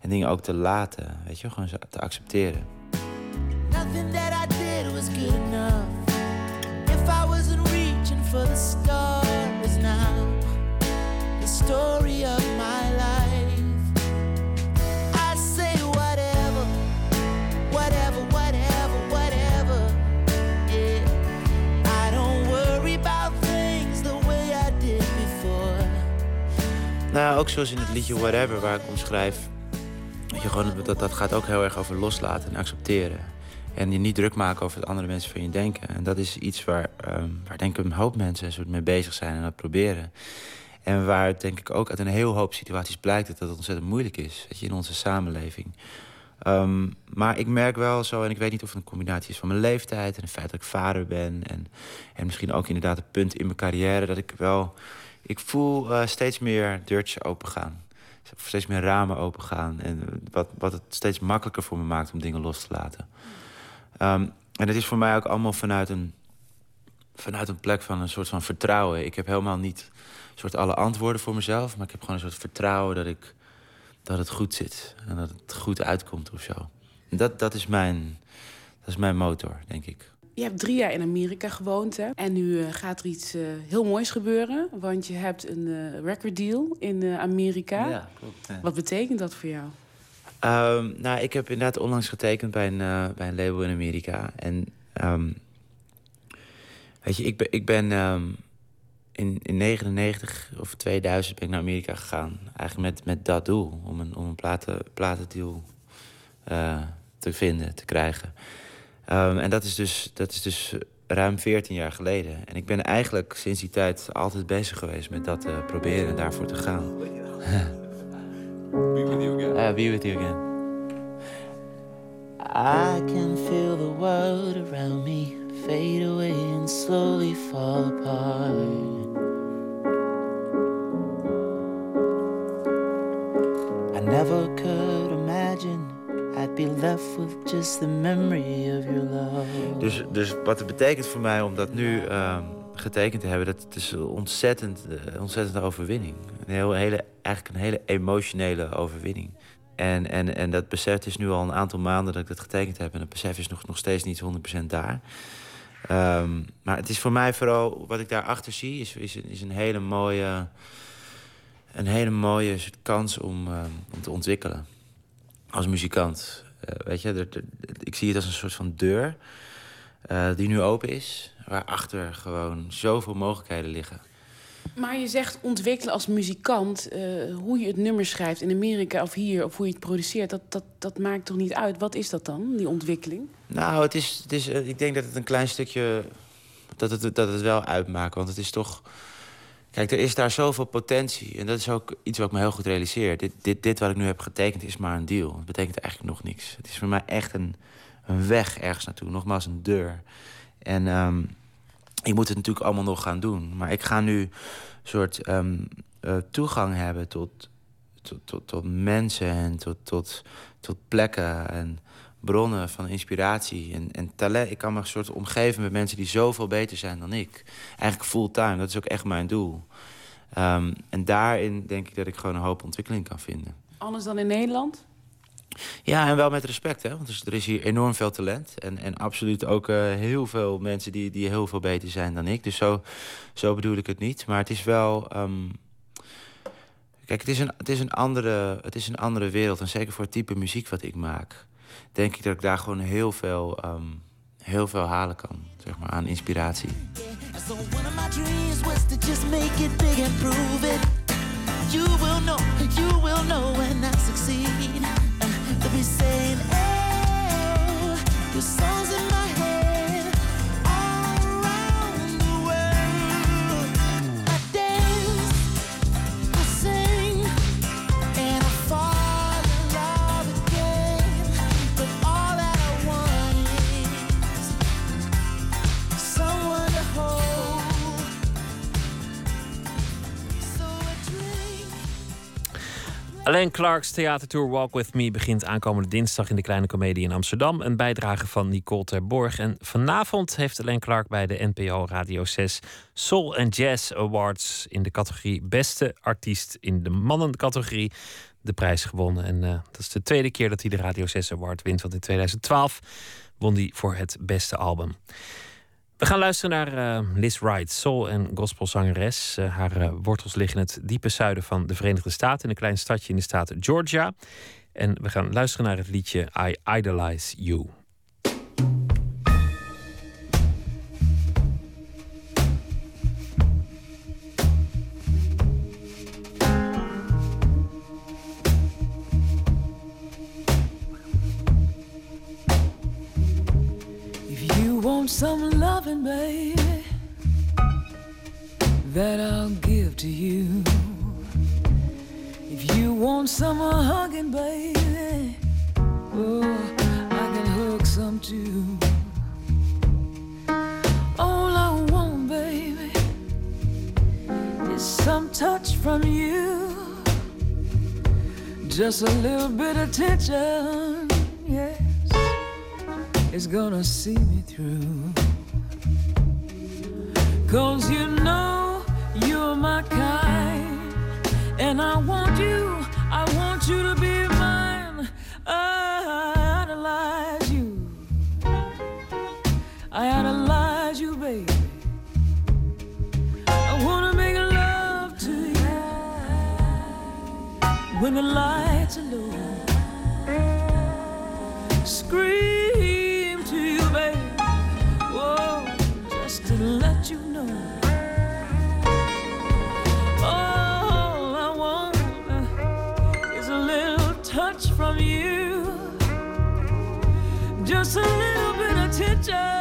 En dingen ook te laten, weet je, gewoon te accepteren.
Nothing that I did was good enough. If I wasn't reaching for the stars now, the story of my life.
Nou, ook zoals in het liedje Whatever, waar ik om schrijf. Je, gewoon, dat, dat gaat ook heel erg over loslaten en accepteren. En je niet druk maken over wat andere mensen van je denken. En dat is iets waar, ehm, waar denk ik een hoop mensen een soort mee bezig zijn en dat proberen. En waar denk ik ook uit een heel hoop situaties blijkt dat het ontzettend moeilijk is weet je, in onze samenleving. Ehm, maar ik merk wel zo, en ik weet niet of het een combinatie is van mijn leeftijd en het feit dat ik vader ben. En, en misschien ook inderdaad het punt in mijn carrière dat ik wel. Ik voel eh, steeds meer deurtjes opengaan. Steeds meer ramen opengaan. En wat, wat het steeds makkelijker voor me maakt om dingen los te laten. Ehm, en het is voor mij ook allemaal vanuit een, vanuit een plek van een soort van vertrouwen. Ik heb helemaal niet soort alle antwoorden voor mezelf, maar ik heb gewoon een soort vertrouwen dat, ik, dat het goed zit en dat het goed uitkomt of zo. Dat, dat, is mijn, dat is mijn motor, denk ik.
Je hebt drie jaar in Amerika gewoond hè? en nu eh, gaat er iets eh, heel moois gebeuren. Want je hebt een uh, record deal in Amerika.
Ja, klopt. ja.
Wat betekent dat voor jou?
Ehm, nou, ik heb inderdaad onlangs getekend bij een, eh, bij een label in Amerika. En ehm, weet je, ik ben, ik ben ehm, in, in 99 of 2000 ben ik naar Amerika gegaan. Eigenlijk met, met dat doel, om een, om een platen, platendeal eh, te vinden, te krijgen. En dat is, dus, dat is dus ruim 14 jaar geleden. En ik ben eigenlijk sinds die tijd altijd bezig geweest met dat te proberen en daarvoor te gaan.
Be with you again.
I'll be with you again.
I can feel the world around me fade away and slowly fall apart. I never could imagine I'd be left with just the memory of your love.
Dus, dus wat het betekent voor mij om dat nu ehm, getekend te hebben, dat het is een ontzettend, uh, ontzettende overwinning. Een heel, hele, eigenlijk een hele emotionele overwinning. En, en, en dat besef is nu al een aantal maanden dat ik dat getekend heb. En dat besef is nog, nog steeds niet 100% daar. Um, maar het is voor mij vooral, wat ik daarachter zie, is, is, is een hele mooie, een hele mooie kans om, um, om te ontwikkelen. Als muzikant. Uh, weet je, ik zie het als een soort van deur uh, die nu open is. Waarachter gewoon zoveel mogelijkheden liggen.
Maar je zegt ontwikkelen als muzikant. Uh, hoe je het nummer schrijft in Amerika of hier, of hoe je het produceert, dat, dat, dat maakt toch niet uit? Wat is dat dan, die ontwikkeling?
Nou, het is, het is, ik denk dat het een klein stukje. Dat het, dat het wel uitmaakt. Want het is toch. Kijk, er is daar zoveel potentie. En dat is ook iets wat ik me heel goed realiseer. Dit, dit, dit wat ik nu heb getekend is maar een deal. Het betekent eigenlijk nog niks. Het is voor mij echt een, een weg ergens naartoe. Nogmaals, een deur. En. Um, ik moet het natuurlijk allemaal nog gaan doen. Maar ik ga nu een soort um, uh, toegang hebben tot, tot, tot, tot, mensen en tot, tot, tot plekken en bronnen van inspiratie en, en talent. Ik kan me een soort omgeven met mensen die zoveel beter zijn dan ik. Eigenlijk fulltime, dat is ook echt mijn doel. Um, en daarin denk ik dat ik gewoon een hoop ontwikkeling kan vinden.
Anders dan in Nederland?
Ja, en wel met respect, hè? want er is hier enorm veel talent. En, en absoluut ook uh, heel veel mensen die, die heel veel beter zijn dan ik. Dus zo, zo bedoel ik het niet. Maar het is wel. Um... Kijk, het is, een, het, is een andere, het is een andere wereld. En zeker voor het type muziek wat ik maak, denk ik dat ik daar gewoon heel veel, um, heel veel halen kan. Zeg maar, aan inspiratie.
Alain Clark's theatertour Walk With Me begint aankomende dinsdag in de Kleine Comedie in Amsterdam. Een bijdrage van Nicole Terborg. En vanavond heeft Alain Clark bij de NPO Radio 6 Soul and Jazz Awards in de categorie Beste Artiest in de mannencategorie de prijs gewonnen. En uh, dat is de tweede keer dat hij de Radio 6 Award wint. Want in 2012 won hij voor het beste album. We gaan luisteren naar uh, Liz Wright, soul- en gospelzangeres. Uh, haar uh, wortels liggen in het diepe zuiden van de Verenigde Staten, in een klein stadje in de staat Georgia. En we gaan luisteren naar het liedje I Idolize You.
Loving, baby, that I'll give to you. If you want some hugging, baby, oh, I can hug some too. All I want, baby, is some touch from you. Just a little bit of attention, yes, is gonna see me through. Cause you know you're my kind, and I want you, I want you to be mine. I idolize you, I idolize you, baby. I wanna make love to you when the lights are low. Scream from you. Just a little bit of attention.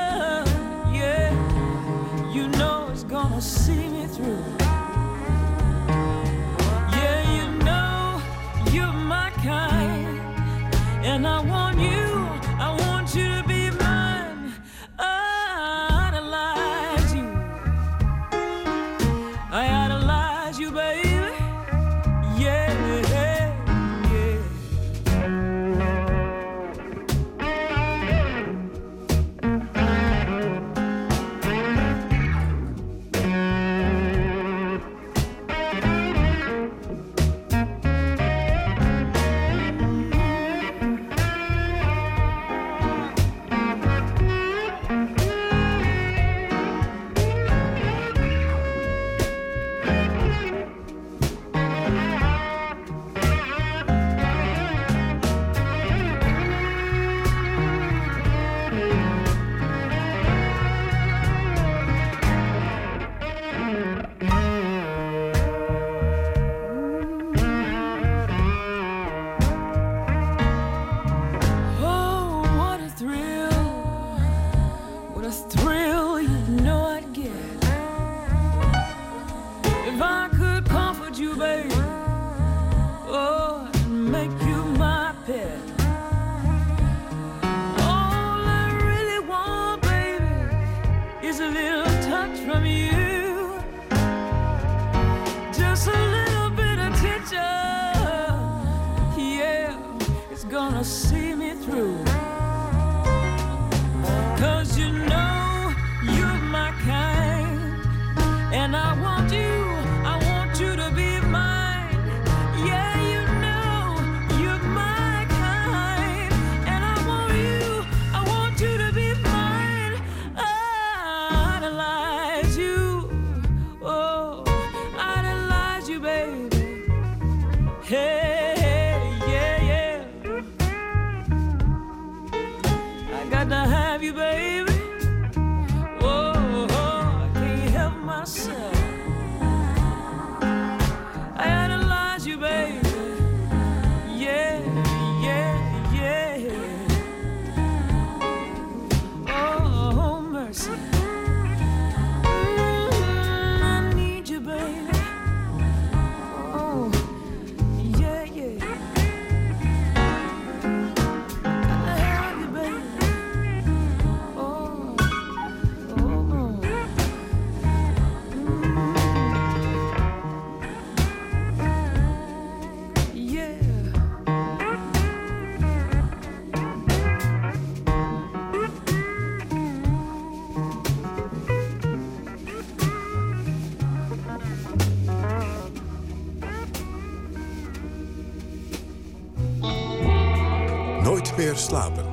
Slapen.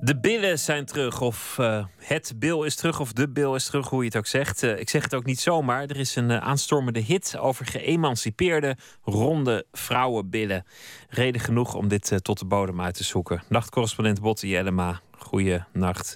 De billen zijn terug, of eh, het bil is terug, of de bil is terug, hoe je het ook zegt. Eh, ik zeg het ook niet zomaar. Er is een eh, aanstormende hit over geëmancipeerde, ronde vrouwenbillen. Reden genoeg om dit tot de bodem uit te zoeken. Nachtcorrespondent Botte Jellema, Goeie nacht.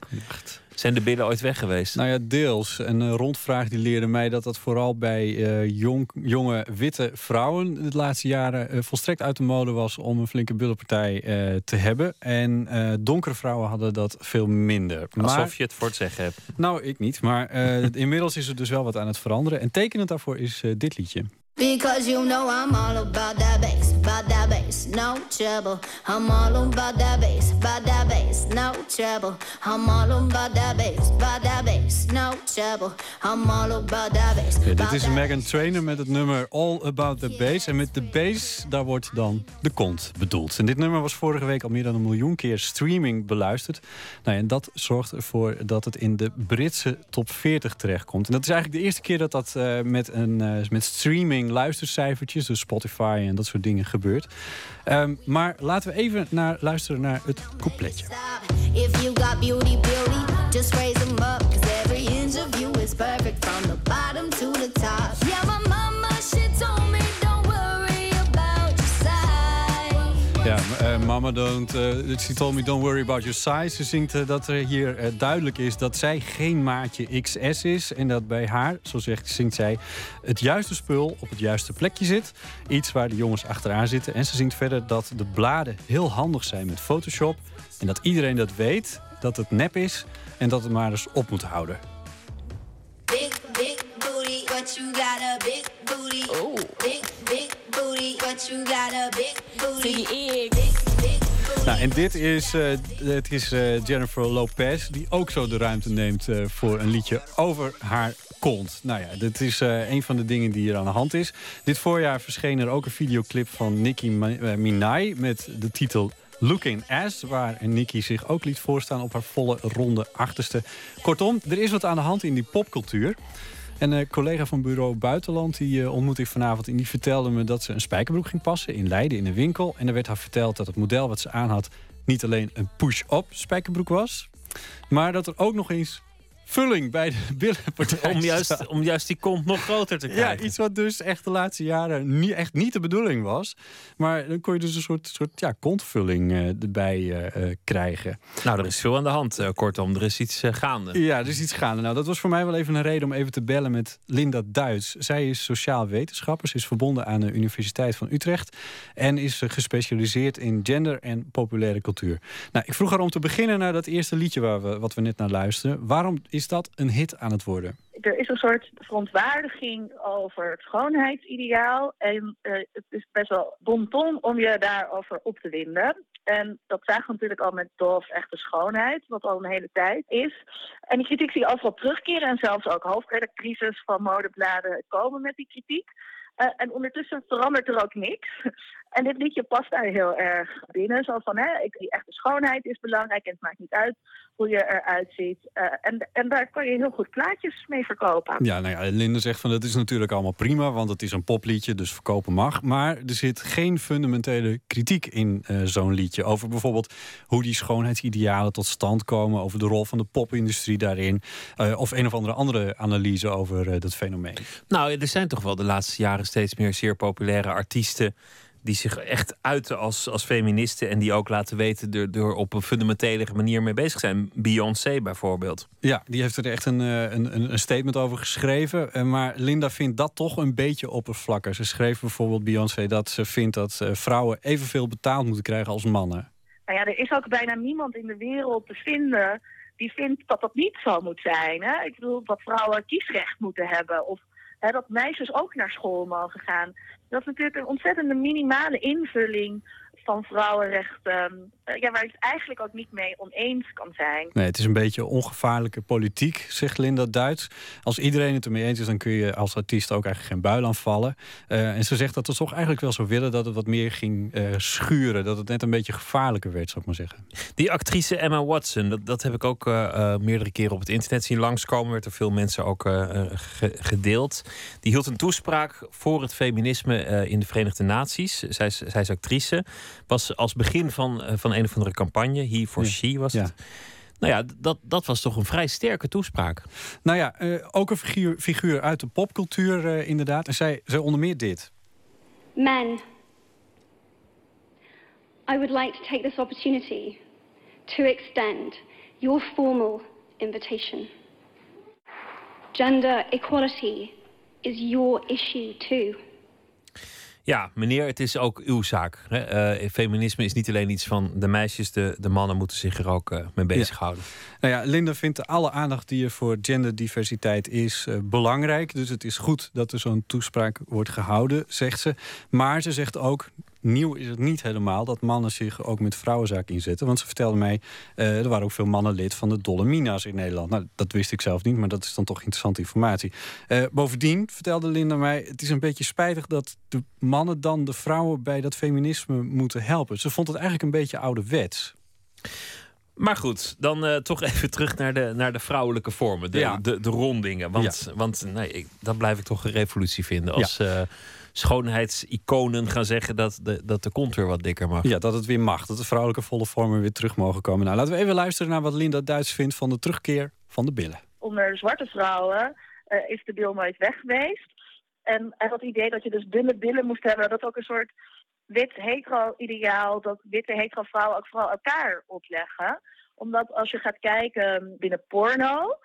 Zijn de billen ooit weg geweest?
Nou ja, deels. Een eh, rondvraag die leerde mij dat dat vooral bij eh, jong, jonge witte vrouwen de laatste jaren eh, volstrekt uit de mode was om een flinke billenpartij te hebben. En donkere vrouwen hadden dat veel minder.
Alsof je het voor het zeggen hebt.
Nou, ik niet. Maar inmiddels is er dus wel wat aan het veranderen. En tekenend daarvoor is dit liedje.
Because you know I'm all about that bass, about that bass, no trouble. I'm all about that bass, about that bass, no trouble. I'm all about that bass, about that bass, no trouble. I'm all about that bass.
Ja, dit is Megan Trainer met het nummer All About The Bass. En met de bass, daar wordt dan de kont bedoeld. En dit nummer was vorige week al meer dan een miljoen keer streaming beluisterd. Nou ja, en dat zorgt ervoor dat het in de Britse top 40 terechtkomt. En dat is eigenlijk de eerste keer dat dat eh, met, een, eh, met streaming luistercijfertjes, dus Spotify en dat soort dingen gebeurt. Ehm, maar laten we even naar, luisteren naar het coupletje.
If you got beauty, beauty, just raise them up. Cause every inch of you is perfect from the bottom to the top. Yeah,
Ja, eh, Mama don't, eh, she told me don't worry about your size. Ze zingt eh, dat er hier duidelijk is dat zij geen maatje XS is. En dat bij haar, zo zegt, zingt zij, het juiste spul op het juiste plekje zit. Iets waar de jongens achteraan zitten. En ze zingt verder dat de bladen heel handig zijn met Photoshop. En dat iedereen dat weet, dat het nep is. En dat het maar eens op moet houden.
Big, big booty, but you got a big booty. Oh. Big, big booty, but you got a big booty. Big, big
Nou, en dit is, eh, het is eh, Jennifer Lopez, die ook zo de ruimte neemt eh, voor een liedje over haar kont. Nou ja, dit is eh, een van de dingen die hier aan de hand is. Dit voorjaar verscheen er ook een videoclip van Nicki Minaj met de titel Looking Ass, waar Nicki zich ook liet voorstaan op haar volle ronde achterste. Kortom, er is wat aan de hand in die popcultuur. En een collega van bureau Buitenland die eh, ontmoette ik vanavond... en die vertelde me dat ze een spijkerbroek ging passen in Leiden in een winkel. En er werd haar verteld dat het model wat ze aan had... niet alleen een push-up spijkerbroek was... maar dat er ook nog eens vulling bij de billenpartij
Om juist, om juist die kont nog groter te
Ja,
krijgen.
iets wat dus echt de laatste jaren niet, echt niet de bedoeling was. Maar dan kon je dus een soort, soort ja, kontvulling eh, erbij eh, eh, krijgen.
Nou, er is veel aan de hand. kortom, er is iets gaande.
Ja, er is iets gaande. Nou, dat was voor mij wel even een reden om even te bellen met Linda Duits. Zij is sociaal wetenschapper. Ze is verbonden aan de Universiteit van Utrecht. En is gespecialiseerd in gender en populaire cultuur. Nou, ik vroeg haar om te beginnen naar dat eerste liedje waar we, wat we net naar luisteren. Waarom is dat een hit aan het worden?
er is een soort verontwaardiging over het schoonheidsideaal. En eh, het is best wel bonton om je daarover op te winden. En dat zagen we natuurlijk al met Dove Echte Schoonheid, wat al een hele tijd is. En die kritiek zie je overal terugkeren. En zelfs ook hoofdredactrices van modebladen komen met die kritiek. Eh, en ondertussen verandert er ook niks. En dit liedje past daar heel erg binnen. Zo van, hè, ik, die echte schoonheid is belangrijk en het maakt niet uit hoe je eruit ziet. Eh, en, en daar kan je heel goed plaatjes mee verkopen.
Ja, nou ja, Linde zegt van dat is natuurlijk allemaal prima, want het is een popliedje, dus verkopen mag. Maar er zit geen fundamentele kritiek in eh, zo'n liedje. Over bijvoorbeeld hoe die schoonheidsidealen tot stand komen, over de rol van de popindustrie daarin. eh, of een of andere andere analyse over eh, dat fenomeen.
Nou, er zijn toch wel de laatste jaren steeds meer zeer populaire artiesten. Die zich echt uiten als, als feministen. en die ook laten weten door, door op een fundamentelere manier mee bezig zijn. Beyoncé bijvoorbeeld.
Ja, die heeft er echt een, eh, een, een een statement over geschreven. Eh, Maar Linda vindt dat toch een beetje oppervlakkig. Ze schreef bijvoorbeeld Beyoncé dat ze vindt dat eh, vrouwen evenveel betaald moeten krijgen als mannen.
Nou ja, er is ook bijna niemand in de wereld te vinden die vindt dat dat niet zo moet zijn. Hè? Ik bedoel, dat vrouwen kiesrecht moeten hebben. Of dat meisjes ook naar school mogen gaan. Dat is natuurlijk een ontzettende minimale invulling van vrouwenrechten. eh, ja, waar je het eigenlijk ook niet mee oneens kan zijn.
Nee, het is een beetje ongevaarlijke politiek, zegt Linda Duits. Als iedereen het ermee eens is, dan kun je als artiest ook eigenlijk geen buil aanvallen. Eh, en ze zegt dat ze toch eigenlijk wel zou willen dat het wat meer ging eh, schuren. Dat het net een beetje gevaarlijker werd, zou ik maar zeggen.
Die actrice Emma Watson, dat, dat heb ik ook meerdere keren op het internet zien langskomen. Werd er veel mensen ook ge- gedeeld. Die hield een toespraak voor het feminisme eh, in de Verenigde Naties. Zij is, zij is actrice. Was als begin van, eh, van een of andere campagne, He for
Ja.
She was
Ja.
het. Nou ja, dat, dat was toch een vrij sterke toespraak.
Nou ja, eh, ook een figuur, figuur uit de popcultuur eh, inderdaad. En zij, zij onder meer dit.
Men, I would like to take this opportunity to extend your formal invitation. Gender equality is your issue too.
Ja, meneer, het is ook uw zaak. Hè? Eh, feminisme is niet alleen iets van de meisjes, de, de mannen moeten zich er ook eh, mee bezighouden.
Nou ja, Linda vindt alle aandacht die er voor genderdiversiteit is eh, belangrijk. Dus het is goed dat er zo'n toespraak wordt gehouden, zegt ze. Maar ze zegt ook, nieuw is het niet helemaal dat mannen zich ook met vrouwenzaak inzetten. Want ze vertelde mij, eh, er waren ook veel mannen lid van de Dolomina's in Nederland. Nou, dat wist ik zelf niet, maar dat is dan toch interessante informatie. Eh, bovendien vertelde Linda mij, het is een beetje spijtig dat de mannen dan de vrouwen bij dat feminisme moeten helpen. Ze vond het eigenlijk een beetje ouderwets.
Maar goed, dan eh, toch even terug naar de, naar de vrouwelijke vormen, de,
Ja.
de, de rondingen. Want, want nee, ik, dat blijf ik toch een revolutie vinden. Als schoonheidsiconen gaan zeggen dat de, dat de contour wat dikker mag.
Ja, dat het weer mag. Dat de vrouwelijke volle vormen weer terug mogen komen. Nou, laten we even luisteren naar wat Linda Duits vindt van de terugkeer van de billen.
onder zwarte vrouwen eh, is de bil nooit weg geweest. En, en dat idee dat je dus dunne billen moest hebben, dat ook een soort wit hetero-ideaal, dat witte hetero vrouwen ook vooral elkaar opleggen. Omdat als je gaat kijken binnen porno,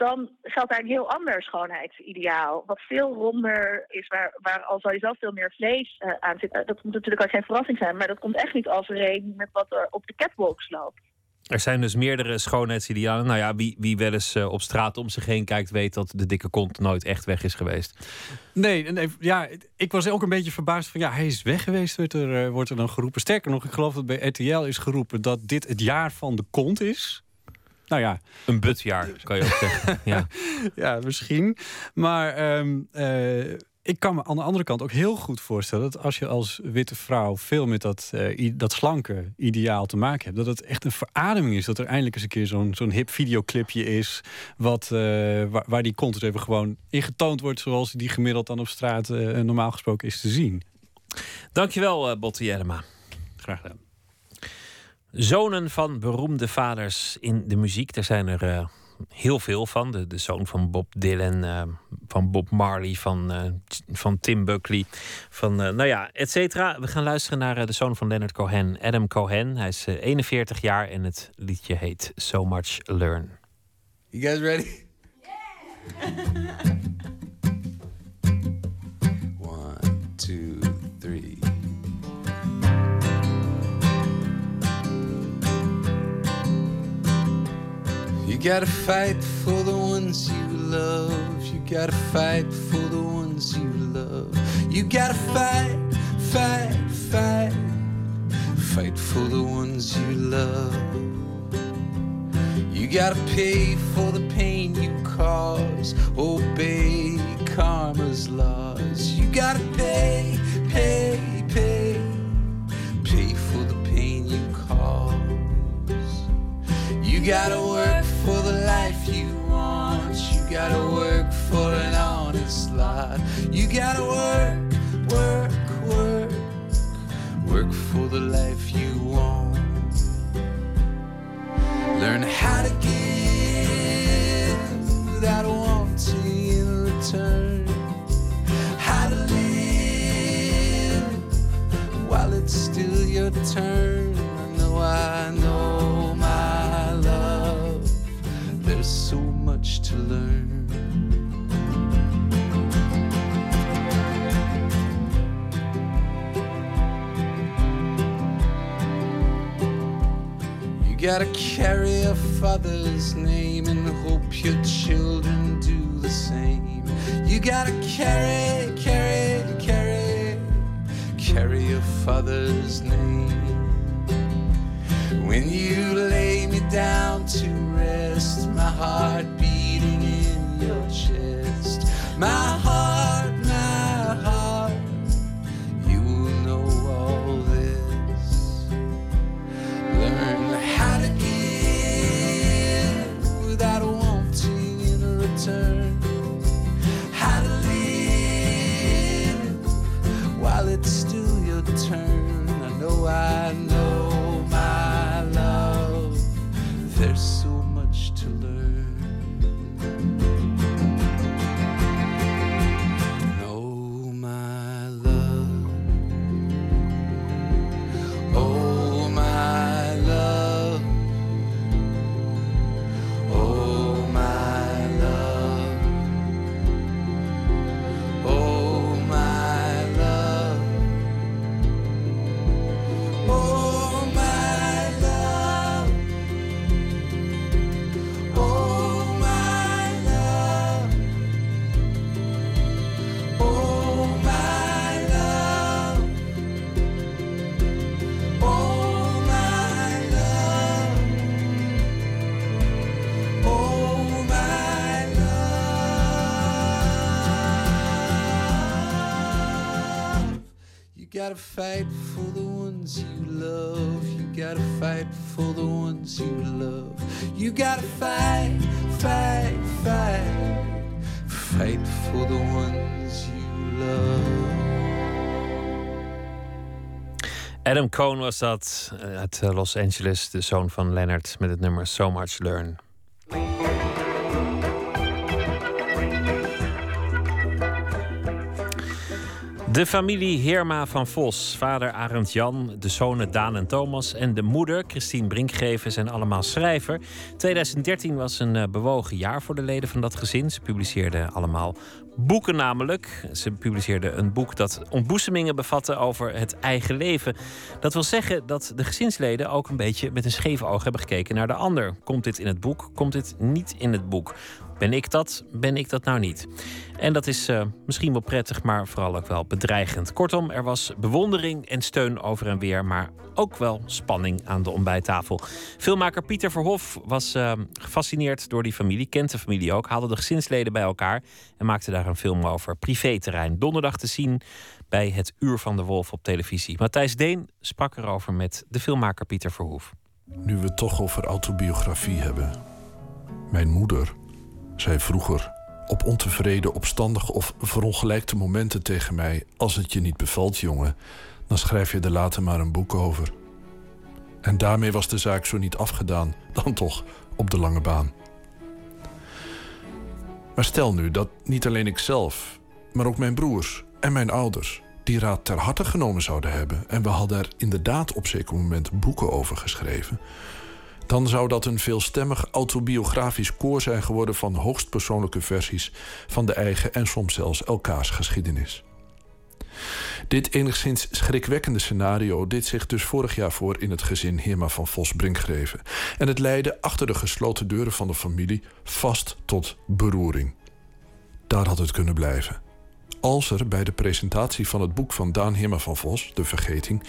dan geldt daar een heel ander schoonheidsideaal. Wat veel ronder is, waar, waar al sowieso veel meer vlees eh, aan zit. Eh, dat moet natuurlijk ook geen verrassing zijn, maar dat komt echt niet overeen met wat er op de catwalks loopt.
Er zijn dus meerdere schoonheidsidealen. Nou ja, wie, wie wel eens eh, op straat om zich heen kijkt, weet dat de dikke kont nooit echt weg is geweest.
Nee, nee, ja, ik was ook een beetje verbaasd van ja, hij is weg geweest, wordt er, wordt er dan geroepen. Sterker nog, ik geloof dat bij RTL is geroepen dat dit het jaar van de kont is. Nou ja.
Een butjaar, kan je ook zeggen. Ja.
ja, misschien. Maar ehm, eh, ik kan me aan de andere kant ook heel goed voorstellen dat als je als witte vrouw veel met dat, eh, dat slanke ideaal te maken hebt, dat het echt een verademing is. Dat er eindelijk eens een keer zo'n zo'n hip videoclipje is. Wat, eh, waar, waar die content even gewoon in getoond wordt zoals die gemiddeld dan op straat normaal gesproken is te zien.
Dankjewel, uh, Botte Jellema.
Graag gedaan.
Zonen van beroemde vaders in de muziek. Er zijn er eh, heel veel van. De, de zoon van Bob Dylan, eh, van Bob Marley, van, eh, van Tim Buckley. Van, eh, nou ja, et cetera. We gaan luisteren naar de zoon van Leonard Cohen, Adam Cohen. Hij is eh, 41 jaar en het liedje heet So Much Learn.
You guys ready? One, two, gotta fight for the ones you love. You gotta fight for the ones you love. You gotta fight, fight, fight. Fight for the ones you love. You gotta pay for the pain you cause. Obey karma's laws. You gotta pay, pay, pay. Pay for the pain you cause. You gotta work for the life you want. You gotta work for an honest lot. You gotta work, work, work. Work for the life you want. Learn how to give without wanting in return. How to live while it's still your turn. I know, I There's so much to learn. You gotta carry a father's name and hope your children do the same. You gotta carry, carry, carry, carry your father's name. When you lay me down to rest, my heart beating in your chest, my heart, my heart, you will know all this. Learn how to give without wanting in return. How to live while it's still your turn. I know, I know, gotta fight for the ones you love. You gotta fight for the ones you love. You gotta fight, fight, fight. Fight for the ones you love.
Adam Cohn was dat eh, uit eh, Los Angeles, de zoon van Leonard met het nummer So Much Learn. De familie Heerma van Vos, vader Arend Jan, de zonen Daan en Thomas en de moeder Christine Brinkgeven zijn allemaal schrijver. 2013 was een eh, bewogen jaar voor de leden van dat gezin. Ze publiceerden allemaal boeken namelijk. Ze publiceerden een boek dat ontboezemingen bevatte over het eigen leven. Dat wil zeggen dat de gezinsleden ook een beetje met een scheef oog hebben gekeken naar de ander. Komt dit in het boek? Komt dit niet in het boek? Ben ik dat? Ben ik dat nou niet? En dat is eh, misschien wel prettig, maar vooral ook wel bedreigend. Kortom, er was bewondering en steun over en weer, maar ook wel spanning aan de ontbijttafel. Filmmaker Pieter Verhof was eh, gefascineerd door die familie, kent de familie ook, haalde de gezinsleden bij elkaar en maakte daar een film over. Privéterrein, donderdag te zien bij het Uur van de Wolf op televisie. Matthijs Deen sprak erover met de filmmaker Pieter Verhoef.
Nu we het toch over autobiografie hebben. Mijn moeder zei vroeger op ontevreden, opstandige of verongelijkte momenten tegen mij: Als het je niet bevalt, jongen, dan schrijf je er later maar een boek over. En daarmee was de zaak zo niet afgedaan, dan toch op de lange baan. Maar stel nu dat niet alleen ik zelf, maar ook mijn broers en mijn ouders die raad ter harte genomen zouden hebben en we hadden er inderdaad op zeker moment boeken over geschreven, dan zou dat een veelstemmig autobiografisch koor zijn geworden van hoogst persoonlijke versies van de eigen en soms zelfs elkaars geschiedenis. Dit enigszins schrikwekkende scenario deed zich dus vorig jaar voor in het gezin Heerma van Vos Brinkgreven. En het leidde achter de gesloten deuren van de familie vast tot beroering. Daar had het kunnen blijven. Als er bij de presentatie van het boek van Daan Heerma van Vos, De Vergeting,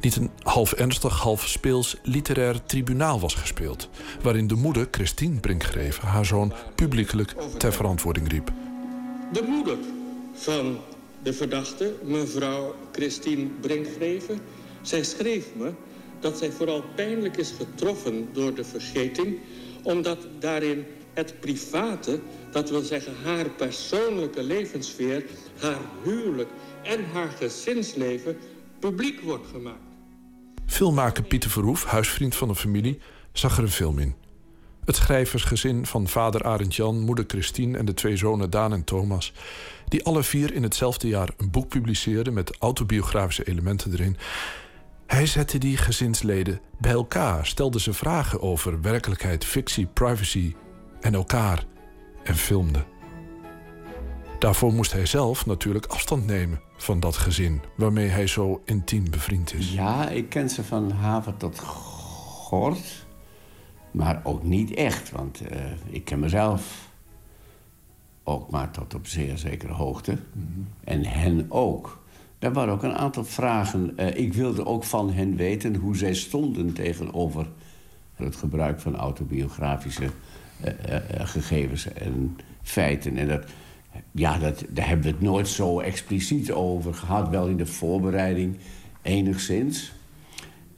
niet een half ernstig, half speels literair tribunaal was gespeeld, waarin de moeder Christine Brinkgreven haar zoon publiekelijk ter verantwoording riep.
De moeder van de verdachte, mevrouw Christine Brinkgreven, zij schreef me dat zij vooral pijnlijk is getroffen door de vergeting, omdat daarin het private, dat wil zeggen haar persoonlijke levenssfeer, haar huwelijk en haar gezinsleven, publiek wordt gemaakt.
Filmmaker Pieter Verhoef, huisvriend van de familie, zag er een film in. Het schrijversgezin van vader Arend Jan, moeder Christine en de twee zonen Daan en Thomas, die alle vier in hetzelfde jaar een boek publiceerden met autobiografische elementen erin. Hij zette die gezinsleden bij elkaar, stelde ze vragen over werkelijkheid, fictie, privacy en elkaar en filmde. Daarvoor moest hij zelf natuurlijk afstand nemen van dat gezin waarmee hij zo intiem bevriend is.
Ja, ik ken ze van haven tot gort. Maar ook niet echt, want eh, ik ken mezelf ook maar tot op zeer zekere hoogte. En hen ook. Er waren ook een aantal vragen. Eh, ik wilde ook van hen weten hoe zij stonden tegenover het gebruik van autobiografische eh, gegevens en feiten. En dat, ja, dat, daar hebben we het nooit zo expliciet over gehad. Wel in de voorbereiding enigszins.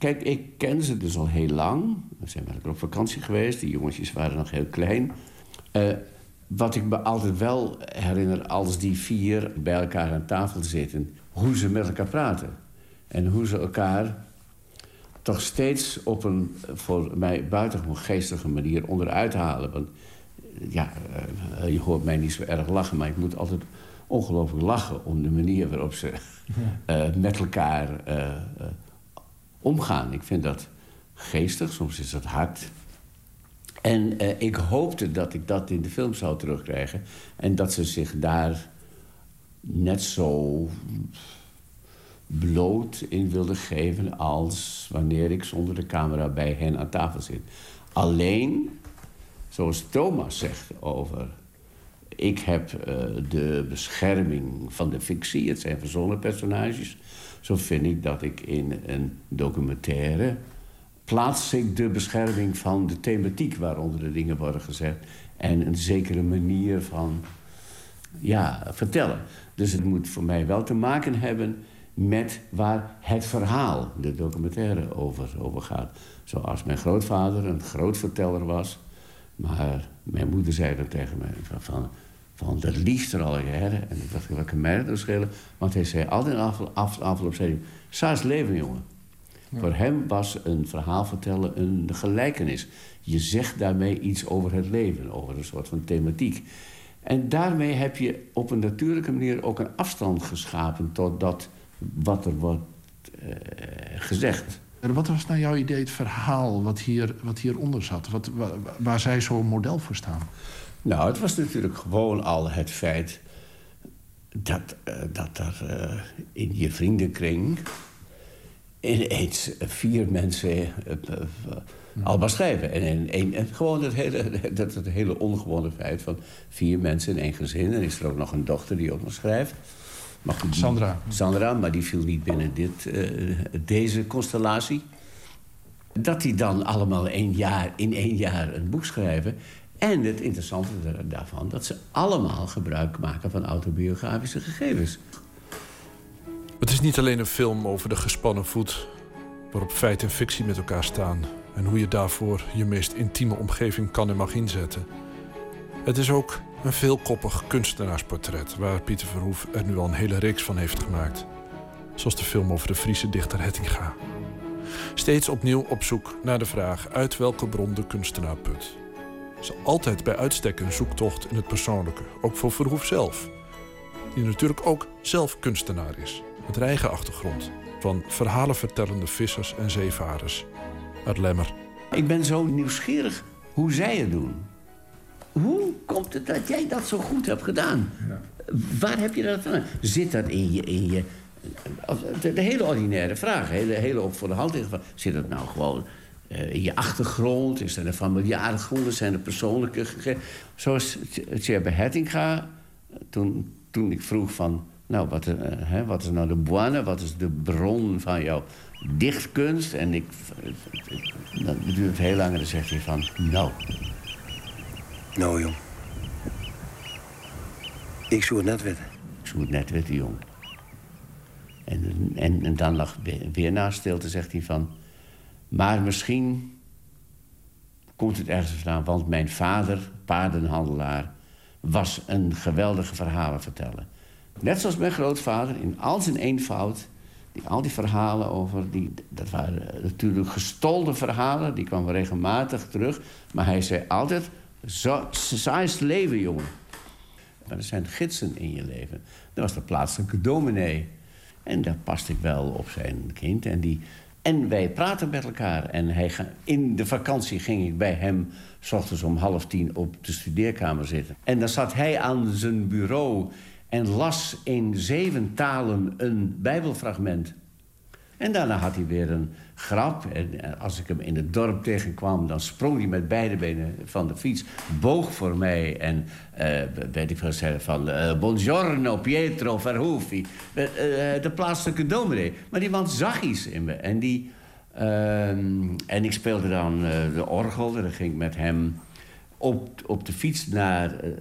Kijk, ik ken ze dus al heel lang. We zijn elkaar op vakantie geweest. Die jongetjes waren nog heel klein. Eh, wat ik me altijd wel herinner als die vier bij elkaar aan tafel zitten... hoe ze met elkaar praten. En hoe ze elkaar toch steeds op een voor mij buitengewoon geestige manier onderuit halen. Want ja, uh, je hoort mij niet zo erg lachen, maar ik moet altijd ongelooflijk lachen om de manier waarop ze uh, met elkaar omgaan. Ik vind dat geestig, soms is dat hard. En ik hoopte dat ik dat in de film zou terugkrijgen. En dat ze zich daar net zo bloot in wilde geven als wanneer ik zonder de camera bij hen aan tafel zit. Alleen, zoals Thomas zegt over... ik heb uh, de bescherming van de fictie, het zijn verzonnen personages... zo vind ik dat ik in een documentaire... plaats ik de bescherming van de thematiek waaronder de dingen worden gezet... en een zekere manier van ja, vertellen. Dus het moet voor mij wel te maken hebben met waar het verhaal, de documentaire, over, over gaat. Zoals mijn grootvader een grootverteller was. Maar mijn moeder zei dan tegen mij van... van van de liefde al? En ik dacht, welke mij dat schelen? Want hij zei altijd af, af, afloop, zei hij... Leven, jongen. Voor hem was een verhaal vertellen een gelijkenis. Je zegt daarmee iets over het leven, over een soort van thematiek. En daarmee heb je op een natuurlijke manier ook een afstand geschapen tot dat wat er wordt eh, gezegd.
En Wat was nou jouw idee, het verhaal wat, hier, wat hieronder zat? Wat, wa- waar, zij zo'n model voor staan?
Nou, het was natuurlijk gewoon al het feit dat, eh, dat er eh, in je vriendenkring ineens vier mensen eh, eh, al maar schrijven. En, in één- en gewoon het hele, dat het hele ongewone feit van vier mensen in één gezin. En is er ook nog een dochter die ook nog schrijft. Maar goed, die-
Sandra.
Sandra, maar die viel niet binnen dit, deze constellatie. Dat die dan allemaal één jaar, in één jaar een boek schrijven. En het interessante da- daarvan, dat ze allemaal gebruik maken van autobiografische gegevens.
Het is niet alleen een film over de gespannen voet... waarop feit en fictie met elkaar staan... en hoe je daarvoor je meest intieme omgeving kan en mag inzetten. Het is ook een veelkoppig kunstenaarsportret... waar Pieter Verhoef er nu al een hele reeks van heeft gemaakt. Zoals de film over de Friese dichter Hettinga. Steeds opnieuw op zoek naar de vraag uit welke bron de kunstenaar put. Is altijd bij uitstek een zoektocht in het persoonlijke, ook voor Verhoef zelf. Die natuurlijk ook zelf kunstenaar is, met eigen achtergrond. Van verhalen vertellende vissers en zeevarers uit Lemmer.
Ik ben zo nieuwsgierig hoe zij het doen. Hoe komt het dat jij dat zo goed hebt gedaan? Waar heb je dat van? Zit dat in je... In je de, de hele ordinaire vraag, hele, hele op voor de hand. Zit dat nou gewoon in je achtergrond? Is dat een familiale gronden? Zijn er persoonlijke gegevens? Zoals Tjerbe Hettinga, toen, toen ik vroeg van... Nou, wat, eh, hè, wat is nou de boine? Wat is de bron van jouw dichtkunst? En ik... Dan duurt heel lang en dan zegt hij van... Nou,
Nou, jong. Ik zou het net weten.
ik zou het net weten, jong. En, en, en dan lag weer na stilte, zegt hij van... Maar misschien komt het ergens vandaan, want mijn vader, paardenhandelaar... was een geweldige verhalenverteller. Net zoals mijn grootvader, in al zijn eenvoud... Die, al die verhalen over, die, dat waren natuurlijk gestolde verhalen... die kwamen regelmatig terug. Maar hij zei altijd, zo, zo is het leven, jongen. Maar er zijn gidsen in je leven. Dat was de plaatselijke dominee. En daar paste ik wel op zijn kind. En, die, en wij praten met elkaar. En hij in de vakantie ging ik bij hem... s ochtends om half tien op de studeerkamer zitten. En dan zat hij aan zijn bureau... en las in zeven talen een bijbelfragment. En daarna had hij weer een grap. En eh, als ik hem in het dorp tegenkwam... dan sprong hij met beide benen van de fiets. Boog voor mij en eh, weet ik veel zeggen van... eh, Buongiorno, Pietro Verhoefi. Eh, de plaatselijke dominee. Maar die man zag iets in me. En, die, ehm, en ik speelde dan de orgel. En dan ging ik met hem op, op de fiets naar eh,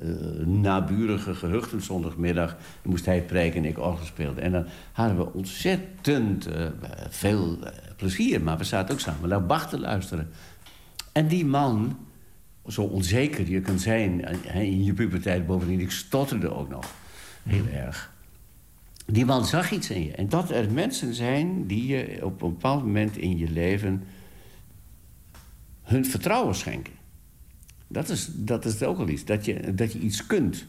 naburige gehuchten zondagmiddag. Moest hij preken en ik orgel. En dan hadden we ontzettend eh, veel plezier. Maar we zaten ook samen naar Bach te luisteren. En die man, zo onzeker je kunt zijn in je puberteit... bovendien, ik stotterde ook nog heel erg. Die man zag iets in je. En dat er mensen zijn die je op een bepaald moment in je leven... hun vertrouwen schenken. Dat is, dat is ook al iets, dat je, dat je iets kunt.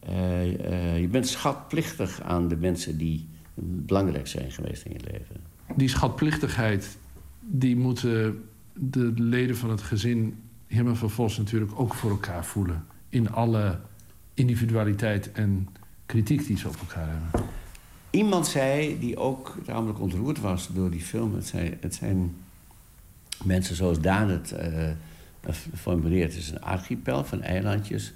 Eh, eh, je bent schatplichtig aan de mensen die belangrijk zijn geweest in je leven.
Die schatplichtigheid, die moeten de leden van het gezin... helemaal vervolgens natuurlijk ook voor elkaar voelen. In alle individualiteit en kritiek die ze op elkaar hebben.
Iemand zei, die ook tamelijk ontroerd was door die film... het zijn, het zijn mensen zoals Daan het eh, formuleert. Het is een archipel van eilandjes.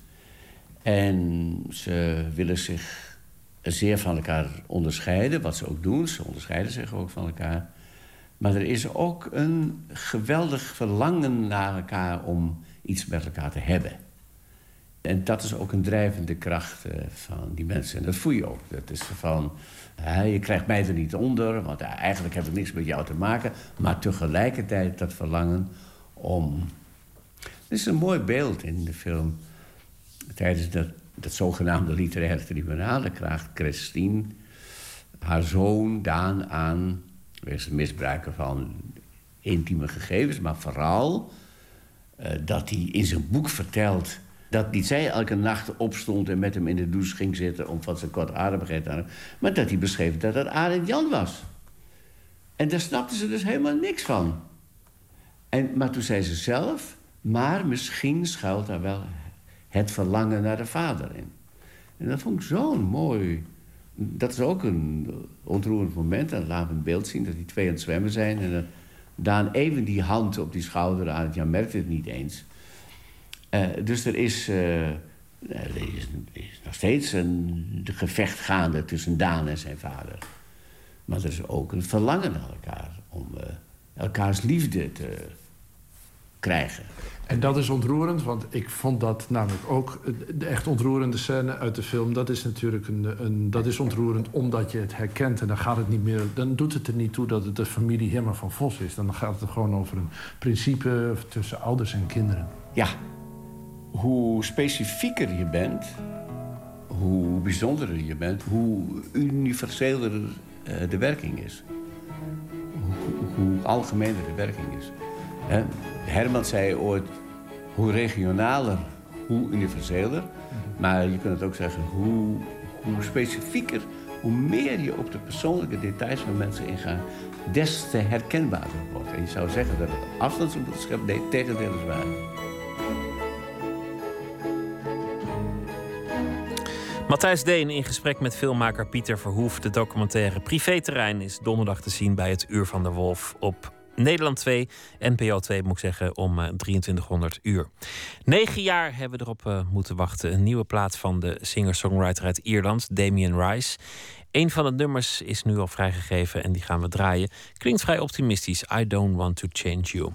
En ze willen zich zeer van elkaar onderscheiden, wat ze ook doen. Ze onderscheiden zich ook van elkaar. Maar er is ook een geweldig verlangen naar elkaar om iets met elkaar te hebben. En dat is ook een drijvende kracht eh, van die mensen. En dat voel je ook. Dat is van, je krijgt mij er niet onder... want eigenlijk heb ik niks met jou te maken. Maar tegelijkertijd dat verlangen om... Het is een mooi beeld in de film. Tijdens dat, dat zogenaamde literaire tribunal... krijgt Christine haar zoon Daan aan... wegens misbruiken van intieme gegevens... maar vooral eh, dat hij in zijn boek vertelt... dat niet zij elke nacht opstond en met hem in de douche ging zitten... om van zijn kortademigheid aan maar dat hij beschreef dat het Arend Jan was. En daar snapten ze dus helemaal niks van. En, maar toen zei ze zelf... maar misschien schuilt daar wel het verlangen naar de vader in. En dat vond ik zo'n mooi... Dat is ook een ontroerend moment. En dan laten we een beeld zien dat die twee aan het zwemmen zijn... en dan Daan even die hand op die schouder aan. Ja, merkt het niet eens. Eh, dus er is, eh, is, nog steeds een gevecht gaande tussen Daan en zijn vader. Maar er is ook een verlangen naar elkaar. Om uh, elkaars liefde te krijgen.
En dat is ontroerend, want ik vond dat namelijk ook de echt ontroerende scène uit de film. Dat is natuurlijk een, een, dat is ontroerend omdat je het herkent. En dan gaat het niet meer. Dan doet het er niet toe dat het de familie helemaal van Vos is. Dan gaat het gewoon over een principe tussen ouders en kinderen.
Ja, hoe specifieker je bent, hoe bijzonderer je bent, hoe universeler de werking is. Hoe, hoe algemener de werking is. Herman zei ooit, hoe regionaler, hoe universeler. Maar je kunt het ook zeggen, hoe, hoe specifieker, hoe meer je op de persoonlijke details van mensen ingaat, des te herkenbaarder wordt. En je zou zeggen dat het afstandsbeschap nee, tegendeel is waar.
Matthijs Deen in gesprek met filmmaker Pieter Verhoef. De documentaire Privéterrein is donderdag te zien bij het Uur van de Wolf op Nederland 2, NPO 2 moet ik zeggen, om 2300 uur. Negen jaar hebben we erop uh, moeten wachten. Een nieuwe plaat van de singer-songwriter uit Ierland, Damien Rice. Een van de nummers is nu al vrijgegeven en die gaan we draaien. Klinkt vrij optimistisch. I don't want to change you.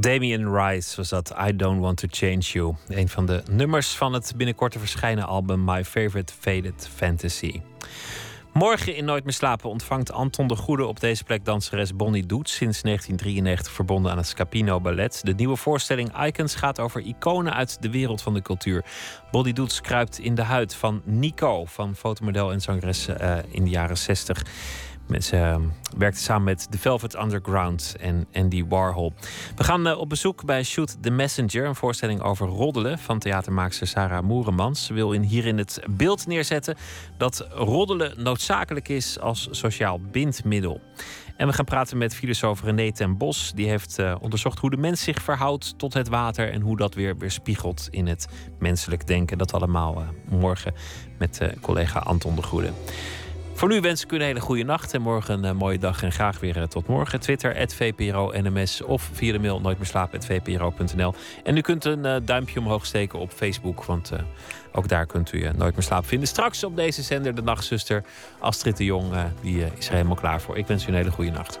Damien Rice was dat I Don't Want to Change You. Een van de nummers van het binnenkort te verschijnen album My Favorite Faded Fantasy. Morgen in Nooit meer slapen ontvangt Anton de Goede op deze plek danseres Bonnie Doets, sinds 1993 verbonden aan het Scapino Ballet. De nieuwe voorstelling Icons gaat over iconen uit de wereld van de cultuur. Bonnie Doets kruipt in de huid van Nico, van fotomodel en zangeres eh, in de jaren 60. Ze uh, werkte samen met The Velvet Underground en Andy Warhol. We gaan uh, op bezoek bij Shoot the Messenger, een voorstelling over roddelen van theatermaakster Sarah Moeremans. Ze wil in hierin het beeld neerzetten dat roddelen noodzakelijk is als sociaal bindmiddel. En we gaan praten met filosoof René ten Bos. Die heeft uh, onderzocht hoe de mens zich verhoudt tot het water en hoe dat weer weerspiegelt in het menselijk denken. Dat allemaal uh, morgen met collega Anton de Goede. Voor nu wens ik u een hele goede nacht en morgen een mooie dag en graag weer tot morgen. Twitter, @vpro_nms of via de mail nooitmeerslapen.vpro.nl. En u kunt een uh, duimpje omhoog steken op Facebook, want ook daar kunt u Nooit meer slapen vinden. Straks op deze zender de nachtzuster Astrid de Jong, die is er helemaal klaar voor. Ik wens u een hele goede nacht.